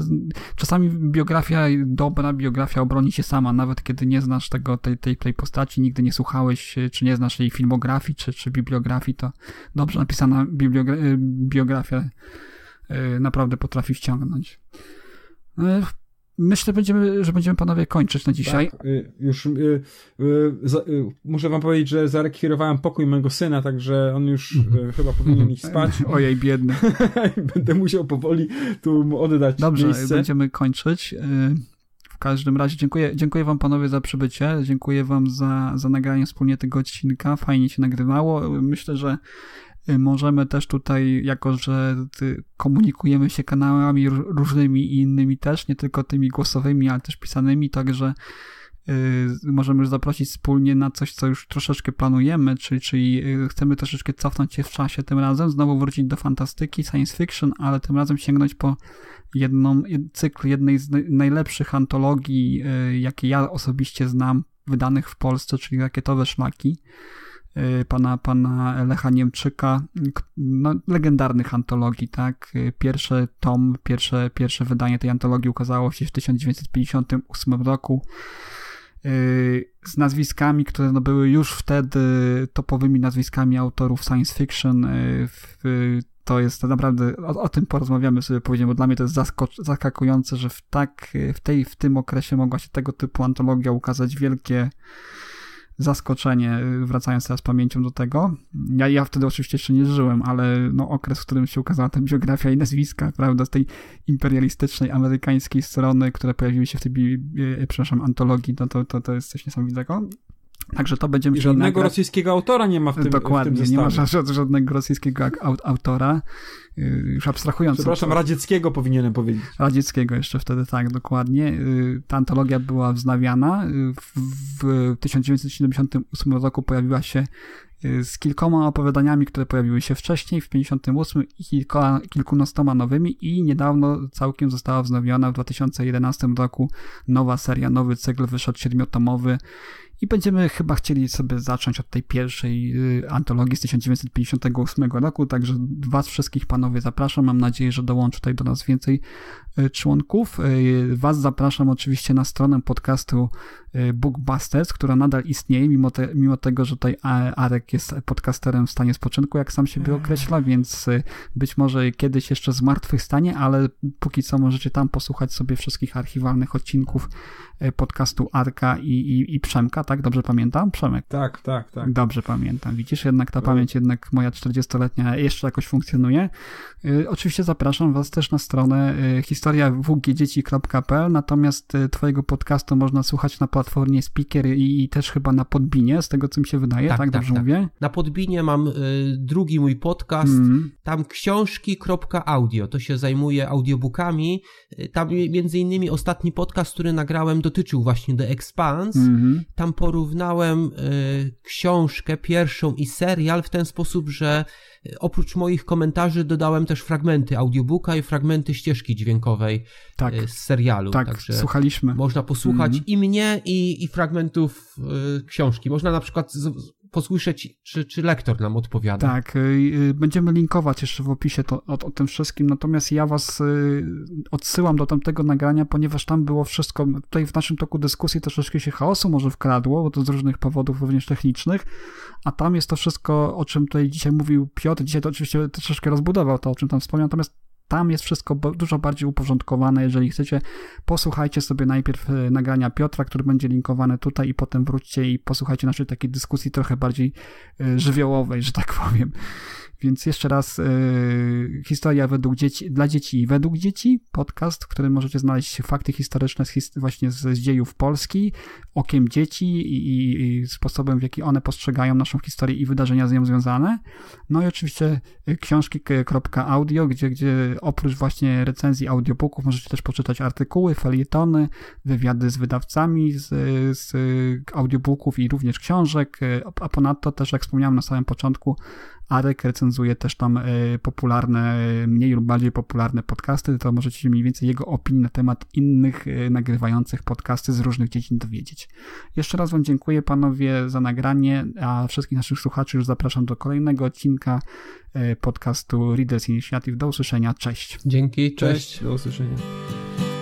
czasami biografia, dobra biografia obroni się sama, nawet kiedy nie znasz tego, tej, tej, tej postaci, nigdy nie słuchałeś, czy nie znasz jej filmografii, czy, czy bibliografii, to dobrze napisana bibliogra- biografia y, naprawdę potrafi wciągnąć. Myślę, będziemy, że będziemy panowie kończyć na dzisiaj. Tak, y, już y, y, za, y, muszę wam powiedzieć, że zarekwirowałem pokój mojego syna, także on już y, chyba powinien iść spać. Ojej, biedny. Będę musiał powoli tu mu oddać Dobrze, miejsce. będziemy kończyć. Y, W każdym razie dziękuję, dziękuję wam panowie za przybycie, dziękuję wam za, za nagranie wspólnie tego odcinka, fajnie się nagrywało. Myślę, że możemy też tutaj, jako że ty- komunikujemy się kanałami różnymi i innymi też, nie tylko tymi głosowymi, ale też pisanymi, także y, możemy już zaprosić wspólnie na coś, co już troszeczkę planujemy, czyli, czyli y, chcemy troszeczkę cofnąć się w czasie tym razem, znowu wrócić do fantastyki, science fiction, ale tym razem sięgnąć po jedną, jed, cykl jednej z naj- najlepszych antologii, y, jakie ja osobiście znam, wydanych w Polsce, czyli Rakietowe Szlaki. y, pana, pana Lecha Niemczyka, no, legendarnych antologii, tak? Y, Pierwszy tom, pierwsze, pierwsze wydanie tej antologii ukazało się w 1958 roku y, z nazwiskami, które no, były już wtedy topowymi nazwiskami autorów science fiction. y, to jest naprawdę, o, o tym porozmawiamy sobie później, bo dla mnie to jest zaskakujące, że w tak, w tej, w tym okresie mogła się tego typu antologia ukazać wielkie zaskoczenie, y, wracając teraz pamięcią do tego. Ja, ja wtedy oczywiście jeszcze nie żyłem, ale no, okres, w którym się ukazała ta biografia i nazwiska, prawda, z tej imperialistycznej, amerykańskiej strony, które pojawiły się w tej, bi- y, przepraszam, antologii, no to, to, to jest coś niesamowitego. Także to będziemy I żadnego nagrać. rosyjskiego autora nie ma w tym, Dokładnie, w tym nie ma żadnego rosyjskiego autora. Y, Już abstrahując. Przepraszam, od- radzieckiego powinienem powiedzieć. radzieckiego jeszcze wtedy, tak, dokładnie. Y, Ta antologia była wznawiana. Y, W, w 1978 roku pojawiła się z kilkoma opowiadaniami, które pojawiły się wcześniej, w 58 i kilka, kilkunastoma nowymi i niedawno całkiem została wznowiona w 2011 roku nowa seria, nowy cykl wyszedł siedmiotomowy i będziemy chyba chcieli sobie zacząć od tej pierwszej y, antologii z 1958 roku, także was wszystkich panowie zapraszam. Mam nadzieję, że dołączy tutaj do nas więcej y, członków. Y, Was zapraszam oczywiście na stronę podcastu Bookbusters, która nadal istnieje, mimo, te, mimo tego, że tutaj Arek jest podcasterem w stanie spoczynku, jak sam siebie określa, więc być może kiedyś jeszcze zmartwychwstanie, ale póki co możecie tam posłuchać sobie wszystkich archiwalnych odcinków podcastu Arka i, i, i Przemka, tak? Dobrze pamiętam? Przemek. Tak, tak, tak. Dobrze pamiętam. Widzisz, jednak ta pamięć, jednak moja 40-letnia jeszcze jakoś funkcjonuje. Y, oczywiście zapraszam Was też na stronę y, historiawgdzieci.pl, natomiast y, Twojego podcastu można słuchać na platformie Speaker i, też chyba na Podbinie, z tego co mi się wydaje, tak, Tak, tak, dobrze tak. mówię? Na Podbinie mam drugi mój podcast, Mhm. tam książki.audio, to się zajmuje audiobookami. Tam mi- między innymi ostatni podcast, który nagrałem dotyczył właśnie The Expanse. Mhm. Tam porównałem y, książkę pierwszą i serial w ten sposób, że y, oprócz moich komentarzy dodałem też fragmenty audiobooka i fragmenty ścieżki dźwiękowej Tak, y, z serialu. tak, Także słuchaliśmy. można posłuchać Mhm. i mnie, i, i fragmentów książki. Można na przykład posłyszeć, czy, czy lektor nam odpowiada. Tak, y, y, będziemy linkować jeszcze w opisie to, o, o tym wszystkim, natomiast ja was y, odsyłam do tamtego nagrania, ponieważ tam było wszystko, tutaj w naszym toku dyskusji troszeczkę się chaosu może wkradło, bo to z różnych powodów również technicznych, a tam jest to wszystko, o czym tutaj dzisiaj mówił Piotr, dzisiaj to oczywiście troszeczkę rozbudował to, o czym tam wspomniał, natomiast tam jest wszystko dużo bardziej uporządkowane. Jeżeli chcecie, posłuchajcie sobie najpierw e, nagrania Piotra, który będzie linkowany tutaj i potem wróćcie i posłuchajcie naszej takiej dyskusji trochę bardziej e, żywiołowej, że tak powiem. Więc jeszcze raz, e, historia według dzieci, dla dzieci i według dzieci, podcast, w którym możecie znaleźć fakty historyczne z właśnie z, z dziejów Polski, okiem dzieci i, i, i sposobem, w jaki one postrzegają naszą historię i wydarzenia z nią związane. No i oczywiście książki.audio, gdzie, gdzie oprócz właśnie recenzji audiobooków możecie też poczytać artykuły, felietony, wywiady z wydawcami z, z audiobooków i również książek, y, a ponadto też, jak wspomniałem na samym początku, Arek recenzuje też tam y, popularne, y, mniej lub bardziej popularne podcasty, to możecie się mniej więcej jego opinii na temat innych y, nagrywających podcasty z różnych dziedzin dowiedzieć. Jeszcze raz Wam dziękuję panowie za nagranie, a wszystkich naszych słuchaczy już zapraszam do kolejnego odcinka podcastu Readers Initiative. Do usłyszenia, cześć! Dzięki, cześć. Cześć, do usłyszenia.